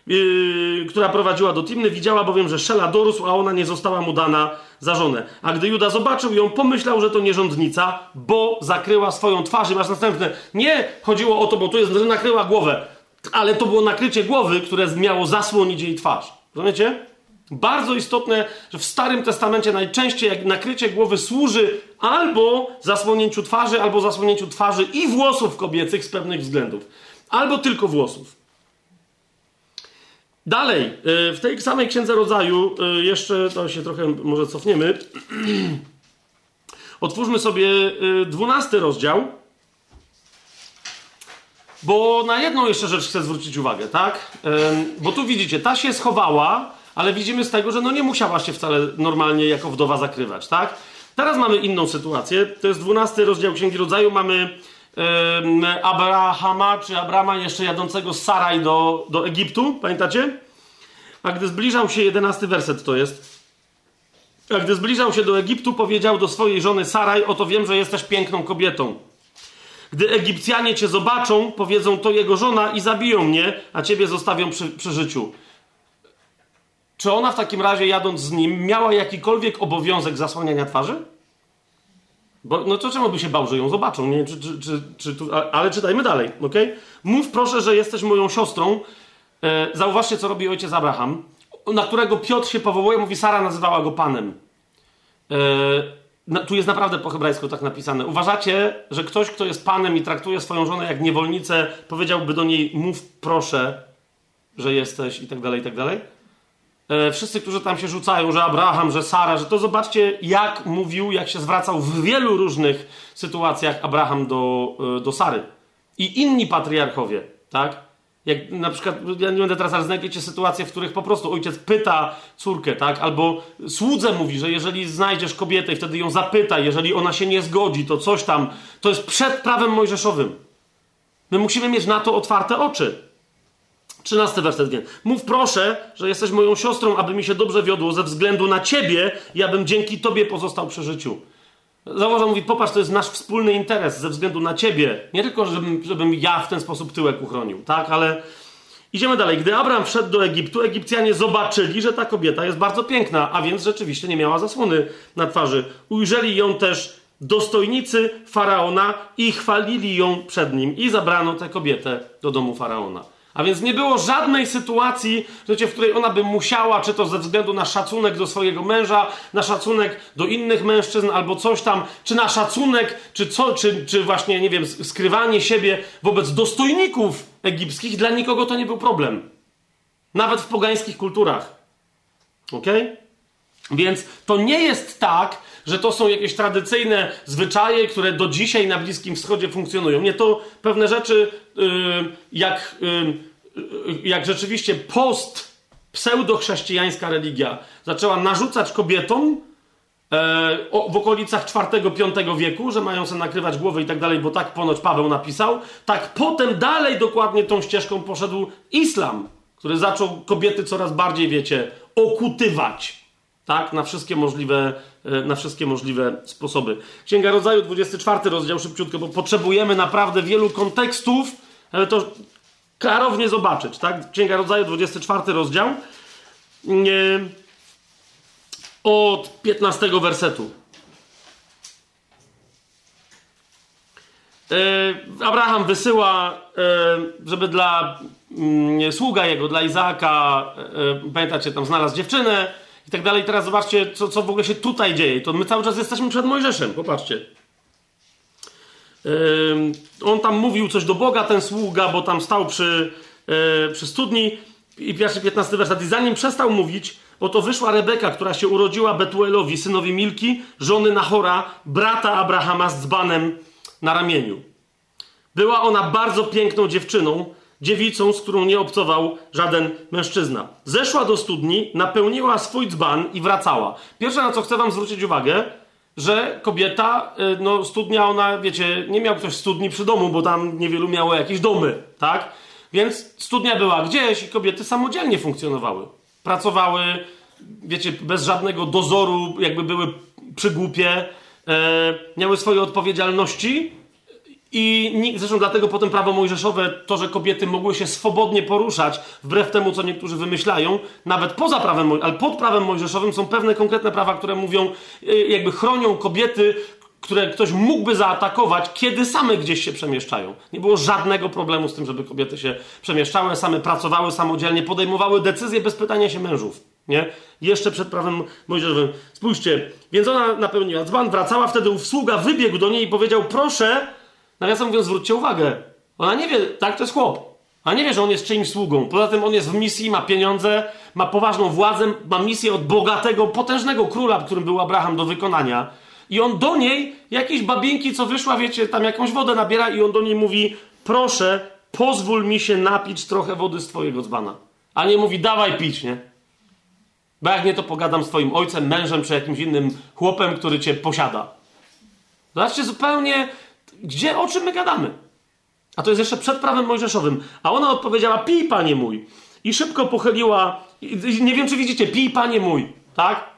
Yy, która prowadziła do Timny, widziała bowiem, że Szela dorósł, a ona nie została mu dana za żonę. A gdy Juda zobaczył ją, pomyślał, że to nierządnica, bo zakryła swoją twarz. I masz następne. Nie chodziło o to, bo tu jest, że nakryła głowę ale to było nakrycie głowy, które miało zasłonić jej twarz. Rozumiecie? Bardzo istotne, że w Starym Testamencie najczęściej jak nakrycie głowy służy albo zasłonięciu twarzy, albo zasłonięciu twarzy i włosów kobiecych z pewnych względów. Albo tylko włosów. Dalej, y, w tej samej Księdze Rodzaju, y, jeszcze to się trochę może cofniemy. Otwórzmy sobie y, dwunasty rozdział. Bo na jedną jeszcze rzecz chcę zwrócić uwagę, tak? Bo tu widzicie, ta się schowała, ale widzimy z tego, że no nie musiała się wcale normalnie jako wdowa zakrywać, tak? Teraz mamy inną sytuację. To jest 12 rozdział Księgi Rodzaju. Mamy Abrahama, czy Abrama jeszcze jadącego z Saraj do, do Egiptu, pamiętacie? A gdy zbliżał się, 11 werset to jest. A gdy zbliżał się do Egiptu, powiedział do swojej żony Saraj, oto wiem, że jesteś piękną kobietą. Gdy Egipcjanie cię zobaczą, powiedzą to jego żona i zabiją mnie, a ciebie zostawią przy, przy życiu. Czy ona w takim razie, jadąc z nim, miała jakikolwiek obowiązek zasłaniania twarzy? Bo, no to czemu by się bał, że ją zobaczą? Nie, czy, czy, czy, czy tu, ale czytajmy dalej, ok? Mów proszę, że jesteś moją siostrą. E, zauważcie, co robi ojciec Abraham, na którego Piotr się powołuje, mówi, Sara nazywała go panem. E, no, tu jest naprawdę po hebrajsku tak napisane. Uważacie, że ktoś, kto jest panem i traktuje swoją żonę jak niewolnicę, powiedziałby do niej: Mów proszę, że jesteś, i tak dalej, i tak dalej? E, wszyscy, którzy tam się rzucają, że Abraham, że Sara, że to zobaczcie, jak mówił, jak się zwracał w wielu różnych sytuacjach Abraham do, e, do Sary. I inni patriarchowie, tak? Jak na przykład, ja nie będę teraz, ale znajdziecie sytuacje, w których po prostu ojciec pyta córkę, tak? Albo słudze mówi, że jeżeli znajdziesz kobietę i wtedy ją zapyta, jeżeli ona się nie zgodzi, to coś tam, to jest przed prawem mojżeszowym. My musimy mieć na to otwarte oczy. Trzynasty werset więc. Mów proszę, że jesteś moją siostrą, aby mi się dobrze wiodło ze względu na ciebie i abym dzięki tobie pozostał przy życiu. Założa mówi, popatrz, to jest nasz wspólny interes ze względu na ciebie. Nie tylko, żebym, żebym ja w ten sposób tyłek uchronił, tak? Ale idziemy dalej. Gdy Abraham wszedł do Egiptu, Egipcjanie zobaczyli, że ta kobieta jest bardzo piękna, a więc rzeczywiście nie miała zasłony na twarzy. Ujrzeli ją też dostojnicy Faraona i chwalili ją przed nim. I zabrano tę kobietę do domu Faraona. A więc nie było żadnej sytuacji, w której ona by musiała, czy to ze względu na szacunek do swojego męża, na szacunek do innych mężczyzn, albo coś tam, czy na szacunek, czy, co, czy, czy właśnie, nie wiem, skrywanie siebie wobec dostojników egipskich, dla nikogo to nie był problem. Nawet w pogańskich kulturach. Ok? Więc to nie jest tak, że to są jakieś tradycyjne zwyczaje, które do dzisiaj na Bliskim Wschodzie funkcjonują. Nie, to pewne rzeczy, yy, jak, yy, jak rzeczywiście post pseudochrześcijańska religia zaczęła narzucać kobietom e, w okolicach IV-V wieku, że mają sobie nakrywać głowy i tak dalej, bo tak ponoć Paweł napisał, tak potem dalej dokładnie tą ścieżką poszedł islam, który zaczął kobiety coraz bardziej, wiecie, okutywać. Tak, na wszystkie możliwe, e, na wszystkie możliwe sposoby. Księga Rodzaju, 24 rozdział, szybciutko, bo potrzebujemy naprawdę wielu kontekstów, ale to klarownie zobaczyć, tak? Księga Rodzaju, 24 rozdział. Od 15 wersetu. E, Abraham wysyła, e, żeby dla mm, sługa jego, dla Izaaka, e, pamiętacie, tam znalazł dziewczynę i tak dalej. Teraz zobaczcie, co, co w ogóle się tutaj dzieje. To my cały czas jesteśmy przed Mojżeszem, popatrzcie. On tam mówił coś do Boga, ten sługa, bo tam stał przy, przy studni i pierwszy 15 werset. I zanim przestał mówić, oto wyszła Rebeka, która się urodziła Betuelowi, synowi Milki, żony Nahora, brata Abrahama z dzbanem na ramieniu. Była ona bardzo piękną dziewczyną, dziewicą, z którą nie obcował żaden mężczyzna. Zeszła do studni, napełniła swój dzban i wracała. Pierwsze, na co chcę wam zwrócić uwagę, że kobieta, y, no studnia, ona, wiecie, nie miał ktoś studni przy domu, bo tam niewielu miało jakieś domy, tak? Więc studnia była gdzieś i kobiety samodzielnie funkcjonowały. Pracowały, wiecie, bez żadnego dozoru, jakby były przygłupie, e, miały swoje odpowiedzialności i zresztą dlatego potem prawo mojżeszowe, to, że kobiety mogły się swobodnie poruszać, wbrew temu, co niektórzy wymyślają, nawet poza prawem, ale pod prawem mojżeszowym są pewne konkretne prawa, które mówią, e, jakby chronią kobiety, które ktoś mógłby zaatakować, kiedy same gdzieś się przemieszczają. Nie było żadnego problemu z tym, żeby kobiety się przemieszczały, same pracowały samodzielnie, podejmowały decyzje bez pytania się mężów. Nie? Jeszcze przed prawem mojżeszowym. Spójrzcie, więc ona napełniła dzban, wracała, wtedy ów sługa wybiegł do niej i powiedział, proszę, nawiasem mówiąc, zwróćcie uwagę. Ona nie wie, tak, to jest chłop. A nie wie, że on jest czyimś sługą. Poza tym on jest w misji, ma pieniądze, ma poważną władzę, ma misję od bogatego, potężnego króla, którym był Abraham do wykonania. I on do niej, jakiejś babinki, co wyszła, wiecie, tam jakąś wodę nabiera i on do niej mówi, proszę, pozwól mi się napić trochę wody z twojego dzbana. A nie mówi, dawaj pić, nie? Bo jak nie, to pogadam z twoim ojcem, mężem czy jakimś innym chłopem, który cię posiada. Zobaczcie zupełnie, gdzie, o czym my gadamy. A to jest jeszcze przed prawem mojżeszowym. A ona odpowiedziała, pij, panie mój. I szybko pochyliła, nie wiem, czy widzicie, pij, panie mój, tak?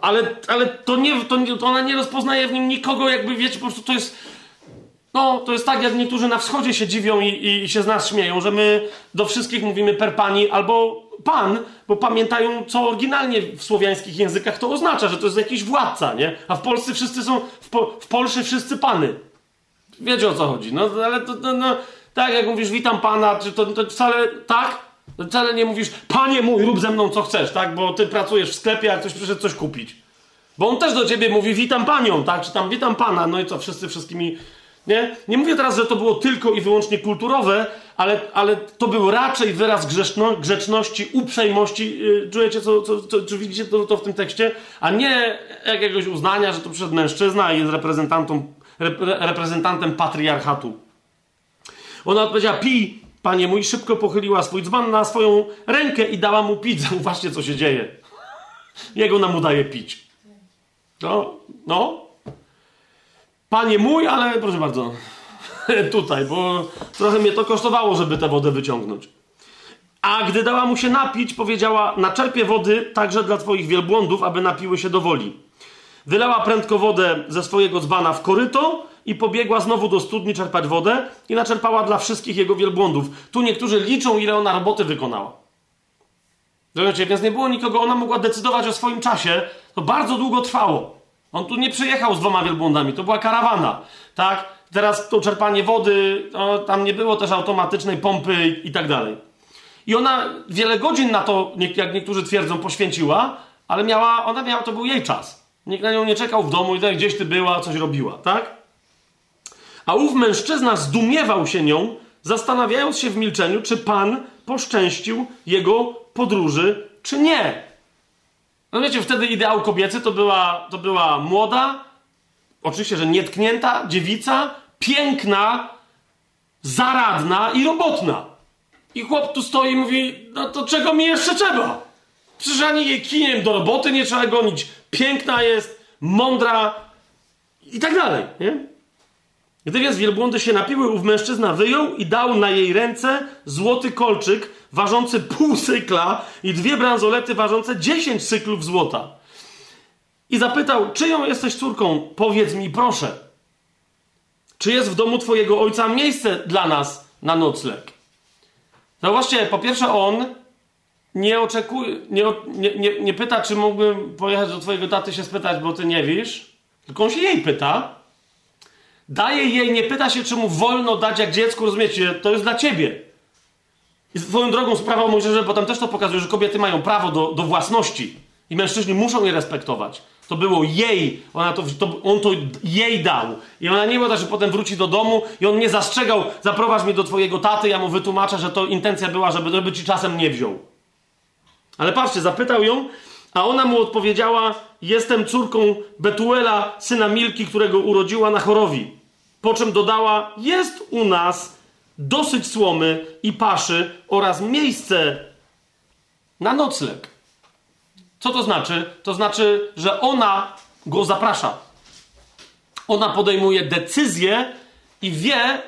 Ale, ale to nie, to to ona nie rozpoznaje w nim nikogo, jakby wiecie, po prostu to jest. No, to jest tak, jak niektórzy na wschodzie się dziwią i, i się z nas śmieją, że my do wszystkich mówimy per pani albo pan, bo pamiętają, co oryginalnie w słowiańskich językach to oznacza, że to jest jakiś władca, nie? A w Polsce wszyscy są, w, po, w Polsce wszyscy pany. Wiecie o co chodzi. No, ale to, to no, tak jak mówisz, witam pana, czy to, to wcale tak, Wcale nie mówisz, panie mój, rób ze mną co chcesz, tak? Bo ty pracujesz w sklepie, a ktoś przyszedł coś kupić. Bo on też do ciebie mówi, witam panią, tak? Czy tam witam pana, no i co, wszyscy wszystkimi. Nie? Nie mówię teraz, że to było tylko i wyłącznie kulturowe, ale, ale to był raczej wyraz grzeszno, grzeczności, uprzejmości. Yy, czujecie, co, co, co, czy widzicie to, to w tym tekście? A nie jakiegoś uznania, że to przyszedł mężczyzna i jest reprezentantem, reprezentantem patriarchatu. Ona odpowiedziała, pij, Panie mój, szybko pochyliła swój dzban na swoją rękę i dała mu pić. Zauważcie, co się dzieje. Jego nam udaje pić. No, no. Panie mój, ale proszę bardzo, tutaj, bo trochę mnie to kosztowało, żeby tę wodę wyciągnąć. A gdy dała mu się napić, powiedziała: Naczerpię wody także dla twoich wielbłądów, aby napiły się do woli. Wylała prędko wodę ze swojego dzbana w koryto i pobiegła znowu do studni czerpać wodę i naczerpała dla wszystkich jego wielbłądów. Tu niektórzy liczą, ile ona roboty wykonała. Rozumiecie? Więc nie było nikogo, ona mogła decydować o swoim czasie. To bardzo długo trwało. On tu nie przyjechał z dwoma wielbłądami, to była karawana, tak? Teraz to czerpanie wody, no, tam nie było też automatycznej pompy i tak dalej. I ona wiele godzin na to, jak niektórzy twierdzą, poświęciła, ale miała, ona miała, to był jej czas. Nikt na nią nie czekał w domu i tak gdzieś ty była, coś robiła, tak? A ów mężczyzna zdumiewał się nią, zastanawiając się w milczeniu, czy Pan poszczęścił jego podróży, czy nie. No wiecie, wtedy ideał kobiecy to była, to była młoda, oczywiście, że nietknięta dziewica, piękna, zaradna i robotna. I chłop tu stoi i mówi, no to czego mi jeszcze trzeba? Przecież ani jej kijem do roboty nie trzeba gonić. Piękna jest, mądra i tak dalej, nie? Gdy więc wielbłądy się napiły, ów mężczyzna wyjął i dał na jej ręce złoty kolczyk ważący pół cykla i dwie bransolety ważące dziesięć cyklów złota. I zapytał, czyją jesteś córką? Powiedz mi, proszę. Czy jest w domu twojego ojca miejsce dla nas na nocleg? Zauważcie, po pierwsze on nie oczekuje, nie, nie, nie, pyta, czy mógłbym pojechać do twojego taty się spytać, bo ty nie wiesz, tylko on się jej pyta. Daje jej, nie pyta się, czy mu wolno dać jak dziecku, rozumiecie, to jest dla ciebie. I swoją drogą sprawa Mojżesza, bo tam też to pokazuje, że kobiety mają prawo do, do własności i mężczyźni muszą je respektować. To było jej, ona to, to, on to jej dał. I ona nie była że potem wróci do domu i on nie zastrzegał, zaprowadź mnie do twojego taty, ja mu wytłumaczę, że to intencja była, żeby, żeby ci czasem nie wziął. Ale patrzcie, zapytał ją, a ona mu odpowiedziała, jestem córką Betuela, syna Milki, którego urodziła na chorowi. Po czym dodała, jest u nas dosyć słomy i paszy oraz miejsce na nocleg. Co to znaczy? To znaczy, że ona go zaprasza. Ona podejmuje decyzję i wie,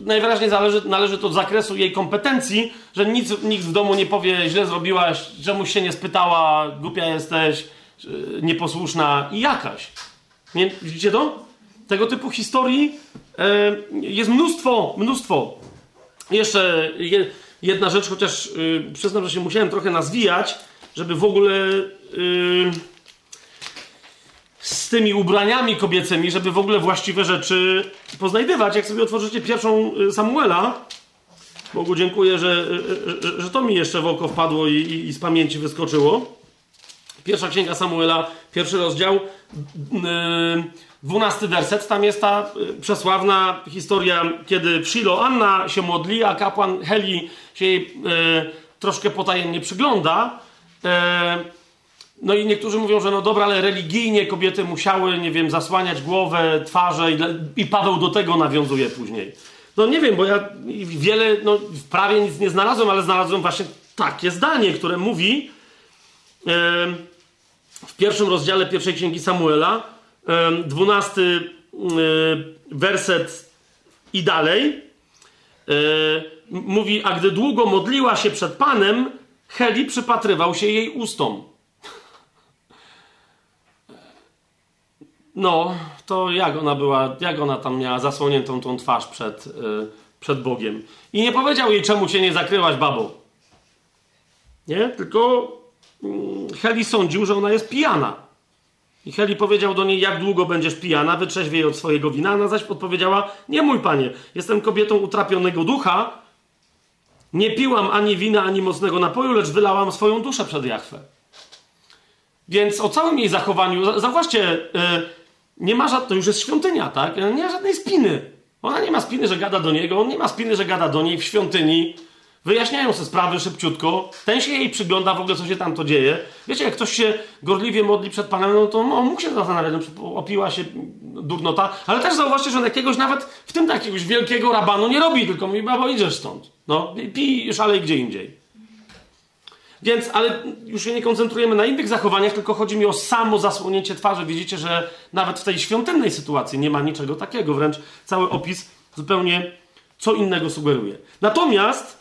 najwyraźniej zależy, należy to do zakresu jej kompetencji, że nic, nikt w domu nie powie, źle zrobiłaś, czemuś się nie spytała, głupia jesteś, yy, nieposłuszna i jakaś. Nie, widzicie to? Tego typu historii yy, jest mnóstwo, mnóstwo. Jeszcze jedna rzecz, chociaż przyznam, że się musiałem trochę nazwijać, żeby w ogóle z tymi ubraniami kobiecymi, żeby w ogóle właściwe rzeczy poznajdywać. Jak sobie otworzycie pierwszą y, Samuela, Bogu dziękuję, że, że, że to mi jeszcze w oko wpadło i, i, i, z pamięci wyskoczyło. Pierwsza księga Samuela, pierwszy rozdział, dwunasty werset. Tam jest ta y, przesławna historia, kiedy w Shiloh Anna się modli, a kapłan Heli się jej troszkę potajemnie przygląda. E, no i niektórzy mówią, że no dobra, ale religijnie kobiety musiały, nie wiem, zasłaniać głowę, twarze i, i Paweł do tego nawiązuje później. No nie wiem, bo ja wiele, no prawie nic nie znalazłem, ale znalazłem właśnie takie zdanie, które mówi e, w pierwszym rozdziale pierwszej księgi Samuela, e, dwunasty werset i dalej, mówi, a gdy długo modliła się przed Panem, Heli przypatrywał się jej ustom. No, to jak ona była, jak ona tam miała zasłoniętą tą twarz przed, yy, przed Bogiem. I nie powiedział jej, czemu się nie zakryłaś babą. Nie? Tylko yy, Heli sądził, że ona jest pijana. I Heli powiedział do niej, jak długo będziesz pijana, wytrzeźwie jej od swojego wina. Ona zaś odpowiedziała, nie mój panie, jestem kobietą utrapionego ducha, nie piłam ani wina, ani mocnego napoju, lecz wylałam swoją duszę przed Jachwę. Więc o całym jej zachowaniu, zauważcie, yy, nie ma żadnej, to już jest świątynia, tak? Nie ma żadnej spiny. Ona nie ma spiny, że gada do niego, on nie ma spiny, że gada do niej w świątyni. Wyjaśniają sobie sprawy szybciutko. Ten się jej przygląda w ogóle, co się tam to dzieje. Wiecie, jak ktoś się gorliwie modli przed Panem, no to on mógł się zastanawiać, no, opiła się durnota. Ale też zauważcie, że on jakiegoś nawet w tym jakiegoś wielkiego rabanu nie robi, tylko mówi, babo, idziesz stąd. No, pij, szalej gdzie indziej. Więc, ale już się nie koncentrujemy na innych zachowaniach, tylko chodzi mi o samo zasłonięcie twarzy. Widzicie, że nawet w tej świątynnej sytuacji nie ma niczego takiego. Wręcz cały opis zupełnie co innego sugeruje. Natomiast,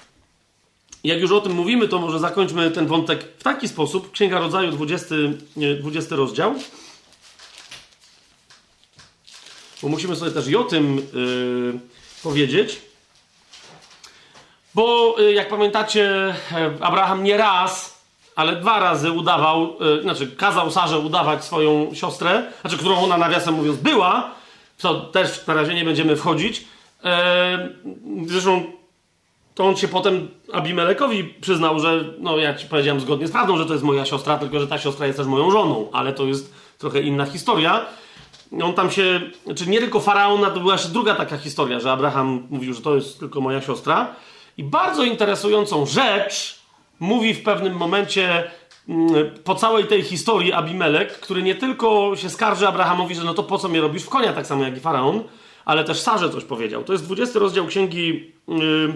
jak już o tym mówimy, to może zakończmy ten wątek w taki sposób. Księga Rodzaju, 20, 20 rozdział. Bo musimy sobie też i o tym yy, powiedzieć. Bo y, jak pamiętacie, e, Abraham nie raz, ale dwa razy udawał, y, znaczy kazał Sarze udawać swoją siostrę, znaczy którą ona nawiasem mówiąc była, co też na razie nie będziemy wchodzić. E, zresztą to on się potem Abimelekowi przyznał, że no ja ci powiedziałem zgodnie z prawdą, że to jest moja siostra, tylko że ta siostra jest też moją żoną, ale to jest trochę inna historia. On tam się, znaczy nie tylko faraona, to była jeszcze druga taka historia, że Abraham mówił, że to jest tylko moja siostra. I bardzo interesującą rzecz mówi w pewnym momencie mm, po całej tej historii Abimelek, który nie tylko się skarży Abrahamowi, że no to po co mnie robisz w konia, tak samo jak i Faraon, ale też Sarze coś powiedział. To jest 20 rozdział księgi yy,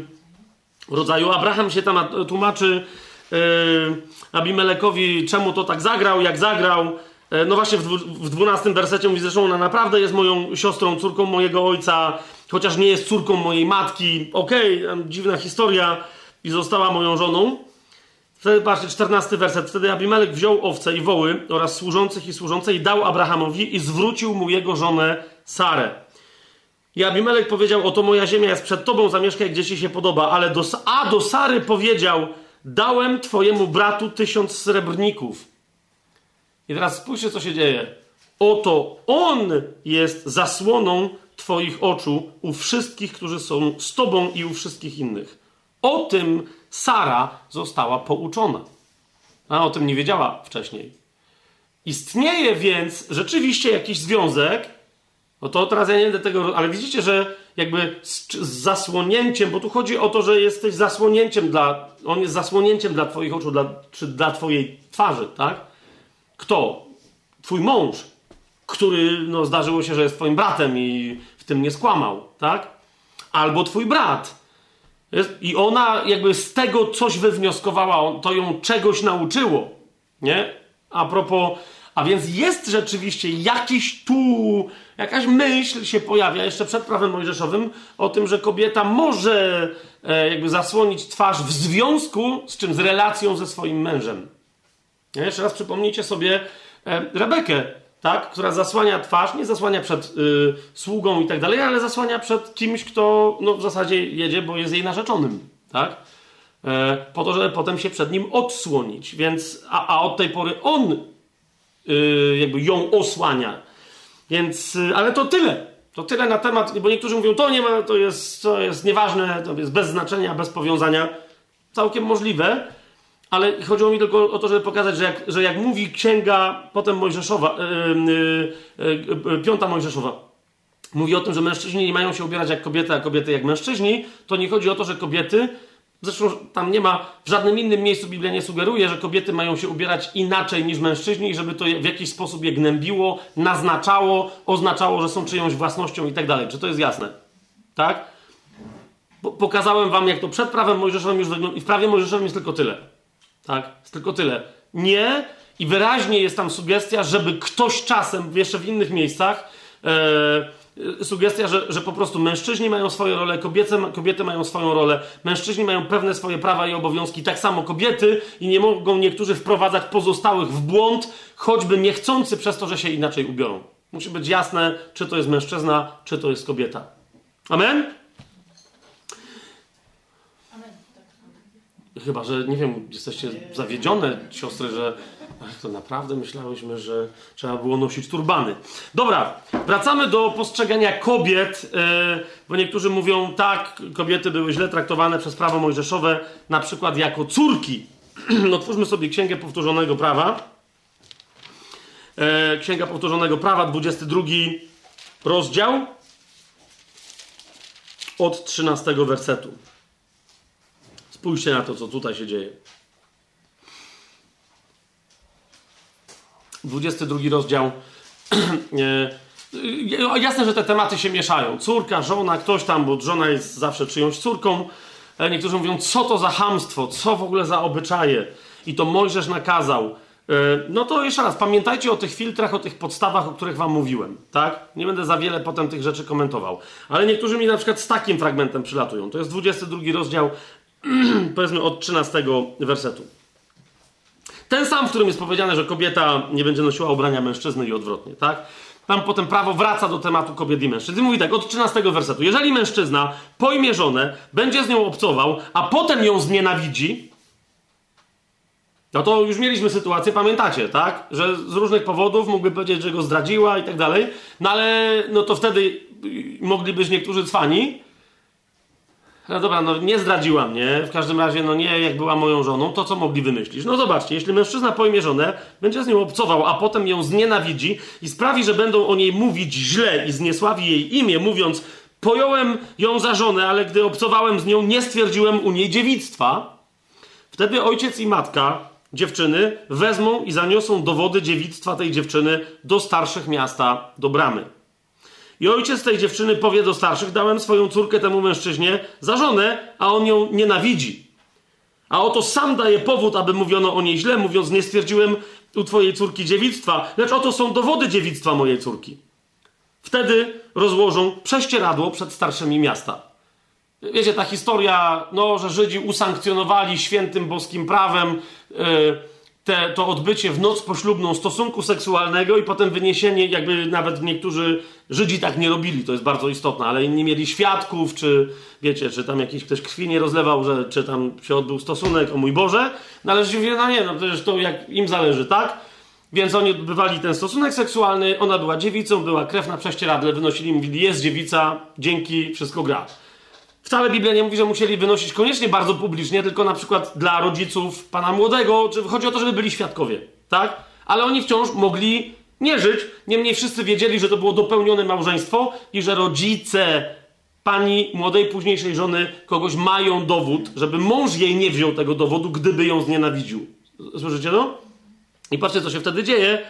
rodzaju. Abraham się tam tłumaczy yy, Abimelekowi, czemu to tak zagrał, jak zagrał. Yy, no właśnie w, w 12 wersecie mówi, zresztą ona naprawdę jest moją siostrą, córką mojego ojca, chociaż nie jest córką mojej matki. Okej, okay, dziwna historia i została moją żoną. Wtedy, patrzcie, 14 werset. Wtedy Abimelek wziął owce i woły oraz służących i służące i dał Abrahamowi i zwrócił mu jego żonę Sarę. I Abimelek powiedział, oto moja ziemia jest przed tobą, zamieszkaj gdzie ci się podoba. Ale do, a do Sary powiedział, dałem twojemu bratu tysiąc srebrników. I teraz spójrzcie, co się dzieje. Oto on jest zasłoną twoich oczu u wszystkich, którzy są z tobą i u wszystkich innych. O tym Sara została pouczona. A o tym nie wiedziała wcześniej. Istnieje więc rzeczywiście jakiś związek, no to teraz ja nie będę tego, ale widzicie, że jakby z, z, zasłonięciem, bo tu chodzi o to, że jesteś zasłonięciem dla, on jest zasłonięciem dla twoich oczu, dla, czy dla twojej twarzy, tak? Kto? Twój mąż, który, no zdarzyło się, że jest twoim bratem i w tym nie skłamał, tak? Albo twój brat, i ona jakby z tego coś wywnioskowała, to ją czegoś nauczyło. Nie? A propos, a więc jest rzeczywiście jakiś tu, jakaś myśl się pojawia jeszcze przed prawem mojżeszowym o tym, że kobieta może e, jakby zasłonić twarz w związku z czym? Z relacją ze swoim mężem. Ja jeszcze raz przypomnijcie sobie e, Rebekę tak? która zasłania twarz, nie zasłania przed y, sługą i tak dalej, ale zasłania przed kimś, kto no, w zasadzie jedzie, bo jest jej narzeczonym. Tak? E, po to, żeby potem się przed nim odsłonić. Więc, a, a od tej pory on y, jakby ją osłania. Więc, y, ale to tyle. To tyle na temat, bo niektórzy mówią, to nie ma, to jest, to jest nieważne, to jest bez znaczenia, bez powiązania. Całkiem możliwe, ale chodziło mi tylko o to, żeby pokazać, że jak, że jak mówi księga potem Mojżeszowa, yy, yy, yy, piąta Mojżeszowa, mówi o tym, że mężczyźni nie mają się ubierać jak kobiety, a kobiety jak mężczyźni, to nie chodzi o to, że kobiety, zresztą tam nie ma, w żadnym innym miejscu Biblia nie sugeruje, że kobiety mają się ubierać inaczej niż mężczyźni żeby to w jakiś sposób je gnębiło, naznaczało, oznaczało, że są czyjąś własnością i tak dalej. Czy to jest jasne? Tak? Pokazałem wam, jak to przed prawem mojżeszowym już wygląda i w prawie mojżeszowym jest tylko tyle. Tak? Jest tylko tyle. Nie i wyraźnie jest tam sugestia, żeby ktoś czasem, jeszcze w innych miejscach, e, sugestia, że, że po prostu mężczyźni mają swoją rolę, kobiety, kobiety mają swoją rolę, mężczyźni mają pewne swoje prawa i obowiązki, tak samo kobiety i nie mogą niektórzy wprowadzać pozostałych w błąd, choćby niechcący przez to, że się inaczej ubiorą. Musi być jasne, czy to jest mężczyzna, czy to jest kobieta. Amen? Chyba, że nie wiem, jesteście zawiedzione, siostry, że to naprawdę myślałyśmy, że trzeba było nosić turbany. Dobra, wracamy do postrzegania kobiet, yy, bo niektórzy mówią, tak, kobiety były źle traktowane przez prawo mojżeszowe, na przykład jako córki. no, twórzmy sobie Księgę Powtórzonego Prawa. Yy, Księga Powtórzonego Prawa, 22 rozdział od 13 wersetu. Spójrzcie na to, co tutaj się dzieje. 22 rozdział. E, jasne, że te tematy się mieszają. Córka, żona, ktoś tam, bo żona jest zawsze czyjąś córką. E, niektórzy mówią, co to za hamstwo, co w ogóle za obyczaje. I to Mojżesz nakazał. E, no to jeszcze raz, pamiętajcie o tych filtrach, o tych podstawach, o których wam mówiłem, tak? Nie będę za wiele potem tych rzeczy komentował. Ale niektórzy mi na przykład z takim fragmentem przylatują. To jest 22 rozdział, powiedzmy od 13 wersetu. Ten sam, w którym jest powiedziane, że kobieta nie będzie nosiła ubrania mężczyzny i odwrotnie, tak? Tam potem prawo wraca do tematu kobiet i mężczyzn. I mówi tak, od 13 wersetu. Jeżeli mężczyzna pojmie żonę, będzie z nią obcował, a potem ją znienawidzi, no to już mieliśmy sytuację, pamiętacie, tak? Że z różnych powodów mógłby powiedzieć, że go zdradziła i tak dalej, no ale no to wtedy mogli być niektórzy cwani, no dobra, no nie zdradziła mnie, w każdym razie, no nie, jak była moją żoną, to co mogli wymyślić? No zobaczcie, jeśli mężczyzna pojmie żonę, będzie z nią obcował, a potem ją znienawidzi i sprawi, że będą o niej mówić źle i zniesławi jej imię, mówiąc, pojąłem ją za żonę, ale gdy obcowałem z nią, nie stwierdziłem u niej dziewictwa, wtedy ojciec i matka dziewczyny wezmą i zaniosą dowody dziewictwa tej dziewczyny do starszych miasta, do bramy. I ojciec tej dziewczyny powie do starszych: Dałem swoją córkę temu mężczyźnie za żonę, a on ją nienawidzi. A oto sam daje powód, aby mówiono o niej źle, mówiąc: Nie stwierdziłem u twojej córki dziewictwa, lecz oto są dowody dziewictwa mojej córki. Wtedy rozłożą prześcieradło przed starszymi miasta. Wiecie, ta historia, no, że Żydzi usankcjonowali świętym boskim prawem yy, te, to odbycie w noc poślubną stosunku seksualnego i potem wyniesienie, jakby nawet niektórzy Żydzi tak nie robili, to jest bardzo istotne, ale nie mieli świadków, czy wiecie, czy tam jakiś ktoś krwi nie rozlewał, że, czy tam się odbył stosunek, o mój Boże. Należy się no nie, no przecież to jak im zależy, tak? Więc oni odbywali ten stosunek seksualny, ona była dziewicą, była krew na prześcieradle, wynosili, mówili, jest dziewica, dzięki, wszystko gra. Wcale Biblia nie mówi, że musieli wynosić koniecznie bardzo publicznie, tylko na przykład dla rodziców pana młodego, czy chodzi o to, żeby byli świadkowie, tak? Ale oni wciąż mogli nie żyć, niemniej wszyscy wiedzieli, że to było dopełnione małżeństwo i że rodzice pani młodej, późniejszej żony kogoś mają dowód, żeby mąż jej nie wziął tego dowodu, gdyby ją znienawidził. Słyszycie to? I patrzcie, co się wtedy dzieje.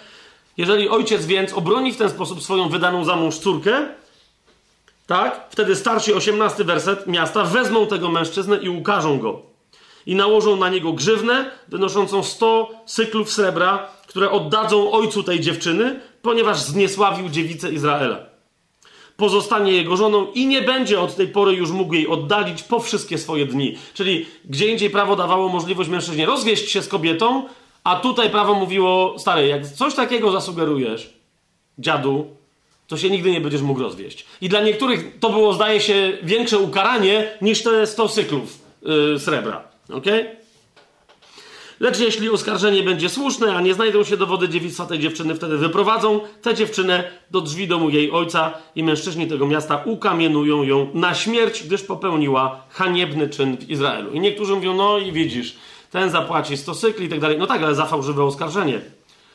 Jeżeli ojciec więc obroni w ten sposób swoją wydaną za mąż córkę, tak? Wtedy starsi, 18 werset miasta, wezmą tego mężczyznę i ukażą go. I nałożą na niego grzywnę, wynoszącą 100 cyklów srebra, które oddadzą ojcu tej dziewczyny, ponieważ zniesławił dziewicę Izraela. Pozostanie jego żoną i nie będzie od tej pory już mógł jej oddalić po wszystkie swoje dni. Czyli gdzie indziej prawo dawało możliwość mężczyźnie rozwieść się z kobietą, a tutaj prawo mówiło, stary, jak coś takiego zasugerujesz, dziadu, to się nigdy nie będziesz mógł rozwieść. I dla niektórych to było, zdaje się, większe ukaranie niż te 100 cyklów yy, srebra. ok? Lecz jeśli oskarżenie będzie słuszne, a nie znajdą się dowody dziewictwa tej dziewczyny, wtedy wyprowadzą tę dziewczynę do drzwi domu jej ojca i mężczyźni tego miasta ukamienują ją na śmierć, gdyż popełniła haniebny czyn w Izraelu. I niektórzy mówią, no i widzisz, ten zapłaci 100 cykli i tak dalej. No tak, ale za fałszywe oskarżenie.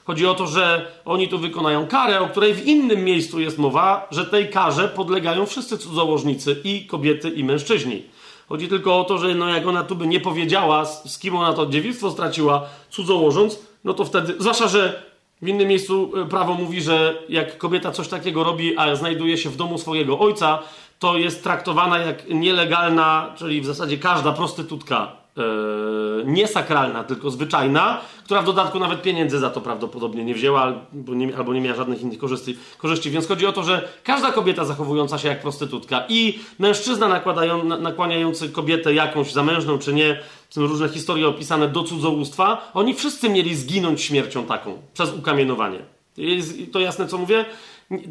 Chodzi o to, że oni tu wykonają karę, o której w innym miejscu jest mowa, że tej karze podlegają wszyscy cudzołożnicy i kobiety, i mężczyźni. Chodzi tylko o to, że no jak ona tu by nie powiedziała, z, kim ona to dziewictwo straciła, cudzołożąc, no to wtedy, zwłaszcza, że w innym miejscu e, prawo mówi, że jak kobieta coś takiego robi, a znajduje się w domu swojego ojca, to jest traktowana jak nielegalna, czyli w zasadzie każda prostytutka Yy, niesakralna, tylko zwyczajna, która w dodatku nawet pieniędzy za to prawdopodobnie nie wzięła albo nie, albo nie miała żadnych innych korzyści, korzyści. Więc chodzi o to, że każda kobieta zachowująca się jak prostytutka i mężczyzna nakładają, nakłaniający kobietę jakąś zamężną czy nie, są różne historie opisane do cudzołóstwa, oni wszyscy mieli zginąć śmiercią taką, przez ukamienowanie. Jest to jasne, co mówię?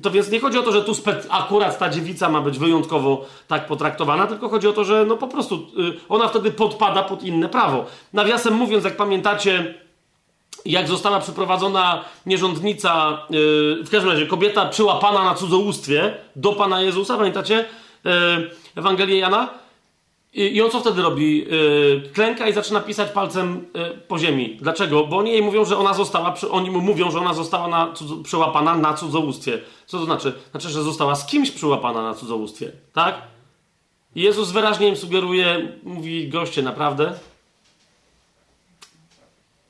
To więc nie chodzi o to, że tu akurat ta dziewica ma być wyjątkowo tak potraktowana, tylko chodzi o to, że no po prostu y, ona wtedy podpada pod inne prawo. Nawiasem mówiąc, jak pamiętacie, jak została przeprowadzona nierządnica, yy, w każdym razie kobieta przyłapana na cudzołóstwie do Pana Jezusa, pamiętacie yy, Ewangelię Jana? I, on co wtedy robi? Yy, klęka i zaczyna pisać palcem yy, po ziemi. Dlaczego? Bo oni jej mówią, że ona została, oni mu mówią, że ona została na cudzo, przyłapana na cudzołóstwie. Co to znaczy? Znaczy, że została z kimś przyłapana na cudzołóstwie. Tak? I Jezus wyraźnie im sugeruje, mówi goście, naprawdę?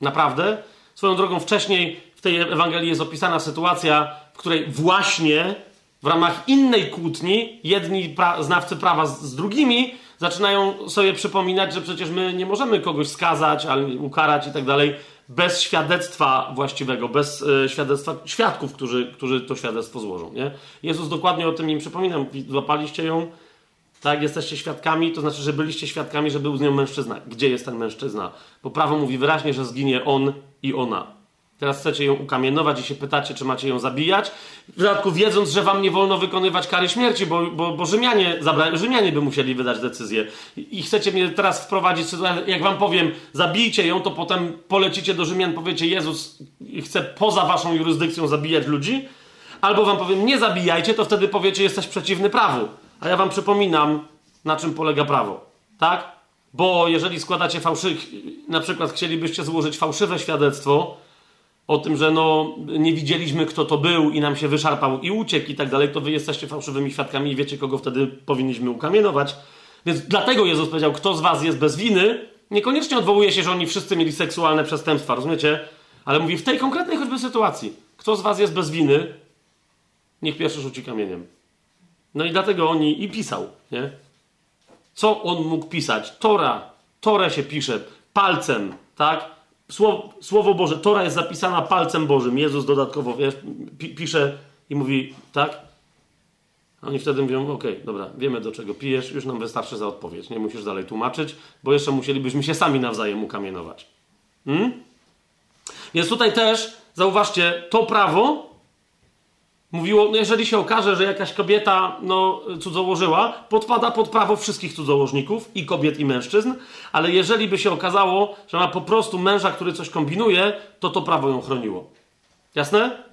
Naprawdę? Swoją drogą wcześniej w tej Ewangelii jest opisana sytuacja, w której właśnie w ramach innej kłótni jedni pra znawcy prawa z, z drugimi zaczynają sobie przypominać, że przecież my nie możemy kogoś skazać, ukarać i tak dalej bez świadectwa właściwego, bez y, świadectwa świadków, którzy, którzy to świadectwo złożą. Nie? Jezus dokładnie o tym im przypomina. Złapaliście ją, tak, jesteście świadkami, to znaczy, że byliście świadkami, że był z nią mężczyzna. Gdzie jest ten mężczyzna? Bo prawo mówi wyraźnie, że zginie on i ona. Teraz chcecie ją ukamienować i się pytacie, czy macie ją zabijać. W dodatku wiedząc, że wam nie wolno wykonywać kary śmierci, bo, bo, bo Rzymianie, zabra... Rzymianie by musieli wydać decyzję. I chcecie mnie teraz wprowadzić jak wam powiem, zabijcie ją, to potem polecicie do Rzymian, powiecie, Jezus chce poza waszą jurysdykcją zabijać ludzi. Albo wam powiem, nie zabijajcie, to wtedy powiecie, jesteś przeciwny prawu. A ja wam przypominam, na czym polega prawo. Tak? Bo jeżeli składacie fałszywe, na przykład chcielibyście złożyć fałszywe świadectwo, o tym, że no, nie widzieliśmy, kto to był i nam się wyszarpał i uciekł i tak dalej, to wy jesteście fałszywymi świadkami i wiecie, kogo wtedy powinniśmy ukamienować. Więc dlatego Jezus powiedział, kto z was jest bez winy, Niekoniecznie odwołuje się, że oni wszyscy mieli seksualne przestępstwa, rozumiecie? Ale mówi w tej konkretnej choćby sytuacji. Kto z was jest bez winy, niech pierwszy rzuci kamieniem. No i dlatego oni i pisał, nie? Co on mógł pisać? Tora. Torę się pisze palcem, tak? Słowo, Słowo Boże, Tora jest zapisana palcem Bożym. Jezus dodatkowo wiesz, pisze i mówi, tak? Oni wtedy mówią, okej, okay, dobra, wiemy do czego pijesz, już nam wystarczy za odpowiedź, nie musisz dalej tłumaczyć, bo jeszcze musielibyśmy się sami nawzajem ukamienować. Hmm? Więc tutaj też, zauważcie, to prawo mówiło, no jeżeli się okaże, że jakaś kobieta no, cudzołożyła, podpada pod prawo wszystkich cudzołożników, i kobiet, i mężczyzn, ale jeżeli by się okazało, że ma po prostu męża, który coś kombinuje, to to prawo ją chroniło. Jasne?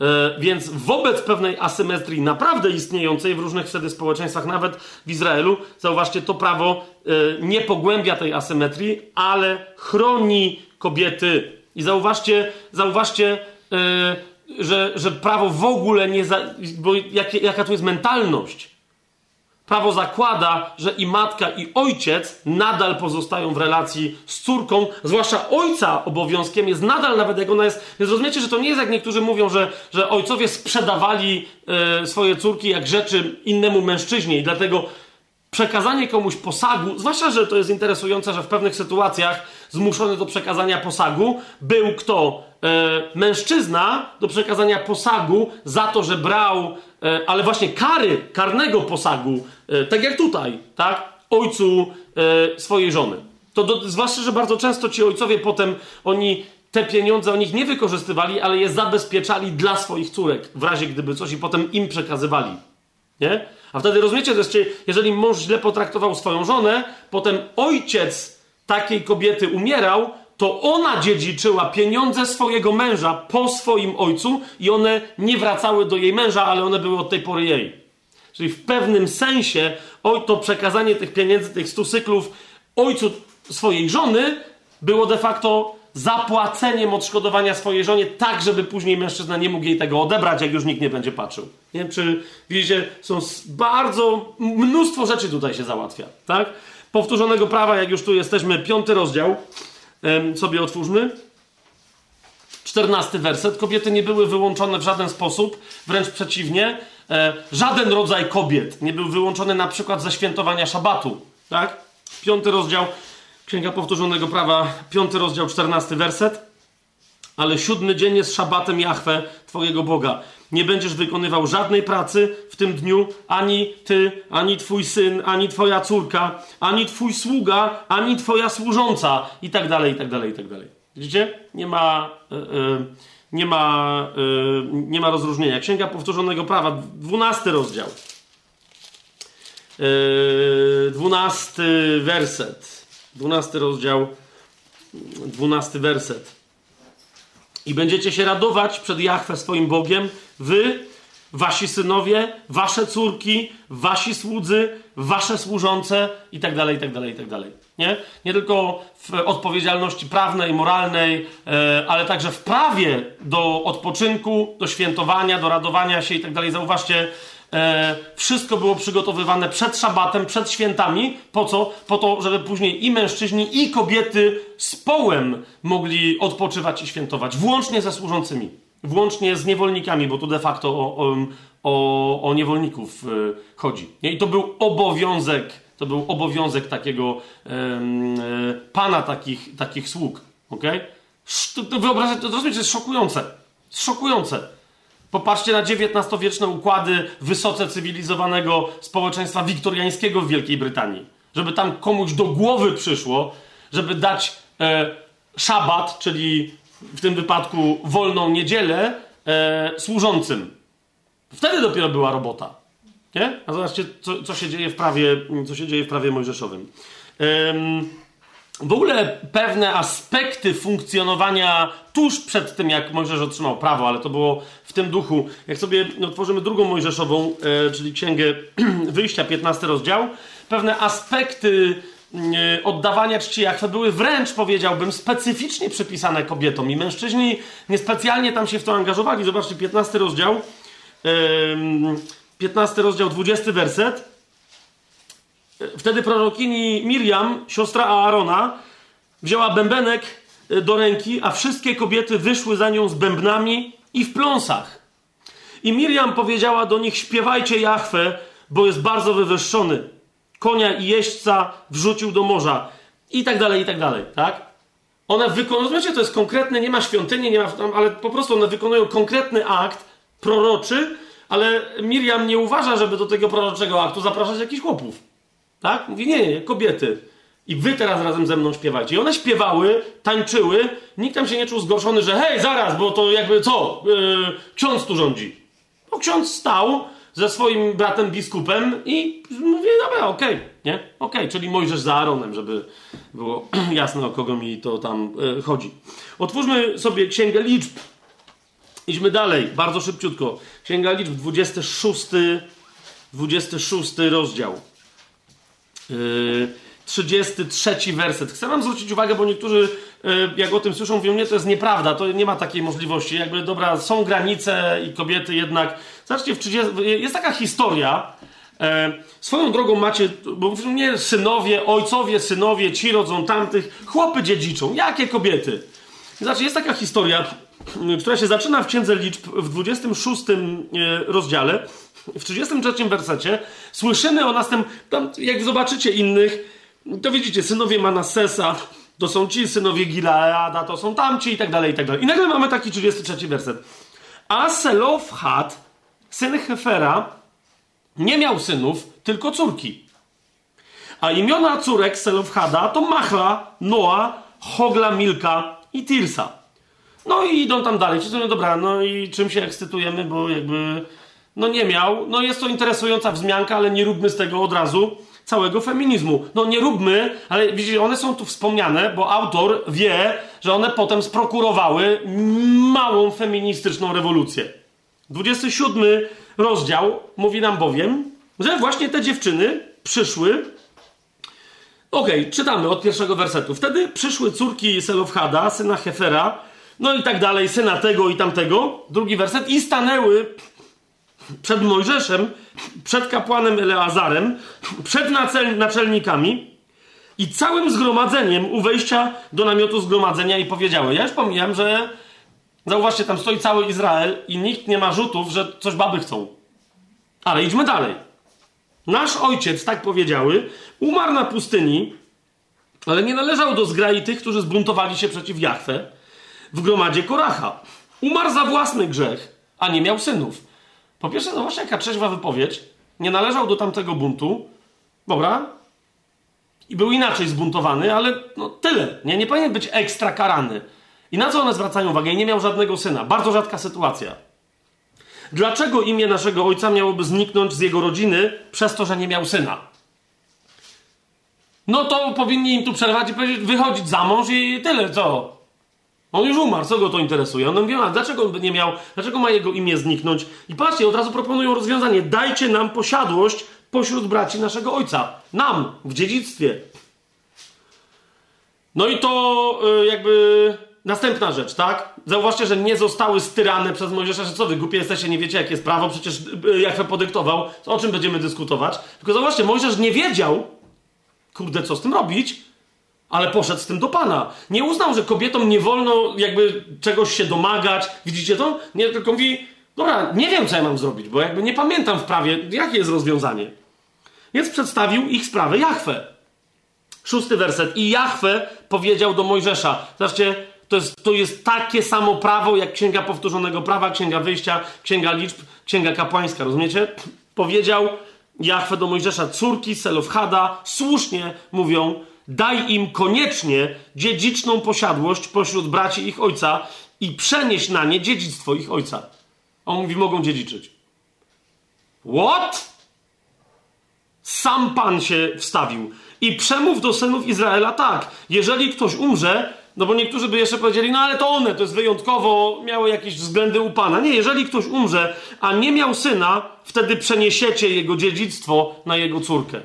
E, więc wobec pewnej asymetrii naprawdę istniejącej w różnych wtedy społeczeństwach, nawet w Izraelu, zauważcie, to prawo e, nie pogłębia tej asymetrii, ale chroni kobiety. I zauważcie, zauważcie, e, że, że prawo w ogóle nie. Za, bo jak, jaka tu jest mentalność? Prawo zakłada, że i matka, i ojciec nadal pozostają w relacji z córką, zwłaszcza ojca obowiązkiem jest nadal, nawet jak ona jest. Więc rozumiecie, że to nie jest jak niektórzy mówią, że, że ojcowie sprzedawali e, swoje córki jak rzeczy innemu mężczyźnie i dlatego przekazanie komuś posagu, zwłaszcza, że to jest interesujące, że w pewnych sytuacjach zmuszony do przekazania posagu był kto? E, mężczyzna do przekazania posagu za to, że brał, e, ale właśnie kary, karnego posagu, e, tak jak tutaj, tak? Ojcu e, swojej żony. To do, zwłaszcza, że bardzo często ci ojcowie potem, oni te pieniądze, oni ich nie wykorzystywali, ale je zabezpieczali dla swoich córek, w razie gdyby coś i potem im przekazywali. Nie? A wtedy rozumiecie, jest, jeżeli mąż źle potraktował swoją żonę, potem ojciec takiej kobiety umierał, to ona dziedziczyła pieniądze swojego męża po swoim ojcu i one nie wracały do jej męża, ale one były od tej pory jej. Czyli w pewnym sensie oj, to przekazanie tych pieniędzy, tych stu cyklów ojcu swojej żony było de facto zapłaceniem odszkodowania swojej żonie, tak żeby później mężczyzna nie mógł jej tego odebrać, jak już nikt nie będzie patrzył. Nie wiem, czy widzicie, są bardzo, mnóstwo rzeczy tutaj się załatwia, tak? Powtórzonego prawa, jak już tu jesteśmy, piąty rozdział, sobie otwórzmy. Czternasty werset. Kobiety nie były wyłączone w żaden sposób, wręcz przeciwnie. E, żaden rodzaj kobiet nie był wyłączony na przykład ze świętowania szabatu. Tak? Piąty rozdział, Księga Powtórzonego Prawa, piąty rozdział, czternasty werset. Ale siódmy dzień jest szabatem Jahwe, Twojego Boga. Nie będziesz wykonywał żadnej pracy w tym dniu, ani ty, ani twój syn, ani twoja córka, ani twój sługa, ani twoja służąca, i tak dalej, i tak dalej, i tak dalej. Widzicie? Nie ma, yy, nie ma, yy, nie ma rozróżnienia. Księga Powtórzonego Prawa, dwunasty rozdział. Dwunasty werset. Dwunasty rozdział, dwunasty werset. I będziecie się radować przed Jachwę swoim Bogiem, wy, wasi synowie, wasze córki, wasi słudzy, wasze służące i tak dalej, i tak dalej, i tak dalej. Nie? Nie tylko w odpowiedzialności prawnej, moralnej, e, ale także w prawie do odpoczynku, do świętowania, do radowania się i tak dalej. Zauważcie, e, wszystko było przygotowywane przed szabatem, przed świętami. Po co? Po to, żeby później i mężczyźni, i kobiety z połem mogli odpoczywać i świętować, włącznie ze służącymi włącznie z niewolnikami, bo tu de facto o, o, o niewolników y, chodzi. I to był obowiązek, to był obowiązek takiego e, pana takich, takich sług. Okay? Wyobraźcie, to, to jest szokujące. Szokujące. Popatrzcie na XIX-wieczne układy wysoce cywilizowanego społeczeństwa wiktoriańskiego w Wielkiej Brytanii. Żeby tam komuś do głowy przyszło, żeby dać e, szabat, czyli w tym wypadku wolną niedzielę e, służącym. Wtedy dopiero była robota. Nie? A zobaczcie, co, co, się dzieje w prawie, co się dzieje w prawie mojżeszowym. Ym, w ogóle pewne aspekty funkcjonowania tuż przed tym, jak Mojżesz otrzymał prawo, ale to było w tym duchu. Jak sobie otworzymy drugą Mojżeszową, e, czyli Księgę Wyjścia, 15 rozdział, pewne aspekty oddawania czci Jachwę były wręcz, powiedziałbym, specyficznie przypisane kobietom i mężczyźni niespecjalnie tam się w to angażowali. Zobaczcie, 15 rozdział, 15 rozdział, 20 werset. Wtedy prorokini Miriam, siostra Aarona, wzięła bębenek e, do ręki, a wszystkie kobiety wyszły za nią z bębnami i w pląsach. I Miriam powiedziała do nich: Śpiewajcie Jachwę, bo jest bardzo wywyższony. Konia i jeźdźca wrzucił do morza. I tak dalej, i tak dalej, tak? One wykonują, znaczy to jest konkretne, nie ma świątyni, nie ma, ale po prostu one wykonują konkretny akt proroczy, ale Miriam nie uważa, żeby do tego proroczego aktu zapraszać jakichś chłopów. Tak? Mówi, nie, nie, kobiety. I wy teraz razem ze mną śpiewajcie. I one śpiewały, tańczyły, nikt tam się nie czuł zgorszony, że hej, zaraz, bo to jakby co, yy, ksiądz tu rządzi. Bo ksiądz stał ze swoim bratem biskupem i mówi, dobra, okej, okay, nie? Okej, okay, czyli Mojżesz za Aaronem, żeby było jasne, o kogo mi to tam yy, chodzi. Otwórzmy sobie Księgę Liczb. Idźmy dalej, bardzo szybciutko. Księga Liczb, 26, 26 rozdział. 33 yy, werset. Chcę wam zwrócić uwagę, bo niektórzy, jak o tym słyszą, mówią, nie, to jest nieprawda, to nie ma takiej możliwości. Jakby, dobra, są granice i kobiety jednak... Zobaczcie, w 30... jest taka historia, yy, swoją drogą macie, bo nie synowie, ojcowie, synowie, ci rodzą tamtych, chłopy dziedziczą. Jakie kobiety? Znaczy, jest taka historia, która się zaczyna w Księdze Liczb w 26 rozdziale, w 33 wersecie słyszymy o następnym. Jak zobaczycie innych, to widzicie, synowie Manassesa to są ci, synowie Gileada to są tamci i tak dalej, i tak dalej. I nagle mamy taki 33 werset. A Selofhad, syn Hefera, nie miał synów, tylko córki. A imiona córek Selofhada to Machla, Noa, Hogla, Milka i Tirsa. No i idą tam dalej. Wszyscy mówią, dobra, no i czym się ekscytujemy, bo jakby no nie miał. No jest to interesująca wzmianka, ale nie róbmy z tego od razu całego feminizmu. No nie róbmy, ale widzicie, one są tu wspomniane, bo autor wie, że one potem sprokurowały małą feministyczną rewolucję. 27 rozdział mówi nam bowiem, że właśnie te dziewczyny przyszły. Okej, okay, czytamy od pierwszego wersetu. Wtedy przyszły córki Selofhada, syna Hefera, no i tak dalej, syna tego i tamtego. Drugi werset. I stanęły przed Mojżeszem, przed kapłanem Eleazarem, przed naczelnikami i całym zgromadzeniem u wejścia do namiotu zgromadzenia i powiedziały: Ja już pomijam, że zauważcie, tam stoi cały Izrael i nikt nie ma rzutów, że coś baby chcą. Ale idźmy dalej. Nasz ojciec, tak powiedziały, umarł na pustyni, ale nie należał do zgrai tych, którzy zbuntowali się przeciw Jachwę w gromadzie Koracha. Umarł za własny grzech, a nie miał synów. Po pierwsze, no właśnie jaka trzeźwa wypowiedź. Nie należał do tamtego buntu. Dobra. I był inaczej zbuntowany, ale no tyle. Nie, nie powinien być ekstra karany. I na co one zwracają uwagę? I nie miał żadnego syna. Bardzo rzadka sytuacja. Dlaczego imię naszego ojca miałoby zniknąć z jego rodziny przez to, że nie miał syna? No to powinni im tu przerwać i powiedzieć, wychodzić za mąż i tyle, co? On już umarł, co go to interesuje? On mówi, a dlaczego on by nie miał, dlaczego ma jego imię zniknąć? I patrzcie, od razu proponują rozwiązanie. Dajcie nam posiadłość pośród braci naszego ojca. Nam, w dziedzictwie. No i to yy, jakby następna rzecz, tak? Zauważcie, że nie zostały styrane przez Mojżesza, że co wy głupie jesteście, nie wiecie jakie jest prawo, przecież yy, Jachwę podyktował, o czym będziemy dyskutować. Tylko zauważcie, Mojżesz nie wiedział, kurde, co z tym robić, ale poszedł z tym do Pana. Nie uznał, że kobietom nie wolno jakby czegoś się domagać. Widzicie to? Nie, tylko mówi, dobra, nie wiem, co ja mam zrobić, bo jakby nie pamiętam w prawie, jakie jest rozwiązanie. Więc przedstawił ich sprawę Jachwę. Szósty werset. I Jachwę powiedział do Mojżesza. Zobaczcie, to jest, to jest takie samo prawo, jak Księga Powtórzonego Prawa, Księga Wyjścia, Księga Liczb, Księga Kapłańska, rozumiecie? Powiedział Jachwę do Mojżesza, córki Selofhada słusznie mówią, Daj im koniecznie dziedziczną posiadłość pośród braci ich ojca i przenieś na nie dziedzictwo ich ojca. On mówi, mogą dziedziczyć. What? Sam Pan się wstawił. I przemów do synów Izraela tak, jeżeli ktoś umrze, no bo niektórzy by jeszcze powiedzieli, no ale to one, to jest wyjątkowo, miały jakieś względy u Pana. Nie, jeżeli ktoś umrze, a nie miał syna, wtedy przeniesiecie jego dziedzictwo na jego córkę.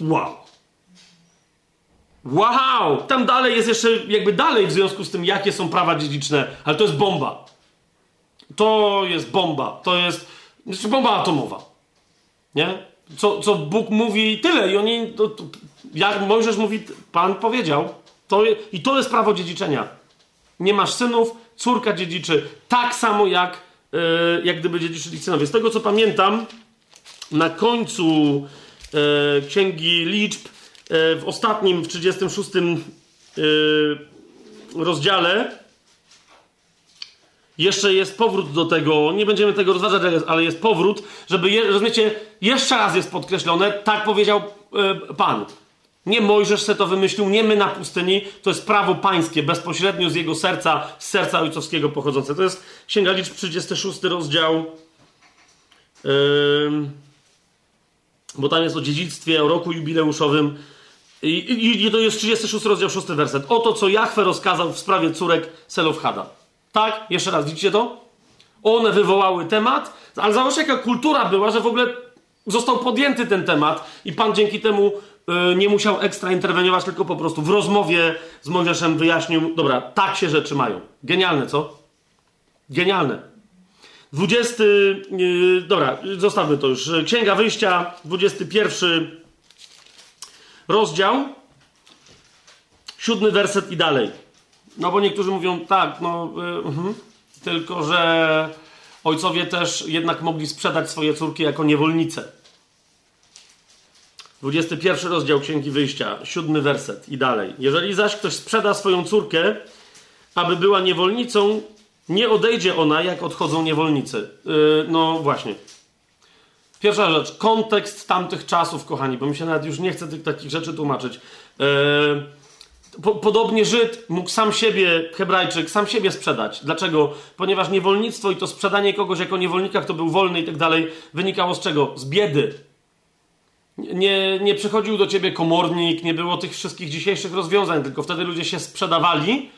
Wow. Wow! Tam dalej jest jeszcze jakby dalej w związku z tym, jakie są prawa dziedziczne, ale to jest bomba. To jest bomba. To jest, jest bomba atomowa. Nie? co, co Bóg mówi tyle. I oni, to, to, jak Mojżesz mówi, Pan powiedział. To, I to jest prawo dziedziczenia. Nie masz synów, córka dziedziczy tak samo jak, yy, jak gdyby dziedziczyli synowie. Z tego co pamiętam, na końcu yy, Księgi Liczb, w ostatnim, w 36 rozdziale, jeszcze jest powrót do tego, nie będziemy tego rozważać, ale jest powrót, żeby, je, rozumiecie, jeszcze raz jest podkreślone, tak powiedział e, Pan. Nie Mojżesz se to wymyślił, nie my na pustyni, to jest prawo pańskie, bezpośrednio z jego serca, z serca ojcowskiego pochodzące. To jest Księga Liczb, 36 rozdział, bo tam jest o dziedzictwie, o roku jubileuszowym. I, i, I, to jest 36 rozdział, 6 werset. Oto, co Jachwę rozkazał w sprawie córek Selofhada. Tak? Jeszcze raz, widzicie to? One wywołały temat, ale zauważcie, jaka kultura była, że w ogóle został podjęty ten temat i Pan dzięki temu yy, nie musiał ekstra interweniować, tylko po prostu w rozmowie z Mojżeszem wyjaśnił, dobra, tak się rzeczy mają. Genialne, co? Genialne. 20, yy, dobra, zostawmy to już. Księga Wyjścia, 21 rozdział, siódmy werset i dalej. No bo niektórzy mówią tak, no yy, tylko że ojcowie też jednak mogli sprzedać swoje córki jako niewolnice. 21 rozdział Księgi Wyjścia, siódmy werset i dalej. Jeżeli zaś ktoś sprzeda swoją córkę, aby była niewolnicą, nie odejdzie ona, jak odchodzą niewolnicy. Yy, no właśnie. Pierwsza rzecz, kontekst tamtych czasów, kochani, bo mi się nawet już nie chce tych takich rzeczy tłumaczyć. Yy, po, podobnie Żyd mógł sam siebie, Hebrajczyk, sam siebie sprzedać. Dlaczego? Ponieważ niewolnictwo i to sprzedanie kogoś jako niewolnika, kto był wolny i tak dalej, wynikało z czego? Z biedy. Nie, nie przychodził do ciebie komornik, nie było tych wszystkich dzisiejszych rozwiązań, tylko wtedy ludzie się sprzedawali.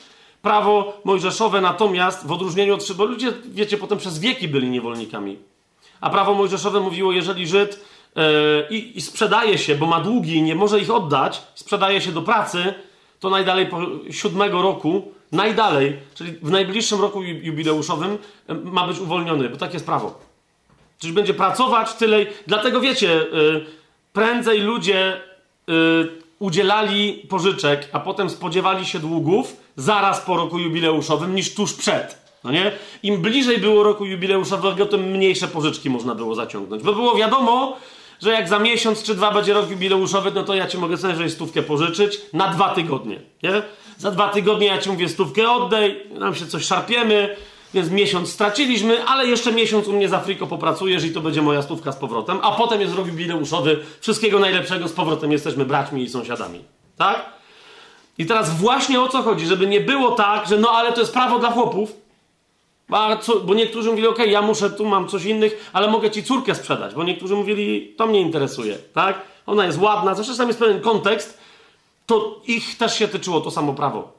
Prawo mojżeszowe natomiast, w odróżnieniu od... Bo ludzie, wiecie, potem przez wieki byli niewolnikami. A prawo mojżeszowe mówiło, jeżeli Żyd yy, i, sprzedaje się, bo ma długi i nie może ich oddać, sprzedaje się do pracy, to najdalej po siódmego roku, najdalej, czyli w najbliższym roku jubileuszowym ma być uwolniony, bo takie jest prawo. Czyli będzie pracować tyle. Dlatego wiecie, y, prędzej ludzie y, udzielali pożyczek, a potem spodziewali się długów zaraz po roku jubileuszowym niż tuż przed. No nie? Im bliżej było roku jubileuszowego, tym mniejsze pożyczki można było zaciągnąć. Bo było wiadomo, że jak za miesiąc czy dwa będzie rok jubileuszowy, no to ja ci mogę sobie stówkę pożyczyć na dwa tygodnie, nie? Za dwa tygodnie ja ci mówię stówkę oddaj, nam się coś szarpiemy, więc miesiąc straciliśmy, ale jeszcze miesiąc u mnie za friko popracujesz i to będzie moja stówka z powrotem, a potem jest rok jubileuszowy, wszystkiego najlepszego, z powrotem jesteśmy braćmi i sąsiadami, tak? I teraz właśnie o co chodzi, żeby nie było tak, że no ale to jest prawo dla chłopów, a co, bo niektórzy mówili, ok, ja muszę, tu mam coś innych, ale mogę ci córkę sprzedać, bo niektórzy mówili, to mnie interesuje, tak? Ona jest ładna, zresztą tam jest pewien kontekst, to ich też się tyczyło to samo prawo.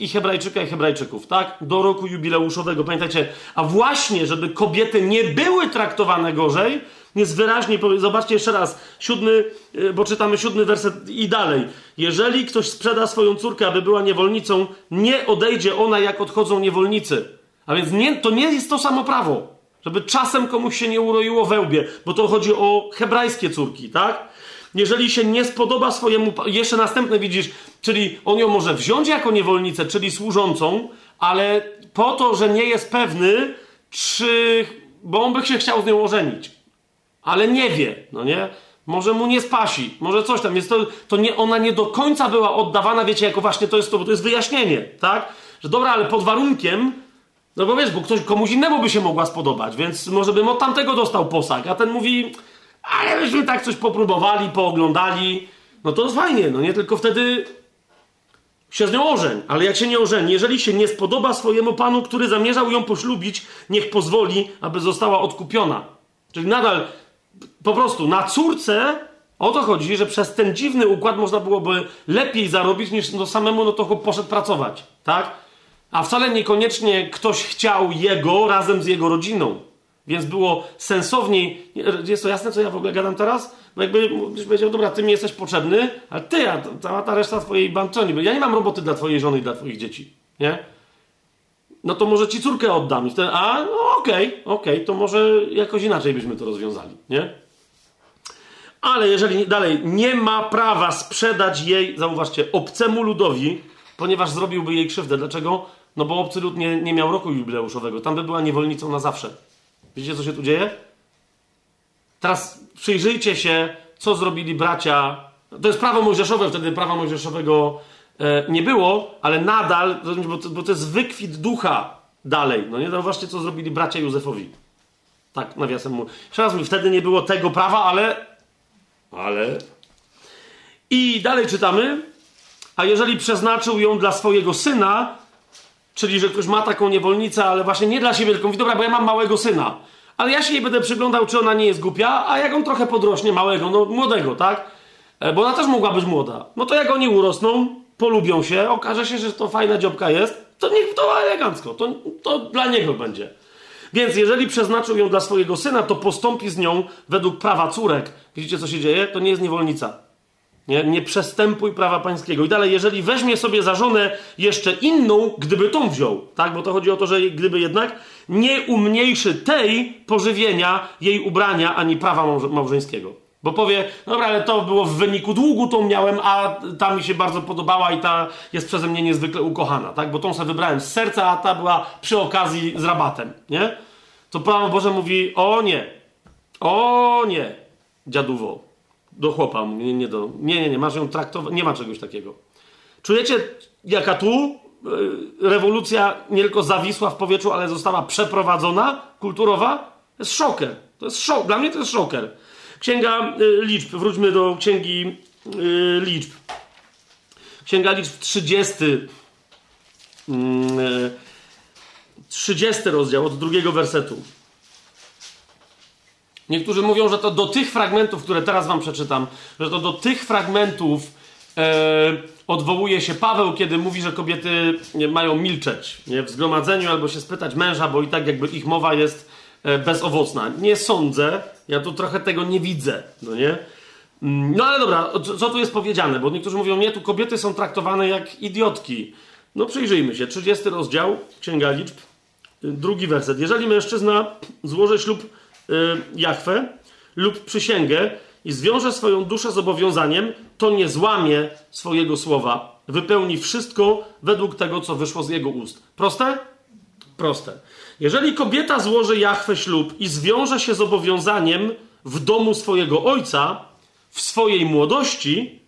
I Hebrajczyka, i Hebrajczyków, tak? Do roku jubileuszowego, pamiętajcie. A właśnie, żeby kobiety nie były traktowane gorzej, jest wyraźnie, zobaczcie jeszcze raz, siódmy, y, bo czytamy siódmy werset i dalej. Jeżeli ktoś sprzeda swoją córkę, aby była niewolnicą, nie odejdzie ona, jak odchodzą niewolnicy. A więc nie, to nie jest to samo prawo. Żeby czasem komuś się nie uroiło we łbie, bo to chodzi o hebrajskie córki, tak? Jeżeli się nie spodoba swojemu, jeszcze następne widzisz, czyli on ją może wziąć jako niewolnicę, czyli służącą, ale po to, że nie jest pewny, czy, bo on by się chciał z nią ożenić ale nie wie, no nie? Może mu nie spasi, może coś tam. Jest to, to nie, ona nie do końca była oddawana, wiecie, jako właśnie to jest to, bo to jest wyjaśnienie, tak? Że dobra, ale pod warunkiem, no bo wiesz, bo ktoś, komuś innemu by się mogła spodobać, więc może bym od tamtego dostał posag, a ten mówi, ale byśmy tak coś popróbowali, pooglądali, no to jest fajnie, no nie? Tylko wtedy się z nią ożeń, ale jak się nie ożeni, jeżeli się nie spodoba swojemu panu, który zamierzał ją poślubić, niech pozwoli, aby została odkupiona. Czyli nadal po prostu na córce o to chodzi, że przez ten dziwny układ można byłoby lepiej zarobić niż no samemu no to poszedł pracować, tak? A wcale niekoniecznie ktoś chciał jego razem z jego rodziną. Więc było sensowniej. Jest to jasne, co ja w ogóle gadam teraz? Bo jakby byś powiedział, dobra, ty mi jesteś potrzebny, ale ty, a cała ta reszta twojej banczoni, ja nie mam roboty dla twojej żony i dla twoich dzieci, nie? No to może ci córkę oddam. I a, no okej, okay, okej, okay, to może jakoś inaczej byśmy to rozwiązali, nie? Ale jeżeli dalej nie ma prawa sprzedać jej, zauważcie, obcemu ludowi, ponieważ zrobiłby jej krzywdę. Dlaczego? No bo obcy lud nie, nie miał roku jubileuszowego. Tam by była niewolnicą na zawsze. Widzicie, co się tu dzieje? Teraz przyjrzyjcie się, co zrobili bracia. To jest prawo mojżeszowe, wtedy prawa mojżeszowego nie było, ale nadal, bo to, bo to jest wykwit ducha dalej. No nie zauważcie, co zrobili bracia Józefowi. Tak, nawiasem mu. Jeszcze mi, wtedy nie było tego prawa, ale. Ale. I dalej czytamy. A jeżeli przeznaczył ją dla swojego syna, czyli że ktoś ma taką niewolnicę, ale właśnie nie dla siebie, tylko mówi, dobra, bo ja mam małego syna, ale ja się jej będę przyglądał, czy ona nie jest głupia, a jak on trochę podrośnie, małego, no młodego, tak? E, bo ona też mogła być młoda. No to jak oni urosną, polubią się, okaże się, że to fajna dziobka jest, to niech to elegancko, to, to dla niego będzie. Więc jeżeli przeznaczył ją dla swojego syna, to postąpi z nią według prawa córek. Widzicie, co się dzieje? To nie jest niewolnica. Nie, nie przestępuj prawa pańskiego. I dalej, jeżeli weźmie sobie za żonę jeszcze inną, gdyby tą wziął, tak? Bo to chodzi o to, że gdyby jednak nie umniejszy tej pożywienia, jej ubrania, ani prawa małżeńskiego. Bo powie, dobra, ale to było w wyniku długu, tą miałem, a ta mi się bardzo podobała i ta jest przeze mnie niezwykle ukochana, tak? Bo tą sobie wybrałem z serca, a ta była przy okazji z rabatem, nie? To Prawo Boże mówi, o nie, o nie, dziaduwo, do chłopa, nie, nie, do, nie, nie, nie, masz ją traktować, nie ma czegoś takiego. Czujecie, jaka tu y, rewolucja nie tylko zawisła w powietrzu, ale została przeprowadzona, kulturowa? To jest szoker. To jest szok. Dla mnie to jest szoker. Księga y, liczb. Wróćmy do księgi y, liczb. Księga liczb 30. 30 rozdział od drugiego wersetu. Niektórzy mówią, że to do tych fragmentów, które teraz wam przeczytam, że to do tych fragmentów e, odwołuje się Paweł, kiedy mówi, że kobiety nie, mają milczeć nie, w zgromadzeniu albo się spytać męża, bo i tak jakby ich mowa jest bezowocna. Nie sądzę, ja tu trochę tego nie widzę, no nie? Mm, no ale dobra, co tu jest powiedziane? Bo niektórzy mówią, nie, tu kobiety są traktowane jak idiotki. No przyjrzyjmy się, 30 rozdział, Księga Liczb, drugi werset. Jeżeli mężczyzna złoży ślub Y, Jachwę lub przysięgę i zwiąże swoją duszę zobowiązaniem, to nie złamie swojego słowa. Wypełni wszystko według tego, co wyszło z jego ust. Proste? Proste. Jeżeli kobieta złoży Jachwę ślub i zwiąże się zobowiązaniem w domu swojego ojca, w swojej młodości,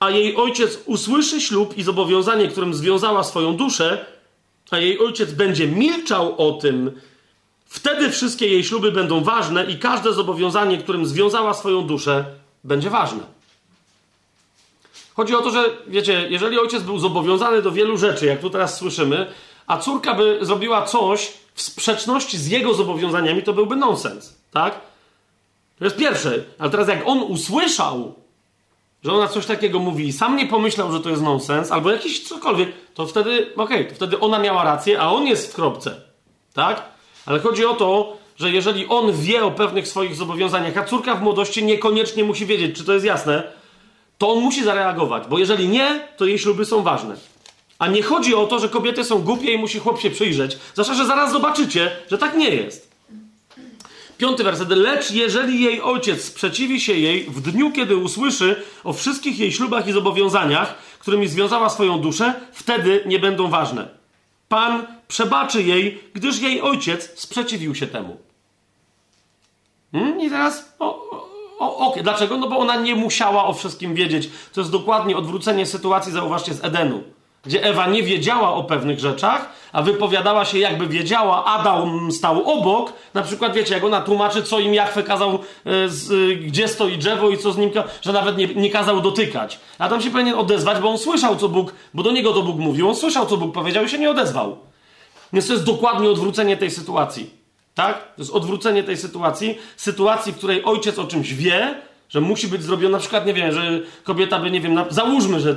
a jej ojciec usłyszy ślub i zobowiązanie, którym związała swoją duszę, a jej ojciec będzie milczał o tym, Wtedy wszystkie jej śluby będą ważne i każde zobowiązanie, którym związała swoją duszę, będzie ważne. Chodzi o to, że wiecie, jeżeli ojciec był zobowiązany do wielu rzeczy, jak tu teraz słyszymy, a córka by zrobiła coś w sprzeczności z jego zobowiązaniami, to byłby nonsens, tak? To jest pierwsze. Ale teraz jak on usłyszał, że ona coś takiego mówi i sam nie pomyślał, że to jest nonsens, albo jakiś cokolwiek, to wtedy, okej, okay, to wtedy ona miała rację, a on jest w kropce, tak? Ale chodzi o to, że jeżeli on wie o pewnych swoich zobowiązaniach, a córka w młodości niekoniecznie musi wiedzieć, czy to jest jasne, to on musi zareagować, bo jeżeli nie, to jej śluby są ważne. A nie chodzi o to, że kobiety są głupie i musi chłop się przyjrzeć, zwłaszcza, że zaraz zobaczycie, że tak nie jest. Piąty werset. Lecz jeżeli jej ojciec sprzeciwi się jej w dniu, kiedy usłyszy o wszystkich jej ślubach i zobowiązaniach, którymi związała swoją duszę, wtedy nie będą ważne. Pan przebaczy jej, gdyż jej ojciec sprzeciwił się temu. Hmm? I teraz, o, o, o, dlaczego? No bo ona nie musiała o wszystkim wiedzieć. To jest dokładnie odwrócenie sytuacji, zauważcie, z Edenu, gdzie Ewa nie wiedziała o pewnych rzeczach, a wypowiadała się jakby wiedziała, Adam stał obok. Na przykład, wiecie, jak ona tłumaczy, co im Jachwę kazał, e, z, e, gdzie stoi drzewo i co z nim, że nawet nie, nie kazał dotykać. Adam się powinien odezwać, bo on słyszał, co Bóg, bo do niego to Bóg mówił, on słyszał, co Bóg powiedział i się nie odezwał. Więc to jest dokładnie odwrócenie tej sytuacji. Tak? To jest odwrócenie tej sytuacji. Sytuacji, w której ojciec o czymś wie, że musi być zrobione, na przykład, nie wiem, że kobieta by, nie wiem, na, załóżmy, że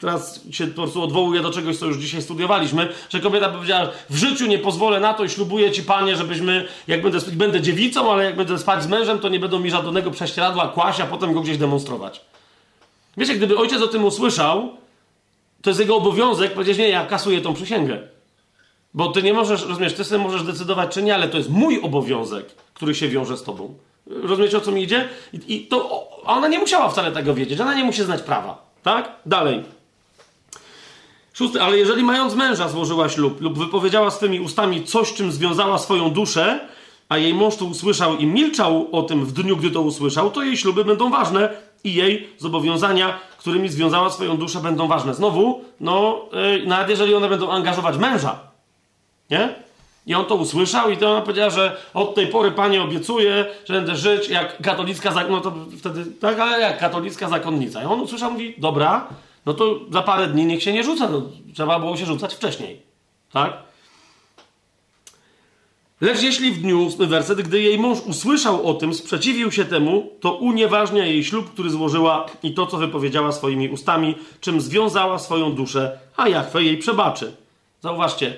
teraz się po prostu odwołuję do czegoś, co już dzisiaj studiowaliśmy, że kobieta powiedziała, w życiu nie pozwolę na to i ślubuję ci, panie, żebyśmy, jak będę, będę dziewicą, ale jak będę spać z mężem, to nie będą mi żadnego prześcieradła kłaść, a potem go gdzieś demonstrować. Wiecie, gdyby ojciec o tym usłyszał, to jest jego obowiązek powiedzieć, nie, ja kasuję tą przysięgę. Bo ty nie możesz, rozumiesz, ty sobie możesz decydować czy nie, ale to jest mój obowiązek, który się wiąże z tobą. Rozumiecie, o co mi idzie? I, i to ona nie musiała wcale tego wiedzieć. Ona nie musi znać prawa. Tak? Dalej. Szósty, ale jeżeli mając męża złożyła ślub lub wypowiedziała swymi ustami coś, czym związała swoją duszę, a jej mąż to usłyszał i milczał o tym w dniu, gdy to usłyszał, to jej śluby będą ważne i jej zobowiązania, którymi związała swoją duszę, będą ważne. Znowu, no, yy, nawet jeżeli one będą angażować męża, nie? I on to usłyszał i to ona powiedziała, że od tej pory Panie obiecuję, że będę żyć jak katolicka, no to wtedy, tak, ale jak katolicka zakonnica. I on usłyszał, mówi, dobra, no to za parę dni niech się nie rzuca, no, trzeba było się rzucać wcześniej, tak? Lecz jeśli w dniu, ósmy werset, gdy jej mąż usłyszał o tym, sprzeciwił się temu, to unieważnia jej ślub, który złożyła i to, co wypowiedziała swoimi ustami, czym związała swoją duszę, a Jachwę jej przebaczy. Zauważcie,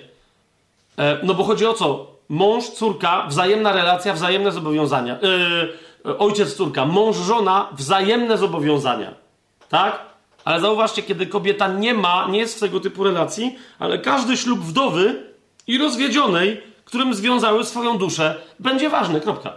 e, no bo chodzi o co? Mąż, córka, wzajemna relacja, wzajemne zobowiązania. E, ojciec, córka, mąż, żona, wzajemne zobowiązania. Tak? Ale zauważcie, kiedy kobieta nie ma, nie jest w tego typu relacji, ale każdy ślub wdowy i rozwiedzionej którym związały swoją duszę, będzie ważny. Kropka.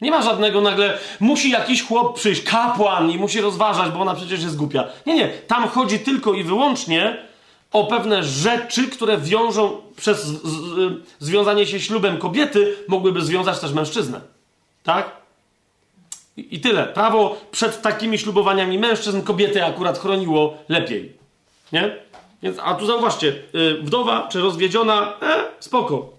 Nie ma żadnego nagle, musi jakiś chłop przyjść, kapłan i musi rozważać, bo ona przecież jest głupia. Nie, nie. Tam chodzi tylko i wyłącznie o pewne rzeczy, które wiążą przez z, z, związanie się ślubem kobiety, mogłyby związać też mężczyznę. Tak? I, tyle. Prawo przed takimi ślubowaniami mężczyzn kobiety akurat chroniło lepiej. Nie? Więc, a tu zauważcie, yy, wdowa czy rozwiedziona, e, spoko.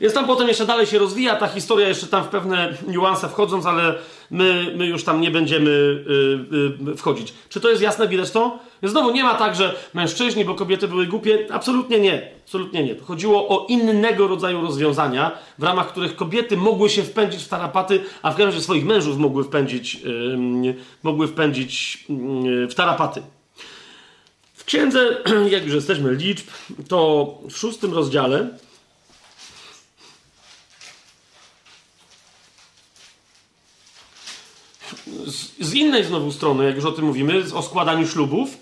Więc tam potem jeszcze dalej się rozwija ta historia, jeszcze tam w pewne niuanse wchodząc, ale my, my już tam nie będziemy yy, yy, wchodzić. Czy to jest jasne, widać to? Znowu nie ma tak, że mężczyźni, bo kobiety były głupie. Absolutnie nie. Absolutnie nie. chodziło o innego rodzaju rozwiązania, w ramach których kobiety mogły się wpędzić w tarapaty, a w każdym razie swoich mężów mogły wpędzić, mogły wpędzić w tarapaty księdze, jak już jesteśmy liczb, to w szóstym rozdziale z innej znowu strony, jak już o tym mówimy, o składaniu ślubów,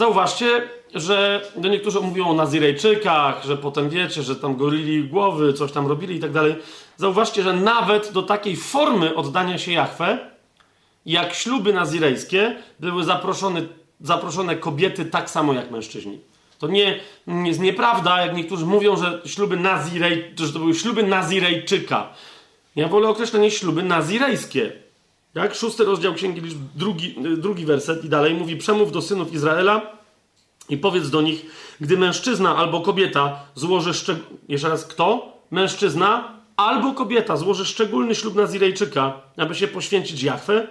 zauważcie, że no niektórzy mówią o Nazirejczykach, że potem wiecie, że tam gorili głowy, coś tam robili i tak dalej. Zauważcie, że nawet do takiej formy oddania się Jachwę, jak śluby nazirejskie, były zaproszone zaproszone kobiety tak samo jak mężczyźni. To nie jest nieprawda, jak niektórzy mówią, że śluby nazirej, że to były śluby nazirejczyka. Ja wolę określenie śluby nazirejskie. Jak szósty rozdział Księgi Liczb, drugi, drugi werset i dalej mówi: Przemów do synów Izraela i powiedz do nich, gdy mężczyzna albo kobieta złoży szczególny. Jeszcze raz, kto? Mężczyzna albo kobieta złoży szczególny ślub nazirejczyka, aby się poświęcić Jachwę,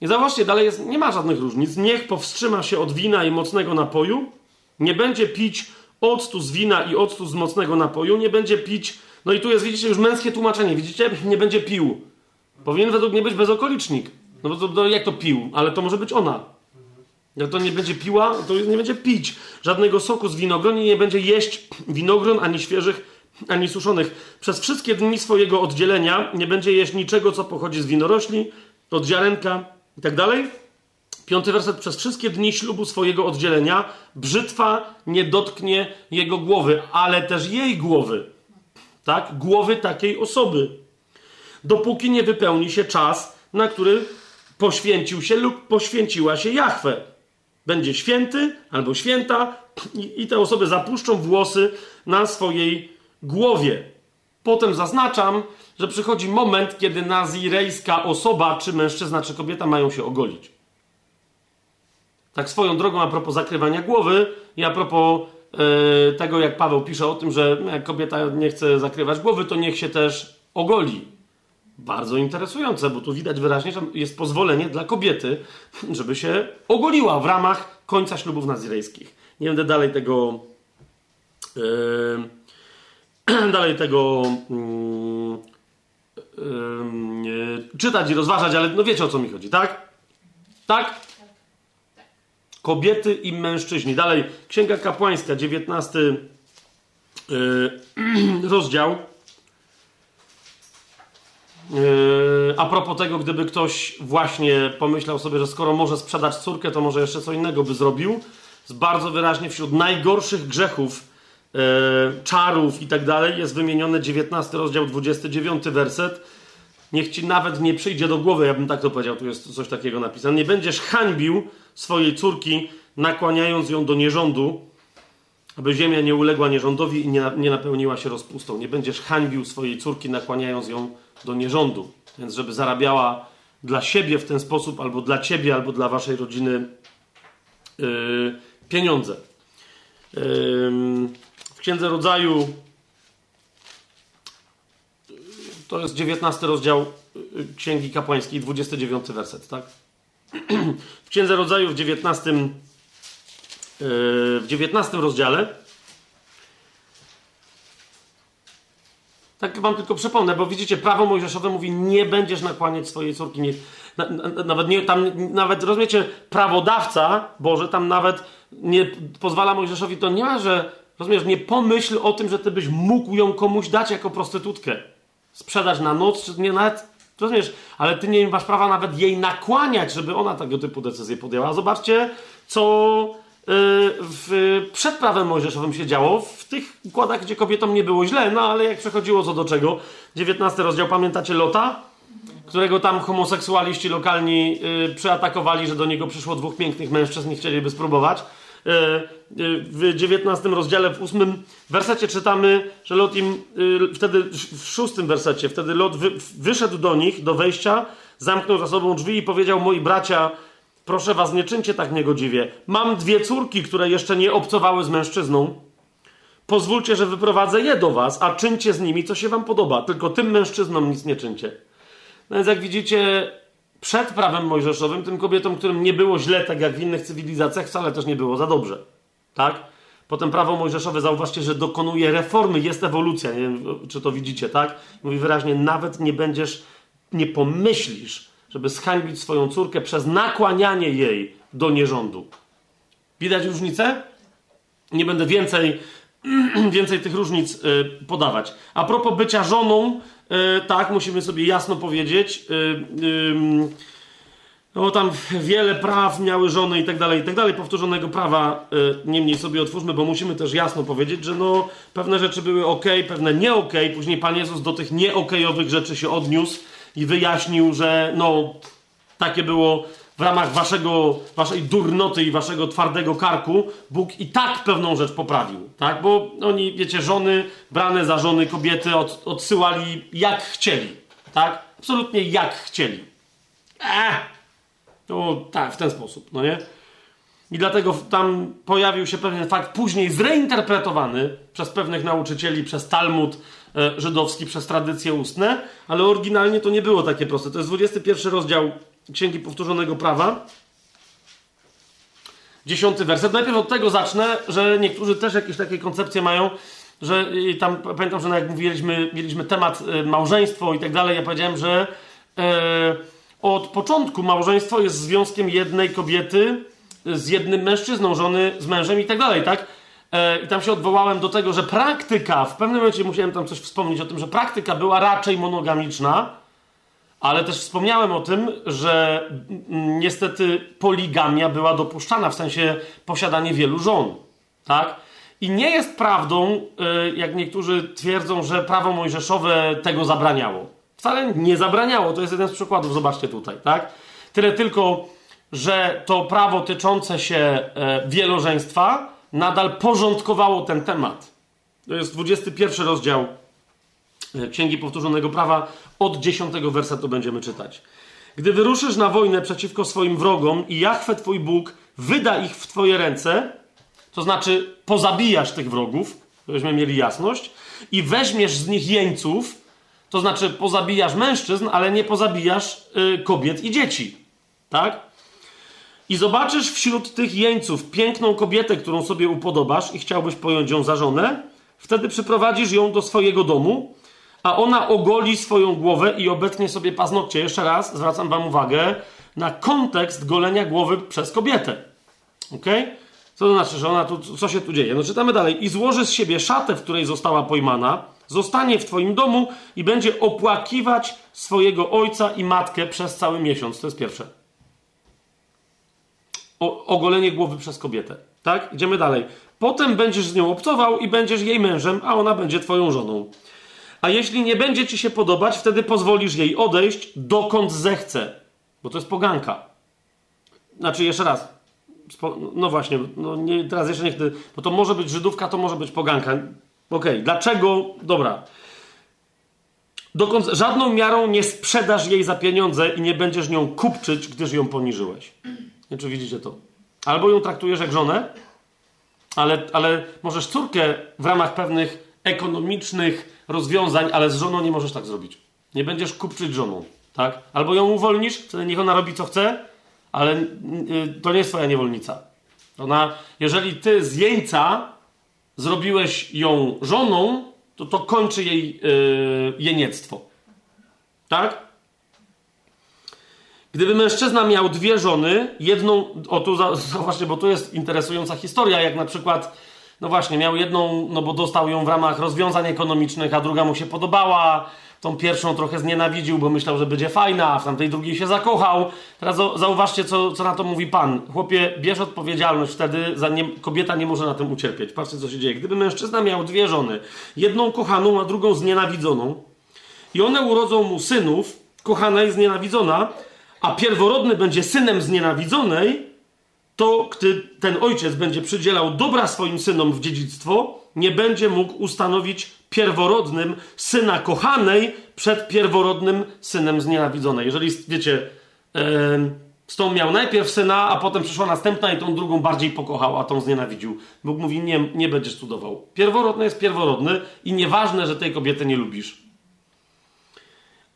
i zauważcie, dalej jest, nie ma żadnych różnic. Niech powstrzyma się od wina i mocnego napoju. Nie będzie pić octu z wina i octu z mocnego napoju. Nie będzie pić. No i tu jest, widzicie, już męskie tłumaczenie. Widzicie? Nie będzie pił. Powinien według mnie być bezokolicznik. No bo to, jak to pił? Ale to może być ona. Jak to nie będzie piła, to nie będzie pić żadnego soku z winogroni, nie będzie jeść winogron ani świeżych, ani suszonych. Przez wszystkie dni swojego oddzielenia nie będzie jeść niczego, co pochodzi z winorośli, od ziarenka, i tak dalej. Piąty werset. Przez wszystkie dni ślubu swojego oddzielenia brzytwa nie dotknie jego głowy, ale też jej głowy. Tak? Głowy takiej osoby. Dopóki nie wypełni się czas, na który poświęcił się lub poświęciła się Jachwę. Będzie święty albo święta i, i te osoby zapuszczą włosy na swojej głowie. Potem zaznaczam, że przychodzi moment, kiedy nazirejska osoba, czy mężczyzna, czy kobieta mają się ogolić. Tak swoją drogą a propos zakrywania głowy i a propos yy, tego, jak Paweł pisze o tym, że jak kobieta nie chce zakrywać głowy, to niech się też ogoli. Bardzo interesujące, bo tu widać wyraźnie, że jest pozwolenie dla kobiety, żeby się ogoliła w ramach końca ślubów nazirejskich. Nie będę dalej tego... Yy, dalej tego mm, yy, czytać i rozważać, ale no wiecie o co mi chodzi, tak? Tak? Kobiety i mężczyźni. Dalej, Księga Kapłańska, 19 yy, rozdział. Yy, a propos tego, gdyby ktoś właśnie pomyślał sobie, że skoro może sprzedać córkę, to może jeszcze co innego by zrobił. Jest bardzo wyraźnie wśród najgorszych grzechów czarów i tak dalej, jest wymieniony 19 rozdział, 29 werset. Niech ci nawet nie przyjdzie do głowy, ja bym tak to powiedział, tu jest coś takiego napisane. Nie będziesz hańbił swojej córki, nakłaniając ją do nierządu, aby ziemia nie uległa nierządowi i nie, nie napełniła się rozpustą. Nie będziesz hańbił swojej córki, nakłaniając ją do nierządu. Więc żeby zarabiała dla siebie w ten sposób, albo dla ciebie, albo dla waszej rodziny yy, pieniądze. Yy, w Księdze Rodzaju to jest 19 rozdział yy, Księgi Kapłańskiej, 29 werset, tak? W Księdze Rodzaju w 19 w 19 rozdziale. Tak wam tylko przypomnę, bo widzicie, prawo mojżeszowe mówi, nie będziesz nakłaniać swojej córki. Nie, na, na, nawet nie, tam, nawet rozumiecie, prawodawca Boże tam nawet nie pozwala Mojżeszowi, to nie ma, że, rozumiesz, nie pomyśl o tym, że ty byś mógł ją komuś dać jako prostytutkę. Sprzedać na noc, czy nie nawet, rozumiesz, ale ty nie masz prawa nawet jej nakłaniać, żeby ona tego typu decyzję podjęła. Zobaczcie, co w, przed prawem mojżeszowym się działo, w tych układach, gdzie kobietom nie było źle, no ale jak przechodziło co do czego, 19 rozdział, pamiętacie Lota? Którego tam homoseksualiści lokalni y, przeatakowali, że do niego przyszło dwóch pięknych mężczyzn i chcieliby spróbować. Y, y, w 19 rozdziale, w 8 wersecie czytamy, że Lot im, y, wtedy w szóstym wersecie, wtedy Lot wy, wyszedł do nich, do wejścia, zamknął za sobą drzwi i powiedział, moi bracia, Proszę was, nie czyńcie tak niegodziwie. Mam dwie córki, które jeszcze nie obcowały z mężczyzną. Pozwólcie, że wyprowadzę je do was, a czyńcie z nimi, co się wam podoba. Tylko tym mężczyznom nic nie czyńcie. No więc jak widzicie, przed prawem mojżeszowym, tym kobietom, którym nie było źle, tak jak w innych cywilizacjach, wcale też nie było za dobrze. Tak? Potem prawo mojżeszowe, zauważcie, że dokonuje reformy, jest ewolucja. Nie wiem, czy to widzicie, tak? Mówi wyraźnie, nawet nie będziesz, nie pomyślisz, żeby zhańbić swoją córkę przez nakłanianie jej do nierządu. Widać różnicę? Nie będę więcej, więcej tych różnic y, podawać. A propos bycia żoną, y, tak, musimy sobie jasno powiedzieć. No tam wiele praw miały żony i tak dalej, i tak dalej. Powtórzonego prawa niemniej sobie otwórzmy, bo musimy też jasno powiedzieć, że no pewne rzeczy były ok, pewne nie ok. Później Pan Jezus do tych nieokojowych rzeczy się odniósł i wyjaśnił, że no, takie było w ramach waszego, waszej durnoty i waszego twardego karku, Bóg i tak pewną rzecz poprawił, tak? Bo oni, wiecie, żony, brane za żony kobiety od, odsyłali jak chcieli, tak? Absolutnie jak chcieli. Eee! No tak, w ten sposób, no nie? I dlatego tam pojawił się pewien fakt, później zreinterpretowany przez pewnych nauczycieli, przez Talmud, żydowski przez tradycje ustne, ale oryginalnie to nie było takie proste. To jest 21 rozdział Księgi Powtórzonego Prawa. Dziesiąty werset. Najpierw od tego zacznę, że niektórzy też jakieś takie koncepcje mają, że tam pamiętam, że jak mówiliśmy, mieliśmy temat e, małżeństwo i tak dalej, ja powiedziałem, że e, od początku małżeństwo jest związkiem jednej kobiety z jednym mężczyzną, żony z mężem i tak dalej, tak? E, I tam się odwołałem do tego, że praktyka, w pewnym momencie musiałem tam coś wspomnieć o tym, że praktyka była raczej monogamiczna, ale też wspomniałem o tym, że niestety poligamia była dopuszczana, w sensie posiadanie wielu żon. Tak? I nie jest prawdą, e, jak niektórzy twierdzą, że prawo mojżeszowe tego zabraniało. Wcale nie zabraniało, to jest jeden z przykładów, zobaczcie tutaj, tak? Tyle tylko, że to prawo tyczące się e, wielożeństwa nadal porządkowało ten temat. To jest 21 rozdział e, Księgi Powtórzonego Prawa. Od 10 wersetu będziemy czytać. Gdy wyruszysz na wojnę przeciwko swoim wrogom i Jachwę Twój Bóg wyda ich w Twoje ręce, to znaczy pozabijasz tych wrogów, żebyśmy mieli jasność, i weźmiesz z nich jeńców, to znaczy pozabijasz mężczyzn, ale nie pozabijasz y, kobiet i dzieci. Tak? I zobaczysz wśród tych jeńców piękną kobietę, którą sobie upodobasz i chciałbyś pojąć ją za żonę, wtedy przyprowadzisz ją do swojego domu, a ona ogoli swoją głowę i obetnie sobie paznokcie. Jeszcze raz zwracam wam uwagę na kontekst golenia głowy przez kobietę. Ok? Co to znaczy, że ona tu, co się tu dzieje? No czytamy dalej. I złoży z siebie szatę, w której została pojmana, zostanie w twoim domu i będzie opłakiwać swojego ojca i matkę przez cały miesiąc. To jest pierwsze ogolenie głowy przez kobietę. Tak? Idziemy dalej. Potem będziesz z nią obcował i będziesz jej mężem, a ona będzie twoją żoną. A jeśli nie będzie ci się podobać, wtedy pozwolisz jej odejść dokąd zechce. Bo to jest poganka. Znaczy, jeszcze raz. No właśnie, no nie, teraz jeszcze nie chcę. Bo to może być Żydówka, to może być poganka. Okej, okay. dlaczego? Dobra. Dokąd żadną miarą nie sprzedasz jej za pieniądze i nie będziesz nią kupczyć, gdyż ją poniżyłeś. Nie czy widzicie to? Albo ją traktujesz jak żonę, ale, ale możesz córkę w ramach pewnych ekonomicznych rozwiązań, ale z żoną nie możesz tak zrobić. Nie będziesz kupczyć żoną, tak? Albo ją uwolnisz, wtedy niech ona robi co chce, ale y, to nie jest twoja niewolnica. Ona, jeżeli ty z jeńca zrobiłeś ją żoną, to to kończy jej yy, jeniectwo. Tak? Gdyby mężczyzna miał dwie żony, jedną, o tu właśnie, bo tu jest interesująca historia, jak na przykład, no właśnie, miał jedną, no bo dostał ją w ramach rozwiązań ekonomicznych, a druga mu się podobała, tą pierwszą trochę znienawidził, bo myślał, że będzie fajna, a w tamtej drugiej się zakochał. Teraz zauważcie, co, co na to mówi Pan. Chłopie, bierz odpowiedzialność wtedy, za nie, kobieta nie może na tym ucierpieć. Patrzcie, co się dzieje. Gdyby mężczyzna miał dwie żony, jedną kochaną, a drugą znienawidzoną, i one urodzą mu synów, kochana i znienawidzona, a pierworodny będzie synem znienawidzonej, to gdy ten ojciec będzie przydzielał dobra swoim synom w dziedzictwo, nie będzie mógł ustanowić pierworodnym syna kochanej przed pierworodnym synem znienawidzonej. Jeżeli, wiecie, yy, z tą miał najpierw syna, a potem przyszła następna i tą drugą bardziej pokochał, a tą znienawidził. Bóg mówi, nie, nie będziesz cudował. Pierworodny jest pierworodny i nieważne, że tej kobiety nie lubisz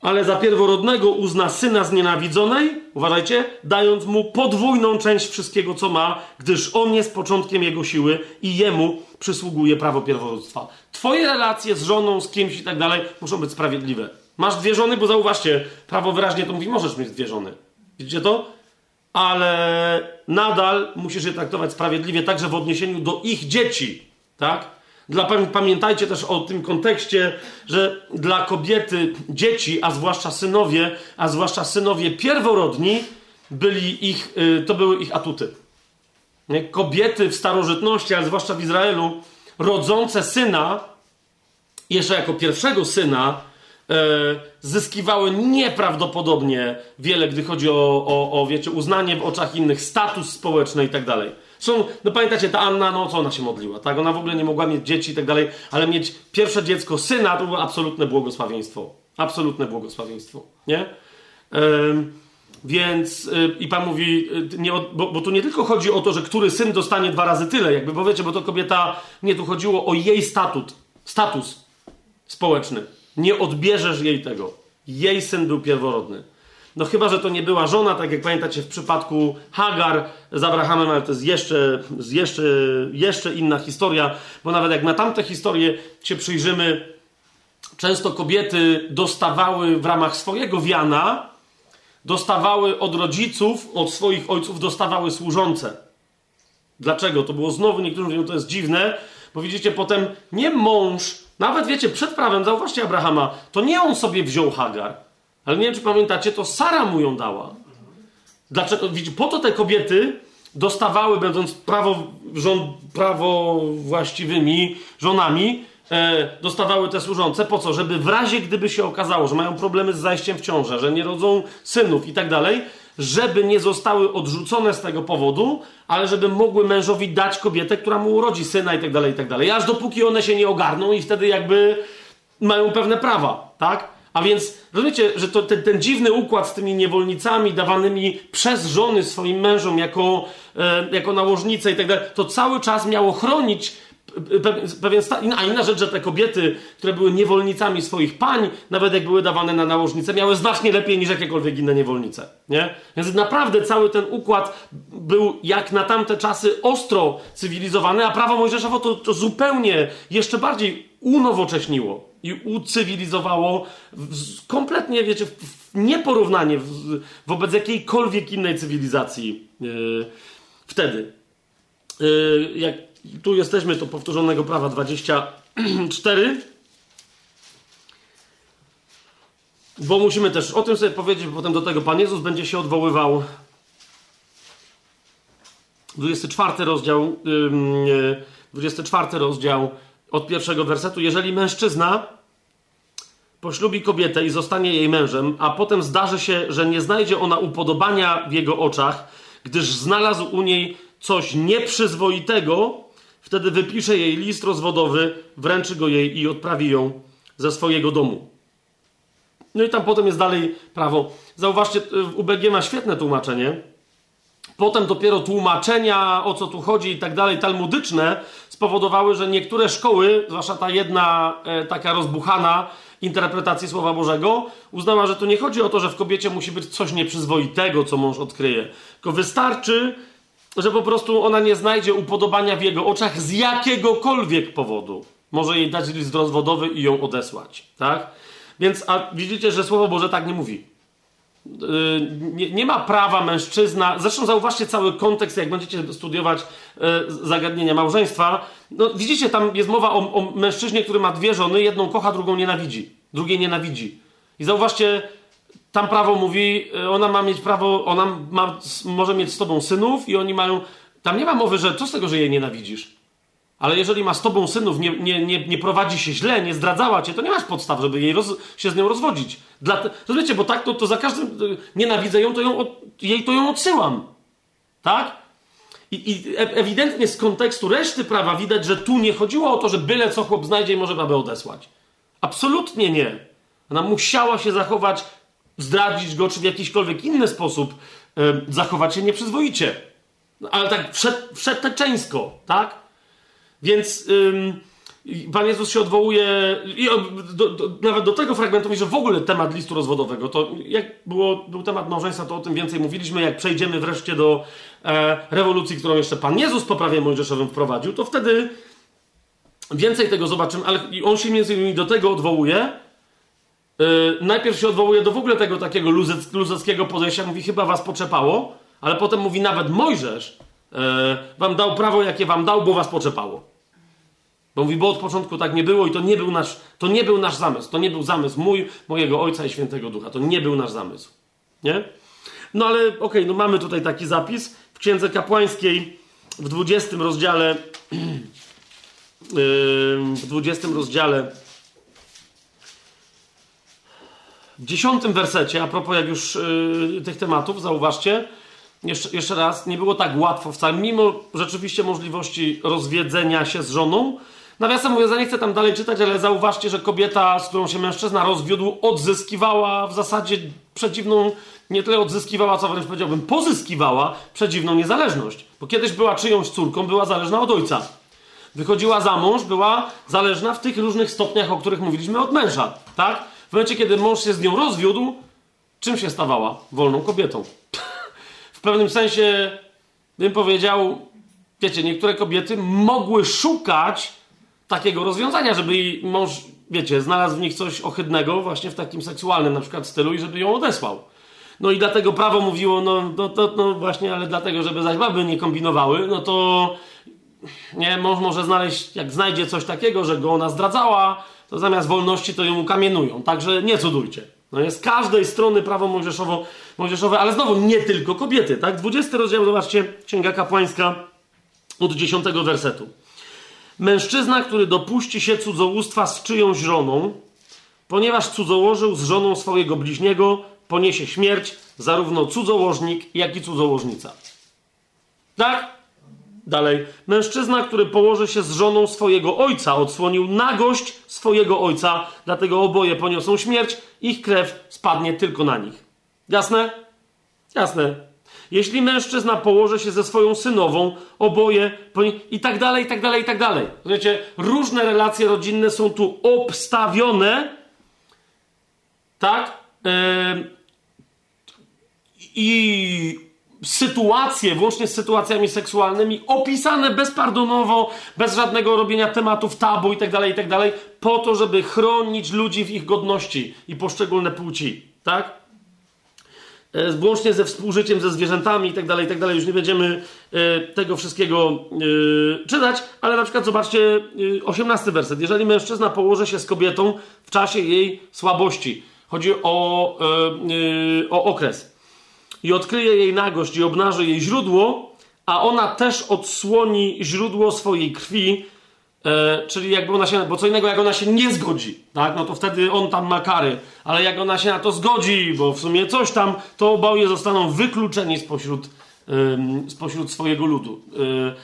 ale za pierworodnego uzna syna znienawidzonej, uważajcie, dając mu podwójną część wszystkiego, co ma, gdyż on jest początkiem jego siły i jemu przysługuje prawo pierworództwa. Twoje relacje z żoną, z kimś i tak dalej muszą być sprawiedliwe. Masz dwie żony, bo zauważcie, prawo wyraźnie to mówi, możesz mieć dwie żony. Widzicie to? Ale nadal musisz je traktować sprawiedliwie, także w odniesieniu do ich dzieci, tak? Dla, pamiętajcie też o tym kontekście, że dla kobiety dzieci, a zwłaszcza synowie, a zwłaszcza synowie pierworodni, byli ich, y, to były ich atuty. Kobiety w starożytności, ale zwłaszcza w Izraelu, rodzące syna, jeszcze jako pierwszego syna, e, zyskiwały nieprawdopodobnie wiele, gdy chodzi o, o, o wiecie, uznanie w oczach innych, status społeczny i tak dalej. Są, no pamiętacie, ta Anna, no co ona się modliła, tak? Ona w ogóle nie mogła mieć dzieci i tak dalej, ale mieć pierwsze dziecko, syna, to było absolutne błogosławieństwo. Absolutne błogosławieństwo, nie? Ym, więc yy, i Pan mówi, yy, nie, bo, bo tu nie tylko chodzi o to, że który syn dostanie dwa razy tyle, jakby, bo wiecie, bo to kobieta, nie, tu chodziło o jej statut, status społeczny. Nie odbierzesz jej tego. Jej syn był pierworodny. No chyba, że to nie była żona, tak jak pamiętacie w przypadku Hagar z Abrahamem, ale to jest jeszcze, jeszcze, jeszcze inna historia, bo nawet jak na tamte historie się przyjrzymy, często kobiety dostawały w ramach swojego wiana, dostawały od rodziców, od swoich ojców, dostawały służące. Dlaczego? To było znowu, niektórzy mówią, to jest dziwne, bo widzicie, potem nie mąż, nawet wiecie, przed prawem, zauważcie Abrahama, to nie on sobie wziął Hagar. Ale nie wiem, czy pamiętacie, to Sara mu ją dała. Dlaczego? Widzicie, po to te kobiety dostawały, będąc prawo, żon, prawo właściwymi żonami, e, dostawały te służące. Po co? Żeby w razie, gdyby się okazało, że mają problemy z zajściem w ciążę, że nie rodzą synów i tak dalej, żeby nie zostały odrzucone z tego powodu, ale żeby mogły mężowi dać kobietę, która mu urodzi syna i tak dalej, i tak dalej. Aż dopóki one się nie ogarną i wtedy jakby mają pewne prawa, tak? A więc rozumiecie, że to ten, ten, dziwny układ z tymi niewolnicami dawanymi przez żony swoim mężom jako, e, jako nałożnice i tak dalej, to cały czas miało chronić pewien stan. A inna rzecz, że te kobiety, które były niewolnicami swoich pań, nawet jak były dawane na nałożnice, miały znacznie lepiej niż jakiekolwiek inne niewolnice. Nie? Więc naprawdę cały ten układ był jak na tamte czasy ostro cywilizowany, a prawo mojżeszowo to, to zupełnie jeszcze bardziej unowocześniło i ucywilizowało kompletnie, wiecie, w nieporównanie wobec jakiejkolwiek innej cywilizacji yy, wtedy. Yy, jak tu jesteśmy, to powtórzonego prawa 24. Bo musimy też o tym sobie powiedzieć, bo potem do tego Pan Jezus będzie się odwoływał. 24 rozdział, 24 rozdział od pierwszego wersetu. Jeżeli mężczyzna poślubi kobietę i zostanie jej mężem, a potem zdarzy się, że nie znajdzie ona upodobania w jego oczach, gdyż znalazł u niej coś nieprzyzwoitego, wtedy wypisze jej list rozwodowy, wręczy go jej i odprawi ją ze swojego domu. No i tam potem jest dalej prawo. Zauważcie, UBG ma świetne tłumaczenie. Potem dopiero tłumaczenia, o co tu chodzi i tak dalej, talmudyczne, spowodowały, że niektóre szkoły, zwłaszcza ta jedna e, taka rozbuchana interpretacji Słowa Bożego, uznała, że tu nie chodzi o to, że w kobiecie musi być coś nieprzyzwoitego, co mąż odkryje. Tylko wystarczy, że po prostu ona nie znajdzie upodobania w jego oczach z jakiegokolwiek powodu. Może jej dać list rozwodowy i ją odesłać, tak? Więc a widzicie, że Słowo Boże tak nie mówi. Yy, nie, nie, ma prawa mężczyzna. Zresztą zauważcie cały kontekst, jak będziecie studiować yy, zagadnienia małżeństwa. No, widzicie, tam jest mowa o, o, mężczyźnie, który ma dwie żony, jedną kocha, drugą nienawidzi. Drugiej nienawidzi. I zauważcie, tam prawo mówi, yy, ona ma mieć prawo, ona ma, może mieć z tobą synów i oni mają. Tam nie ma mowy, że co z tego, że jej nienawidzisz. Ale jeżeli ma z tobą synów, nie, nie, nie, nie prowadzi się źle, nie zdradzała cię, to nie masz podstaw, żeby jej roz, się z nią rozwodzić. Dla rozumiecie, bo tak to, to za każdym y, nienawidzę ją, to ją, jej to ją odsyłam. Tak? I, I ewidentnie z kontekstu reszty prawa widać, że tu nie chodziło o to, że byle co chłop znajdzie i może babę odesłać. Absolutnie nie. Ona musiała się zachować, zdradzić go, czy w jakiśkolwiek inny sposób yy, zachować się nieprzyzwoicie. No, ale tak wszeteczeńsko, tak? Więc ym, Pan Jezus się odwołuje i do, do, nawet do tego fragmentu mówi, że w ogóle temat listu rozwodowego, to jak było, był temat małżeństwa, to o tym więcej mówiliśmy. Jak przejdziemy wreszcie do e, rewolucji, którą jeszcze Pan Jezus po prawie mojżeszowym wprowadził, to wtedy więcej tego zobaczymy, ale on się między innymi do tego odwołuje. E, najpierw się odwołuje do w ogóle tego takiego luzec, luzeckiego podejścia, mówi chyba was poczepało, ale potem mówi nawet Mojżesz e, wam dał prawo, jakie wam dał, bo was poczepało. Bo mówi, bo od początku tak nie było i to nie był nasz, to nie był nasz zamysł. To nie był zamysł mój, mojego Ojca i Świętego Ducha. To nie był nasz zamysł. Nie? No ale okej, okay, no mamy tutaj taki zapis. W Księdze Kapłańskiej w 20 rozdziale w 20 rozdziale w 10 wersecie, a propos jak już yy, tych tematów, zauważcie, jeszcze, jeszcze raz, nie było tak łatwo wcale, mimo rzeczywiście możliwości rozwiedzenia się z żoną, Nawiasem mówiąc, ja nie chcę tam dalej czytać, ale zauważcie, że kobieta, z którą się mężczyzna rozwiódł, odzyskiwała w zasadzie przeciwną, nie tyle odzyskiwała, co wręcz powiedziałbym, pozyskiwała przedziwną niezależność. Bo kiedyś była czyjąś córką, była zależna od ojca. Wychodziła za mąż, była zależna w tych różnych stopniach, o których mówiliśmy, od męża. Tak? W momencie, kiedy mąż się z nią rozwiódł, czym się stawała? Wolną kobietą. w pewnym sensie, bym powiedział, wiecie, niektóre kobiety mogły szukać takiego rozwiązania, żeby jej mąż, wiecie, znalazł w nich coś ohydnego, właśnie w takim seksualnym na przykład stylu i żeby ją odesłał. No i dlatego prawo mówiło, no, no, to, no właśnie, ale dlatego, żeby zaś baby nie kombinowały, no to nie, mąż może znaleźć, jak znajdzie coś takiego, że go ona zdradzała, to zamiast wolności to ją ukamienują. Także nie cudujcie. No jest z każdej strony prawo mojżeszowo, mojżeszowe, ale znowu nie tylko kobiety, tak? 20 rozdział, zobaczcie, Księga Kapłańska od 10 wersetu. Mężczyzna, który dopuści się cudzołóstwa z czyjąś żoną, ponieważ cudzołożył z żoną swojego bliźniego, poniesie śmierć zarówno cudzołożnik, jak i cudzołożnica. Tak? Dalej. Mężczyzna, który położy się z żoną swojego ojca, odsłonił nagość swojego ojca, dlatego oboje poniosą śmierć, ich krew spadnie tylko na nich. Jasne? Jasne. Jeśli mężczyzna położy się ze swoją synową, oboje, i tak dalej, i tak dalej, i tak dalej. Wiecie, różne relacje rodzinne są tu obstawione, tak? I sytuacje, włącznie z sytuacjami seksualnymi, opisane bezpardonowo, bez żadnego robienia tematów tabu i tak dalej, i tak dalej, po to, żeby chronić ludzi w ich godności i poszczególne płci, tak? E, włącznie ze współżyciem ze zwierzętami i tak dalej, i tak. Już nie będziemy e, tego wszystkiego e, czytać, ale na przykład zobaczcie osiemnasty werset. Jeżeli mężczyzna położy się z kobietą w czasie jej słabości, chodzi o, o okres, i odkryje jej nagość i obnaży jej źródło, a ona też odsłoni źródło swojej krwi, e, czyli jakby ona się, bo co innego jak ona się nie zgodzi, tak, no to wtedy on tam ma kary, ale jak ona się na to zgodzi, bo w sumie coś tam, to oboje zostaną wykluczeni spośród, e, spośród swojego ludu. E,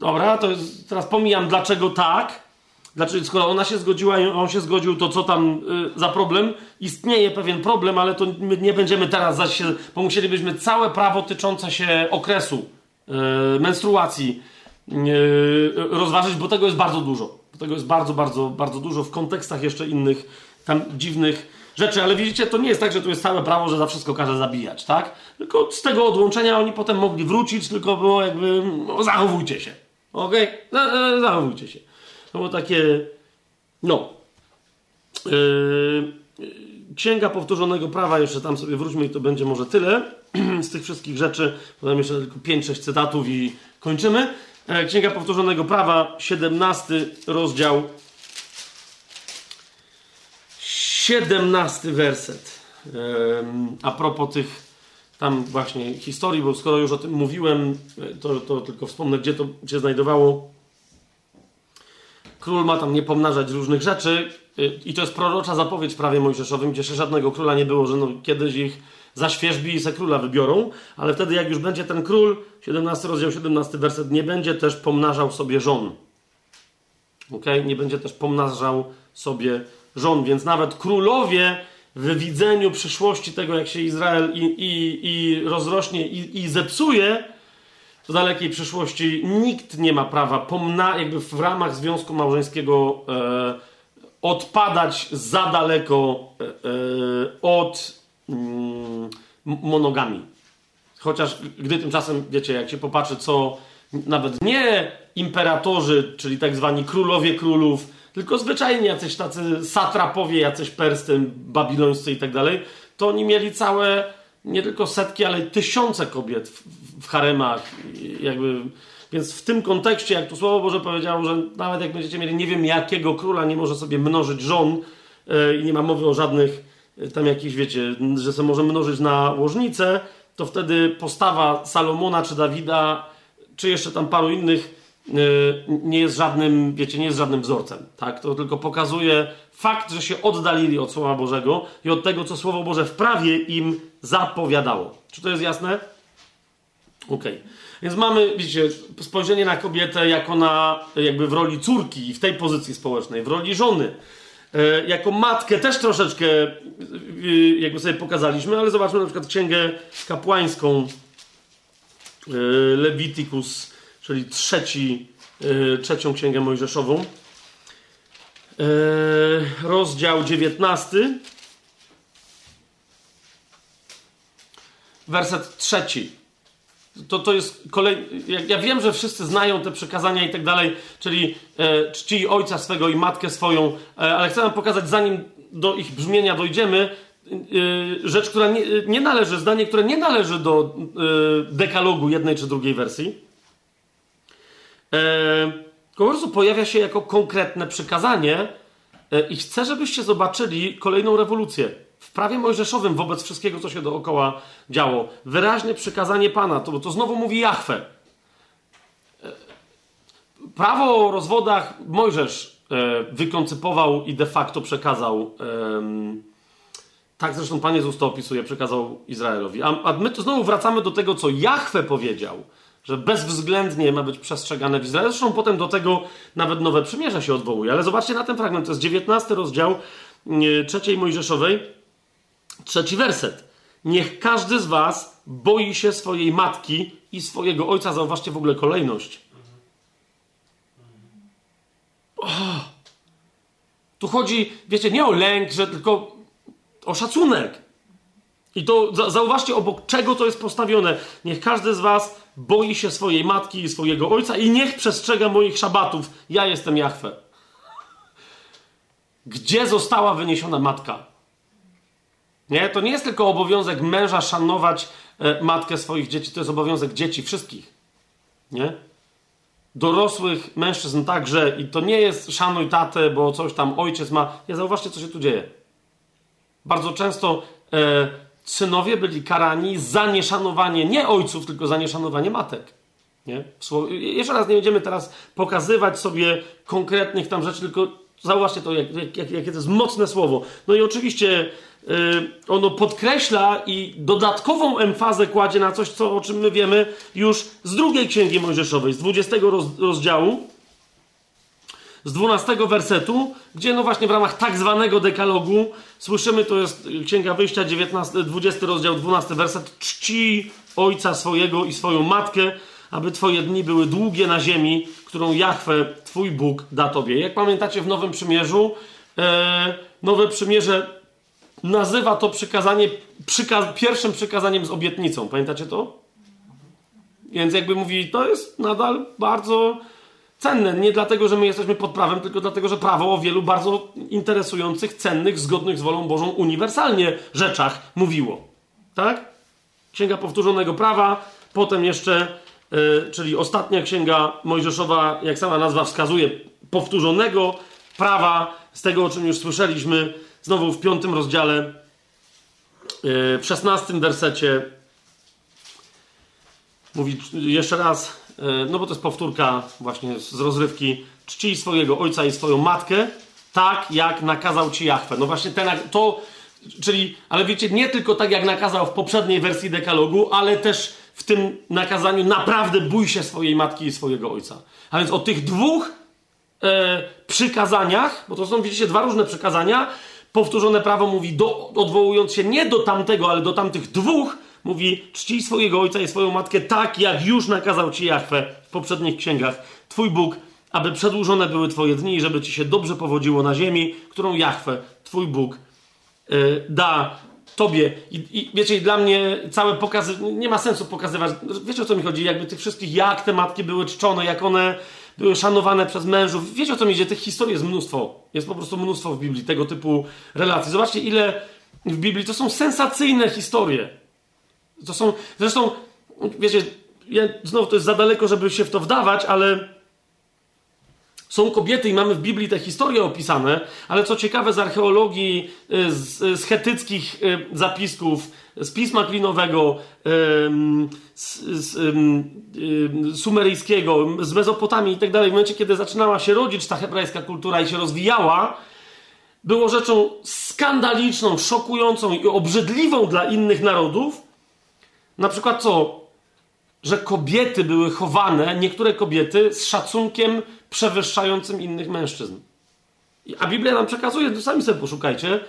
dobra, to jest, teraz pomijam dlaczego tak, Dlaczego, skoro ona się zgodziła i on się zgodził, to co tam y, za problem? Istnieje pewien problem, ale to my nie będziemy teraz zaś się, bo musielibyśmy całe prawo tyczące się okresu y, menstruacji rozważyć, bo tego jest bardzo dużo. Tego jest bardzo, bardzo, bardzo dużo w kontekstach jeszcze innych tam dziwnych rzeczy, ale widzicie, to nie jest tak, że tu jest całe prawo, że za wszystko każe zabijać, tak? Tylko z tego odłączenia oni potem mogli wrócić, tylko było jakby, no, zachowujcie się. Okej? Okay? Zachowujcie się. To było takie, no. Yy, Księga Powtórzonego Prawa, jeszcze tam sobie wróćmy i to będzie może tyle z tych wszystkich rzeczy. Podam jeszcze tylko 5-6 cytatów i kończymy. E, Księga Powtórzonego Prawa, 17 rozdział, 17 werset. A propos tych tam właśnie historii, bo skoro już o tym mówiłem, to, to tylko wspomnę, gdzie to się znajdowało. Król ma tam nie pomnażać różnych rzeczy i to jest prorocza zapowiedź prawie mojżeszowym, gdzie żadnego króla nie było, że no, kiedyś ich zaświeżbi i se króla wybiorą, ale wtedy jak już będzie ten król, 17 rozdział, 17 werset, nie będzie też pomnażał sobie żon. ok? Nie będzie też pomnażał sobie żon, więc nawet królowie w widzeniu przyszłości tego, jak się Izrael i, i, i rozrośnie i, i zepsuje, w dalekiej przyszłości nikt nie ma prawa pomna, jakby w ramach związku małżeńskiego e, odpadać za daleko e, e, od monogami. Chociaż gdy tymczasem, wiecie, jak się popatrzy, co nawet nie imperatorzy, czyli tak zwani królowie królów, tylko zwyczajnie jacyś tacy satrapowie, jacyś perscy, babilońscy i tak dalej, to oni mieli całe nie tylko setki, ale tysiące kobiet w, w haremach. Jakby, więc w tym kontekście, jak tu Słowo Boże powiedziało, że nawet jak będziecie mieli nie wiem jakiego króla, nie może sobie mnożyć żon yy, i nie ma mowy o żadnych yy, tam jakichś, wiecie, że sobie może mnożyć na łożnicę, to wtedy postawa Salomona czy Dawida, czy jeszcze tam paru innych yy, nie jest żadnym, wiecie, nie jest żadnym wzorcem. Tak? To tylko pokazuje fakt, że się oddalili od Słowa Bożego i od tego, co Słowo Boże w prawie im zapowiadało. Czy to jest jasne? Ok. Więc mamy, widzicie, spojrzenie na kobietę jako na, jakby w roli córki, w tej pozycji społecznej, w roli żony. E, jako matkę też troszeczkę e, jakby sobie pokazaliśmy, ale zobaczmy na przykład księgę kapłańską e, Leviticus, czyli trzeci, trzecią księgę mojżeszową. Rozdział 19 werset trzeci. To, to jest kolej. Ja, ja, wiem, że wszyscy znają te przekazania i tak dalej, czyli e, czci ojca swego i matkę swoją, e, ale chcę wam pokazać, zanim do ich brzmienia dojdziemy, e, rzecz, która nie, nie, należy, zdanie, które nie należy do e, dekalogu jednej czy drugiej wersji. E, po prostu pojawia się jako konkretne przykazanie e, i chcę, żebyście zobaczyli kolejną rewolucję w prawie mojżeszowym wobec wszystkiego, co się dookoła działo. Wyraźne przykazanie Pana, to, to znowu mówi Jahwe. Prawo o rozwodach Mojżesz e, wykoncypował i de facto przekazał. E, tak zresztą Pan Jezus to opisuje, przekazał Izraelowi. A, a my tu znowu wracamy do tego, co Jahwe powiedział, że bezwzględnie ma być przestrzegane w Izraelu. Zresztą potem do tego nawet nowe przymierze się odwołuje. Ale zobaczcie na ten fragment, to jest 19 rozdział e, trzeciej Mojżeszowej Trzeci werset. Niech każdy z was boi się swojej matki i swojego ojca. Zauważcie w ogóle kolejność. Oh. Tu chodzi, wiecie, nie o lęk, że tylko o szacunek. I to zauważcie, obok czego to jest postawione. Niech każdy z was boi się swojej matki i swojego ojca i niech przestrzega moich szabatów. Ja jestem Jachwę. Gdzie została wyniesiona matka? Nie? To nie jest tylko obowiązek męża szanować e, matkę swoich dzieci, to jest obowiązek dzieci wszystkich. Nie? Dorosłych mężczyzn także. I to nie jest szanuj tatę, bo coś tam ojciec ma. Nie, zauważcie, co się tu dzieje. Bardzo często e, synowie byli karani za nieszanowanie nie ojców, tylko za nieszanowanie matek. Nie? Jeszcze raz nie będziemy teraz pokazywać sobie konkretnych tam rzeczy, tylko zauważcie to, jak, jak, jak, jakie to jest mocne słowo. No i oczywiście ono podkreśla i dodatkową emfazę kładzie na coś, co, o czym my wiemy już z drugiej księgi Mojżeszowej, z 20 roz, rozdziału, z 12 wersetu, gdzie no właśnie w ramach tak zwanego dekalogu słyszymy, to jest Księga Wyjścia, 19, 20 rozdział, 12 werset, czci ojca swojego i swoją matkę, aby twoje dni były długie na ziemi, którą Jahwe, twój Bóg, da tobie. Jak pamiętacie w Nowym Przymierzu, e, Nowe Przymierze nazywa to przykazanie przyka pierwszym przykazaniem z obietnicą. Pamiętacie to? Więc jakby mówi, to jest nadal bardzo cenne. Nie dlatego, że my jesteśmy pod prawem, tylko dlatego, że prawo o wielu bardzo interesujących, cennych, zgodnych z wolą Bożą uniwersalnie rzeczach mówiło. Tak? Księga Powtórzonego Prawa, potem jeszcze, yy, czyli ostatnia księga Mojżeszowa, jak sama nazwa wskazuje, powtórzonego prawa, z tego o czym już słyszeliśmy, znowu w piątym rozdziale, yy, w szesnastym wersecie, mówi jeszcze raz, E, no bo to jest powtórka właśnie z rozrywki, czci swojego ojca i swoją matkę, tak jak nakazał ci Jachwę. No właśnie ten, to, czyli, ale wiecie, nie tylko tak jak nakazał w poprzedniej wersji dekalogu, ale też w tym nakazaniu naprawdę bój się swojej matki i swojego ojca. A więc o tych dwóch e, przykazaniach, bo to są, widzicie, dwa różne przykazania, powtórzone prawo mówi, do, odwołując się nie do tamtego, ale do tamtych dwóch, mówi: czcij swojego ojca i swoją matkę tak, jak już nakazał ci Jachwę w poprzednich księgach. Twój Bóg, aby przedłużone były Twoje dni i żeby Ci się dobrze powodziło na ziemi, którą Jachwę, Twój Bóg, yy, da Tobie. I, I, wiecie, dla mnie całe pokazy, nie ma sensu pokazywać, wiecie o co mi chodzi, jakby tych wszystkich, jak te matki były czczone, jak one szanowane przez mężów. Wiecie o co mi idzie? Tych historii jest mnóstwo. Jest po prostu mnóstwo w Biblii tego typu relacji. Zobaczcie, ile w Biblii to są sensacyjne historie. To są, zresztą, wiecie, ja, znowu to jest za daleko, żeby się w to wdawać, ale są kobiety i mamy w Biblii te historie opisane, ale co ciekawe z archeologii, y, z, z chetyckich y, zapisków, z pisma klinowego, z, z sumeryjskiego, z Mezopotamii i tak dalej, w momencie, kiedy zaczynała się rodzić ta hebrajska kultura i się rozwijała, było rzeczą skandaliczną, szokującą i obrzydliwą dla innych narodów, na przykład co? Że kobiety były chowane, niektóre kobiety, z szacunkiem przewyższającym innych mężczyzn. A Biblia nam przekazuje, to sami sobie poszukajcie.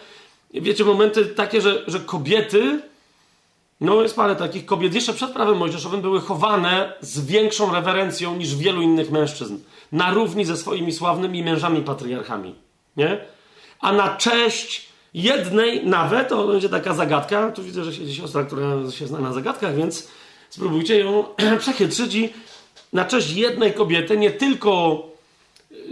Wiecie, momenty takie, że, że kobiety, no jest parę takich kobiet, jeszcze przed prawem mojżeszowym były chowane z większą rewerencją niż wielu innych mężczyzn. Na równi ze swoimi sławnymi mężami patriarchami. Nie? A na cześć jednej nawet, to będzie taka zagadka, tu widzę, że siedzi siostra, która się zna na zagadkach, więc spróbujcie ją przechytrzyć i na cześć jednej kobiety, nie tylko,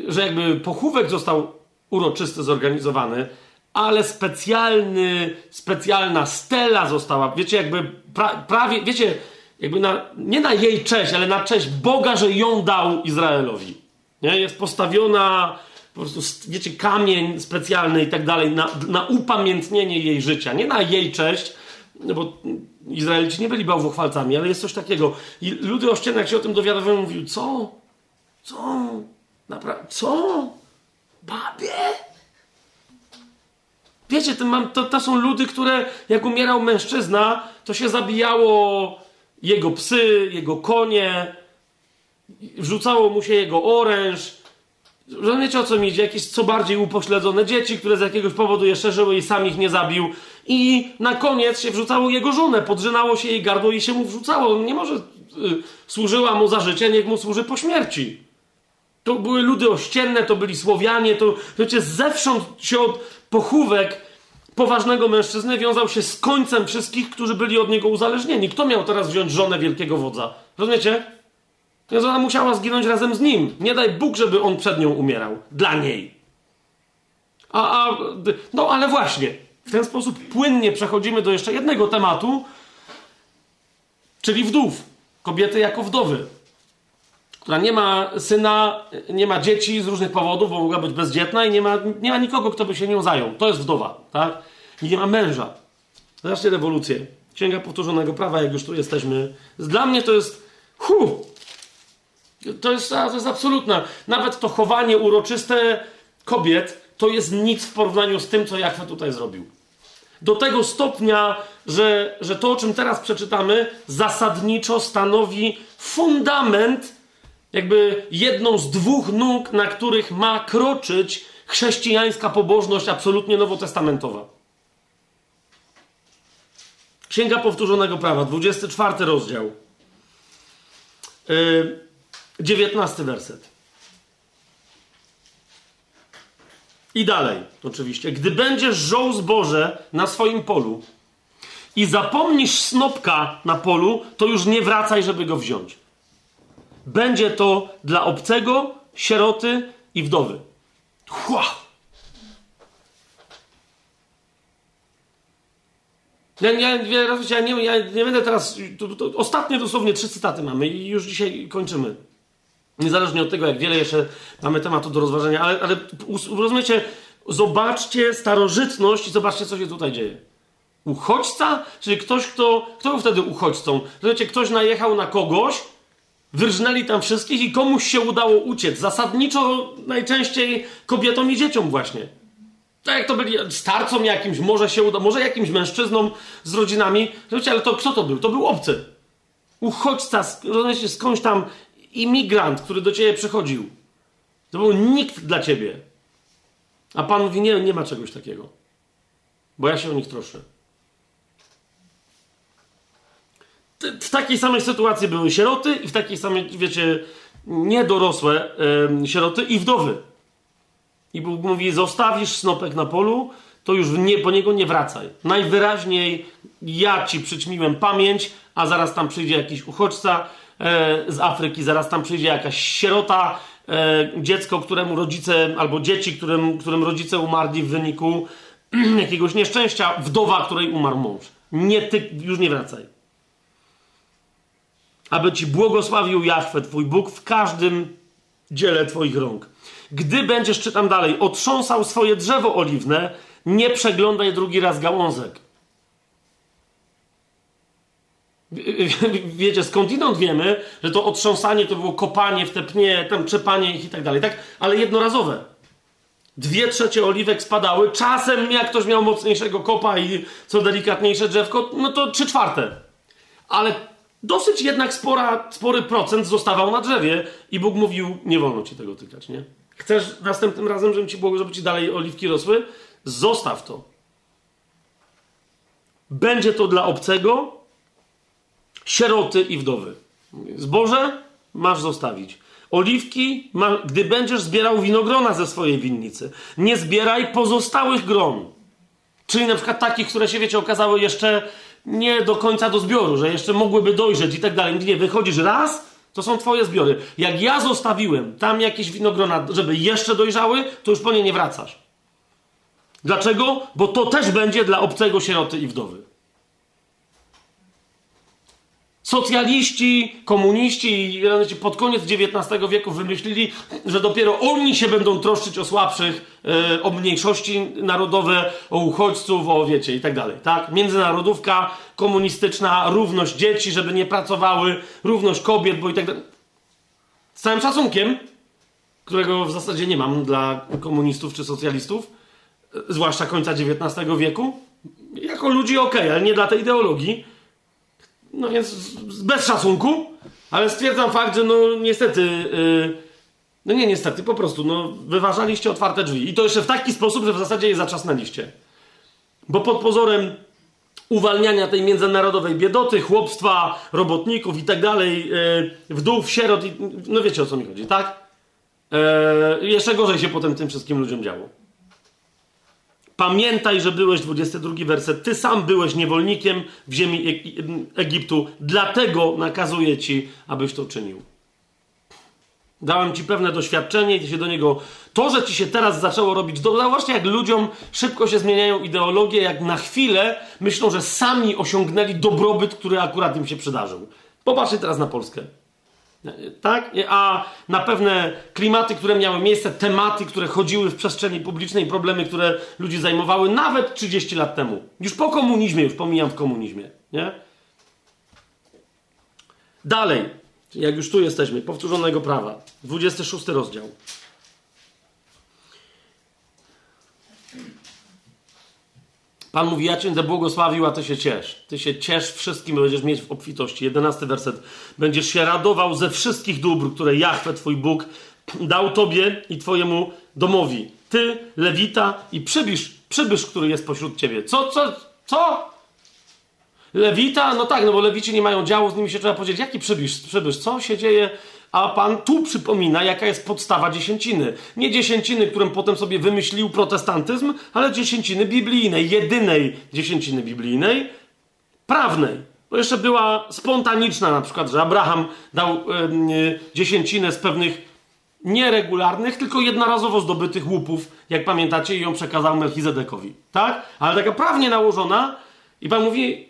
że jakby pochówek został uroczysty, zorganizowany, ale specjalny, specjalna stela została, wiecie, jakby pra, prawie, wiecie, jakby na, nie na jej cześć, ale na cześć Boga, że ją dał Izraelowi. Nie? Jest postawiona po prostu, wiecie, kamień specjalny i tak dalej, na, na upamiętnienie jej życia, nie na jej cześć, no bo Izraelici nie byli bałwochwalcami, ale jest coś takiego. I ludy ościenne, się o tym dowiadywają, mówił, co? Co? Co? Babie? Wiecie, to, mam, to, to są ludy, które jak umierał mężczyzna, to się zabijało jego psy, jego konie, wrzucało mu się jego oręż, Rozumiecie o co mi idzie? Jakieś co bardziej upośledzone dzieci, które z jakiegoś powodu jeszcze żyły i sam ich nie zabił. I na koniec się wrzucało jego żonę, podrzynało się jej gardło i się mu wrzucało. On nie może. Y, służyła mu za życie, niech mu służy po śmierci. To były ludy ościenne, to byli Słowianie, to, wiecie, zewsząd się od pochówek poważnego mężczyzny wiązał się z końcem wszystkich, którzy byli od niego uzależnieni. Kto miał teraz wziąć żonę wielkiego wodza? Rozumiecie? Więc ona musiała zginąć razem z nim. Nie daj Bóg, żeby on przed nią umierał. Dla niej. A, a, no ale właśnie, w ten sposób płynnie przechodzimy do jeszcze jednego tematu, czyli wdów. Kobiety jako wdowy. Która nie ma syna, nie ma dzieci z różnych powodów, bo mogła być bezdzietna i nie ma, nie ma nikogo, kto by się nią zajął. To jest wdowa, tak? I nie ma męża. Zobaczcie rewolucję. Księga Powtórzonego Prawa, jak już tu jesteśmy. Dla mnie to jest... Huh, To jest, to jest absolutne. Nawet to chowanie uroczyste kobiet to jest nic w porównaniu z tym, co Jachwę tutaj zrobił. Do tego stopnia, że, że to, o czym teraz przeczytamy, zasadniczo stanowi fundament, jakby jedną z dwóch nóg, na których ma kroczyć chrześcijańska pobożność absolutnie nowotestamentowa. Księga Powtórzonego Prawa, 24 rozdział, yy, 19 werset. I dalej, oczywiście. Gdy będziesz żoł zboże na swoim polu i zapomnisz snopka na polu, to już nie wracaj, żeby go wziąć. Będzie to dla obcego, sieroty i wdowy. Chła! Ja, ja, ja, nie, ja nie będę teraz. To, to, ostatnie dosłownie trzy cytaty mamy i już dzisiaj kończymy. Niezależnie od tego, jak wiele jeszcze mamy tematu do rozważenia, ale, ale rozumiecie, zobaczcie starożytność i zobaczcie, co się tutaj dzieje. Uchodźca, czyli ktoś, kto. Kto był wtedy uchodźcą? Rozumiecie, ktoś najechał na kogoś, wyrżnęli tam wszystkich i komuś się udało uciec. Zasadniczo najczęściej kobietom i dzieciom, właśnie. Tak jak to byli starcom jakimś, może się uda, może jakimś mężczyznom z rodzinami. Rozumiecie, ale to kto to był? To był obcy. Uchodźca, rozumiecie, skądś tam imigrant, który do ciebie przychodził. To był nikt dla ciebie. A Pan mówi, nie, nie ma czegoś takiego. Bo ja się o nich troszczę. W takiej samej sytuacji były sieroty i w takiej samej, wiecie, niedorosłe yy, sieroty i wdowy. I Bóg mówi, zostawisz snopek na polu, to już nie, po niego nie wracaj. Najwyraźniej ja ci przyćmiłem pamięć, a zaraz tam przyjdzie jakiś uchodźca e, z Afryki, zaraz tam przyjdzie jakaś sierota, e, dziecko, któremu rodzice, albo dzieci, którym, którym rodzice umarli w wyniku jakiegoś nieszczęścia, wdowa, której umarł mąż. Nie ty, już nie wracaj. Aby ci błogosławił Jachwę, twój Bóg, w każdym dziele twoich rąk. Gdy będziesz, czytam dalej, otrząsał swoje drzewo oliwne, nie przeglądaj drugi raz gałązek. Wiecie, skądinąd wiemy, że to otrząsanie to było kopanie w te pnie, tam trzepanie ich i tak dalej, tak? Ale jednorazowe. Dwie trzecie oliwek spadały. Czasem, jak ktoś miał mocniejszego kopa i co delikatniejsze drzewko, no to trzy czwarte. Ale dosyć jednak spora, spory procent zostawał na drzewie i Bóg mówił, nie wolno ci tego tykać, nie? Chcesz następnym razem, żeby ci było, żeby ci dalej oliwki rosły? Zostaw to. Będzie to dla obcego, sieroty i wdowy. Zboże masz zostawić. Oliwki, ma, gdy będziesz zbierał winogrona ze swojej winnicy, nie zbieraj pozostałych gron. Czyli na przykład takich, które się, wiecie, okazały jeszcze nie do końca do zbioru, że jeszcze mogłyby dojrzeć i tak dalej. Nie, wychodzisz raz, to są twoje zbiory. Jak ja zostawiłem tam jakieś winogrona, żeby jeszcze dojrzały, to już po nie nie wracasz. Dlaczego? Bo to też będzie dla obcego sieroty i wdowy. Socjaliści, komuniści pod koniec XIX wieku wymyślili, że dopiero oni się będą troszczyć o słabszych, yy, o mniejszości narodowe, o uchodźców, o wiecie i tak dalej. Tak? Międzynarodówka komunistyczna, równość dzieci, żeby nie pracowały, równość kobiet, bo i tak dalej. Z całym szacunkiem, którego w zasadzie nie mam dla komunistów czy socjalistów, zwłaszcza końca XIX wieku, jako ludzi ok, ale nie dla tej ideologii no więc bez szacunku, ale stwierdzam fakt, że no niestety, yy, no nie niestety, po prostu, no wyważaliście otwarte drzwi. I to jeszcze w taki sposób, że w zasadzie je zaczasnęliście. Bo pod pozorem uwalniania tej międzynarodowej biedoty, chłopstwa, robotników i tak dalej, yy, wdów, sierot, i, no wiecie o co mi chodzi, tak? Yy, jeszcze gorzej się potem tym wszystkim ludziom działo. Pamiętaj, że byłeś, 22 werset, ty sam byłeś niewolnikiem w ziemi Egiptu, dlatego nakazuję ci, abyś to czynił. Dałem ci pewne doświadczenie i ty się do niego. To, że ci się teraz zaczęło robić dobrze, właśnie jak ludziom szybko się zmieniają ideologie, jak na chwilę myślą, że sami osiągnęli dobrobyt, który akurat im się przydarzył. Popatrzcie teraz na Polskę. Tak? A na pewne klimaty, które miały miejsce, tematy, które chodziły w przestrzeni publicznej, problemy, które ludzi zajmowały nawet 30 lat temu. Już po komunizmie, już pomijam w komunizmie. Nie? Dalej. Jak już tu jesteśmy, powtórzonego prawa. 26 rozdział. Pan mówi, ja cię błogosławił, a ty się ciesz. Ty się ciesz wszystkim, będziesz mieć w obfitości. Jedenasty werset. Będziesz się radował ze wszystkich dóbr, które Jachwę, twój Bóg, dał tobie i twojemu domowi. Ty, Lewita i przybysz, przybysz, który jest pośród ciebie. Co, co, co? Lewita? No tak, no bo lewici nie mają działu, z nimi się trzeba powiedzieć, jaki przybysz, przybysz, co się dzieje? A Pan tu przypomina, jaka jest podstawa dziesięciny. Nie dziesięciny, którą potem sobie wymyślił protestantyzm, ale dziesięciny biblijnej, jedynej dziesięciny biblijnej, prawnej. Bo jeszcze była spontaniczna, na przykład, że Abraham dał yy, dziesięcinę z pewnych nieregularnych, tylko jednorazowo zdobytych łupów, jak pamiętacie, i ją przekazał Melchizedekowi. Tak? Ale taka prawnie nałożona, i Pan mówi,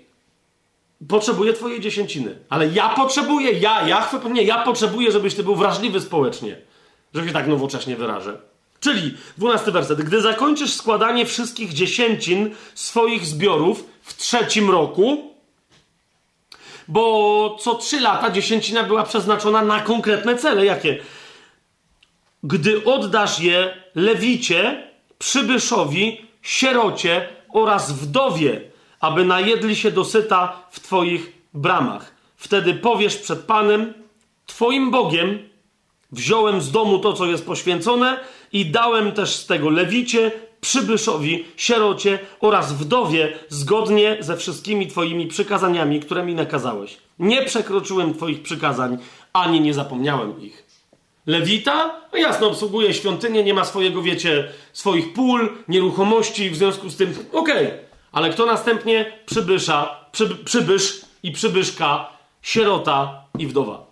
potrzebuję twojej dziesięciny. Ale ja potrzebuję, ja, ja chcę, nie, ja potrzebuję, żebyś ty był wrażliwy społecznie. Że się tak nowocześnie wyrażę. Czyli, dwunasty werset. Gdy zakończysz składanie wszystkich dziesięcin swoich zbiorów w trzecim roku, bo co trzy lata dziesięcina była przeznaczona na konkretne cele. Jakie? Gdy oddasz je lewicie, przybyszowi, sierocie oraz wdowie, aby najedli się dosyta w Twoich bramach. Wtedy powiesz przed Panem, Twoim Bogiem, wziąłem z domu to, co jest poświęcone i dałem też z tego lewicie, przybyszowi, sierocie oraz wdowie zgodnie ze wszystkimi Twoimi przykazaniami, które mi nakazałeś. Nie przekroczyłem Twoich przykazań, ani nie zapomniałem ich. Lewita, no jasno, obsługuje świątynię, nie ma swojego, wiecie, swoich pól, nieruchomości, w związku z tym, okej, okay ale kto następnie przybysza, przy, przybysz i przybyszka, sierota i wdowa?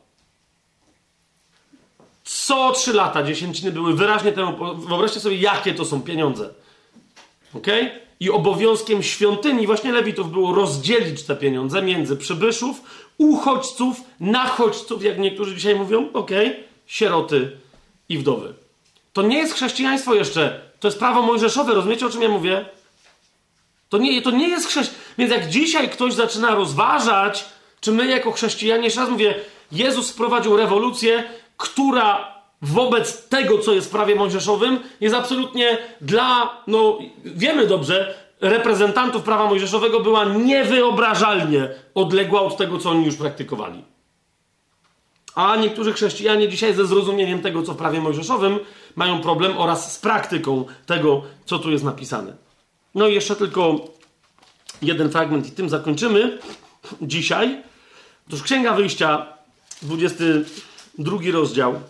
Co trzy lata dziesięciny były wyraźnie temu. Wyobraźcie sobie, jakie to są pieniądze. Ok? I obowiązkiem świątyni, właśnie Lewitów, było rozdzielić te pieniądze między przybyszów, uchodźców, nachodźców, jak niektórzy dzisiaj mówią, ok? Sieroty i wdowy. To nie jest chrześcijaństwo jeszcze. To jest prawo mojżeszowe. Rozumiecie, o czym ja mówię? To nie, to nie jest chrześcijaństwo. Więc jak dzisiaj ktoś zaczyna rozważać, czy my jako chrześcijanie, jeszcze raz mówię, Jezus wprowadził rewolucję, która wobec tego, co jest w prawie mojżeszowym, jest absolutnie dla, no wiemy dobrze, reprezentantów prawa mojżeszowego była niewyobrażalnie odległa od tego, co oni już praktykowali. A niektórzy chrześcijanie dzisiaj ze zrozumieniem tego, co w prawie mojżeszowym, mają problem oraz z praktyką tego, co tu jest napisane. No i jeszcze tylko jeden fragment i tym zakończymy dzisiaj. Otóż Księga Wyjścia, 22 rozdział.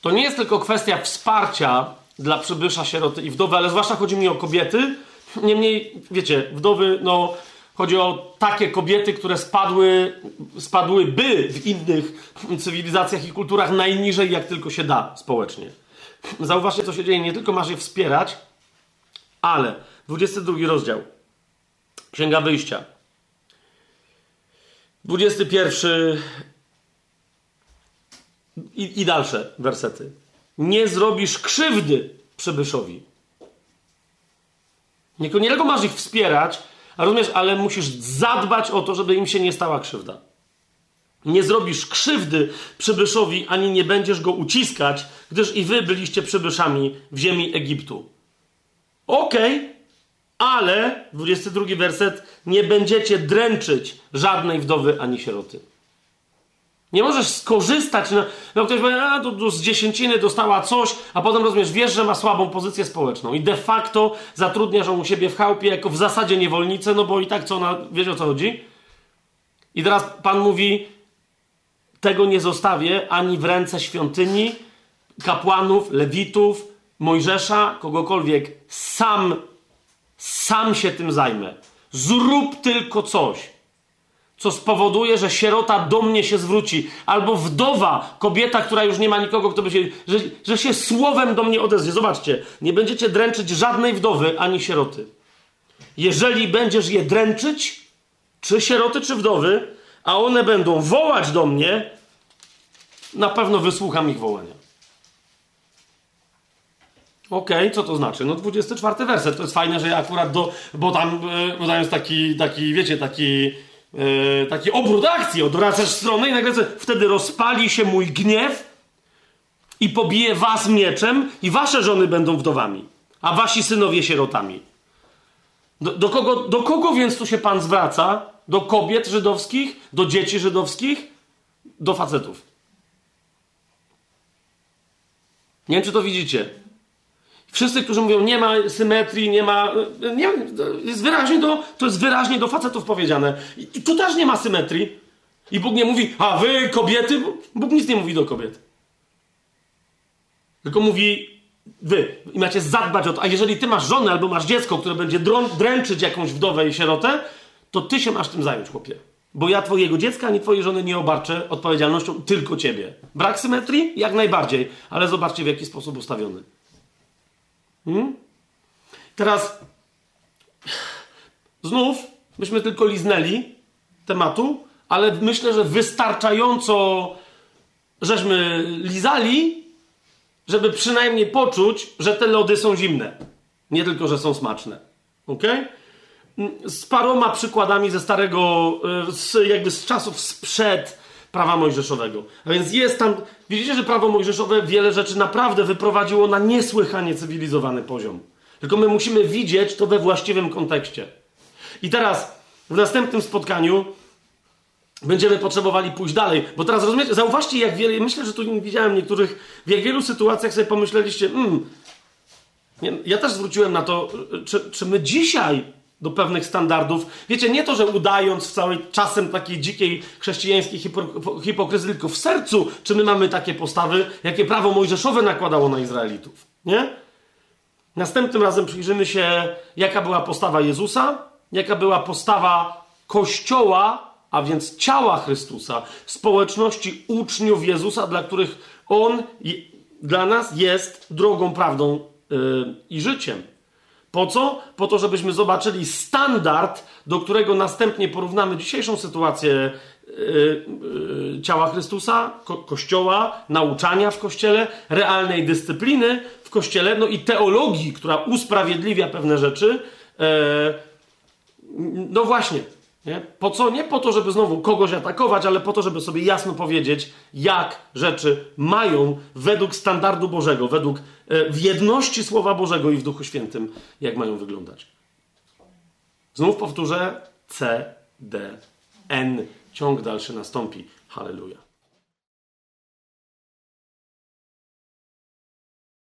To nie jest tylko kwestia wsparcia dla przybysza, sieroty i wdowy, ale zwłaszcza chodzi mi o kobiety. Niemniej, wiecie, wdowy, no, chodzi o takie kobiety, które spadły, spadłyby w innych cywilizacjach i kulturach najniżej, jak tylko się da społecznie. Zauważcie, co się dzieje. Nie tylko masz je wspierać, ale 22 rozdział. Księga Wyjścia. 21 i, i dalsze wersety. Nie zrobisz krzywdy przybyszowi. Nie, tylko masz ich wspierać, a rozumiesz, ale musisz zadbać o to, żeby im się nie stała krzywda. Nie zrobisz krzywdy przybyszowi, ani nie będziesz go uciskać, gdyż i wy byliście przybyszami w ziemi Egiptu. Okej, okay, ale, 22 werset, nie będziecie dręczyć żadnej wdowy ani sieroty. Nie możesz skorzystać. No, no ktoś powie, a to, to z dziesięciny dostała coś, a potem rozumiesz, wiesz, że ma słabą pozycję społeczną i de facto zatrudniasz ją u siebie w chałupie jako w zasadzie niewolnicę, no bo i tak co ona, wiesz o co chodzi? I teraz Pan mówi, tego nie zostawię ani w ręce świątyni, kapłanów, lewitów, Mojżesza, kogokolwiek. Sam, sam się tym zajmę. Zrób tylko coś, co spowoduje, że sierota do mnie się zwróci, albo wdowa, kobieta, która już nie ma nikogo, kto by się, że, że się słowem do mnie odezwie. Zobaczcie, nie będziecie dręczyć żadnej wdowy ani sieroty. Jeżeli będziesz je dręczyć, czy sieroty, czy wdowy, a one będą wołać do mnie, na pewno wysłucham ich wołania. Okej, co to znaczy? No 24 werset, to jest fajne, że ja akurat do, bo tam, e, bo tam jest taki, taki wiecie, taki, e, taki obrót akcji, odwracasz stronę i nagle wtedy rozpali się mój gniew i pobije was mieczem i wasze żony będą wdowami, a wasi synowie sierotami. Do, do, kogo, do kogo więc tu się Pan zwraca? Do kobiet żydowskich? Do dzieci żydowskich? Do facetów. Nie wiem, czy to widzicie. Wszyscy, którzy mówią, nie ma symetrii, nie ma. Nie, jest wyraźnie do, to jest wyraźnie do facetów powiedziane. I, tu też nie ma symetrii. I Bóg nie mówi, a wy kobiety. Bóg nic nie mówi do kobiet. Tylko mówi, wy. I macie zadbać o to. A jeżeli ty masz żonę albo masz dziecko, które będzie dręczyć jakąś wdowę i sierotę, to ty się masz tym zająć, chłopie. Bo ja twojego dziecka ani twojej żony nie obarczę odpowiedzialnością tylko ciebie. Brak symetrii? Jak najbardziej. Ale zobaczcie, w jaki sposób ustawiony. Hmm? Teraz znów myśmy tylko liznęli tematu, ale myślę, że wystarczająco żeśmy lizali, żeby przynajmniej poczuć, że te lody są zimne. Nie tylko, że są smaczne. Ok? Z paroma przykładami ze starego, e, z, jakby z czasów sprzed prawa mojżeszowego. A więc jest tam, widzicie, że prawo mojżeszowe wiele rzeczy naprawdę wyprowadziło na niesłychanie cywilizowany poziom. Tylko my musimy widzieć to we właściwym kontekście. I teraz w następnym spotkaniu będziemy potrzebowali pójść dalej, bo teraz rozumiecie, zauważcie jak wiele, myślę, że tu widziałem niektórych, w jak wielu sytuacjach sobie pomyśleliście, mm, ja też zwróciłem na to, czy, czy my dzisiaj do pewnych standardów. Wiecie, nie to, że udając w całej czasem takiej dzikiej chrześcijańskiej hipo, hipokryzji, tylko w sercu, czy my mamy takie postawy, jakie prawo mojżeszowe nakładało na Izraelitów. Nie? Następnym razem przyjrzymy się, jaka była postawa Jezusa, jaka była postawa Kościoła, a więc ciała Chrystusa, społeczności uczniów Jezusa, dla których On dla nas jest drogą, prawdą yy, i życiem. Po co? Po to, żebyśmy zobaczyli standard, do którego następnie porównamy dzisiejszą sytuację yy, yy, ciała Chrystusa, ko kościoła, nauczania w kościele, realnej dyscypliny w kościele, no i teologii, która usprawiedliwia pewne rzeczy. Yy, no właśnie, nie? Po co? Nie po to, żeby znowu kogoś atakować, ale po to, żeby sobie jasno powiedzieć, jak rzeczy mają według standardu Bożego, według e, w jedności Słowa Bożego i w Duchu Świętym, jak mają wyglądać. Znów powtórzę C, D, N. Ciąg dalszy nastąpi. Halleluja.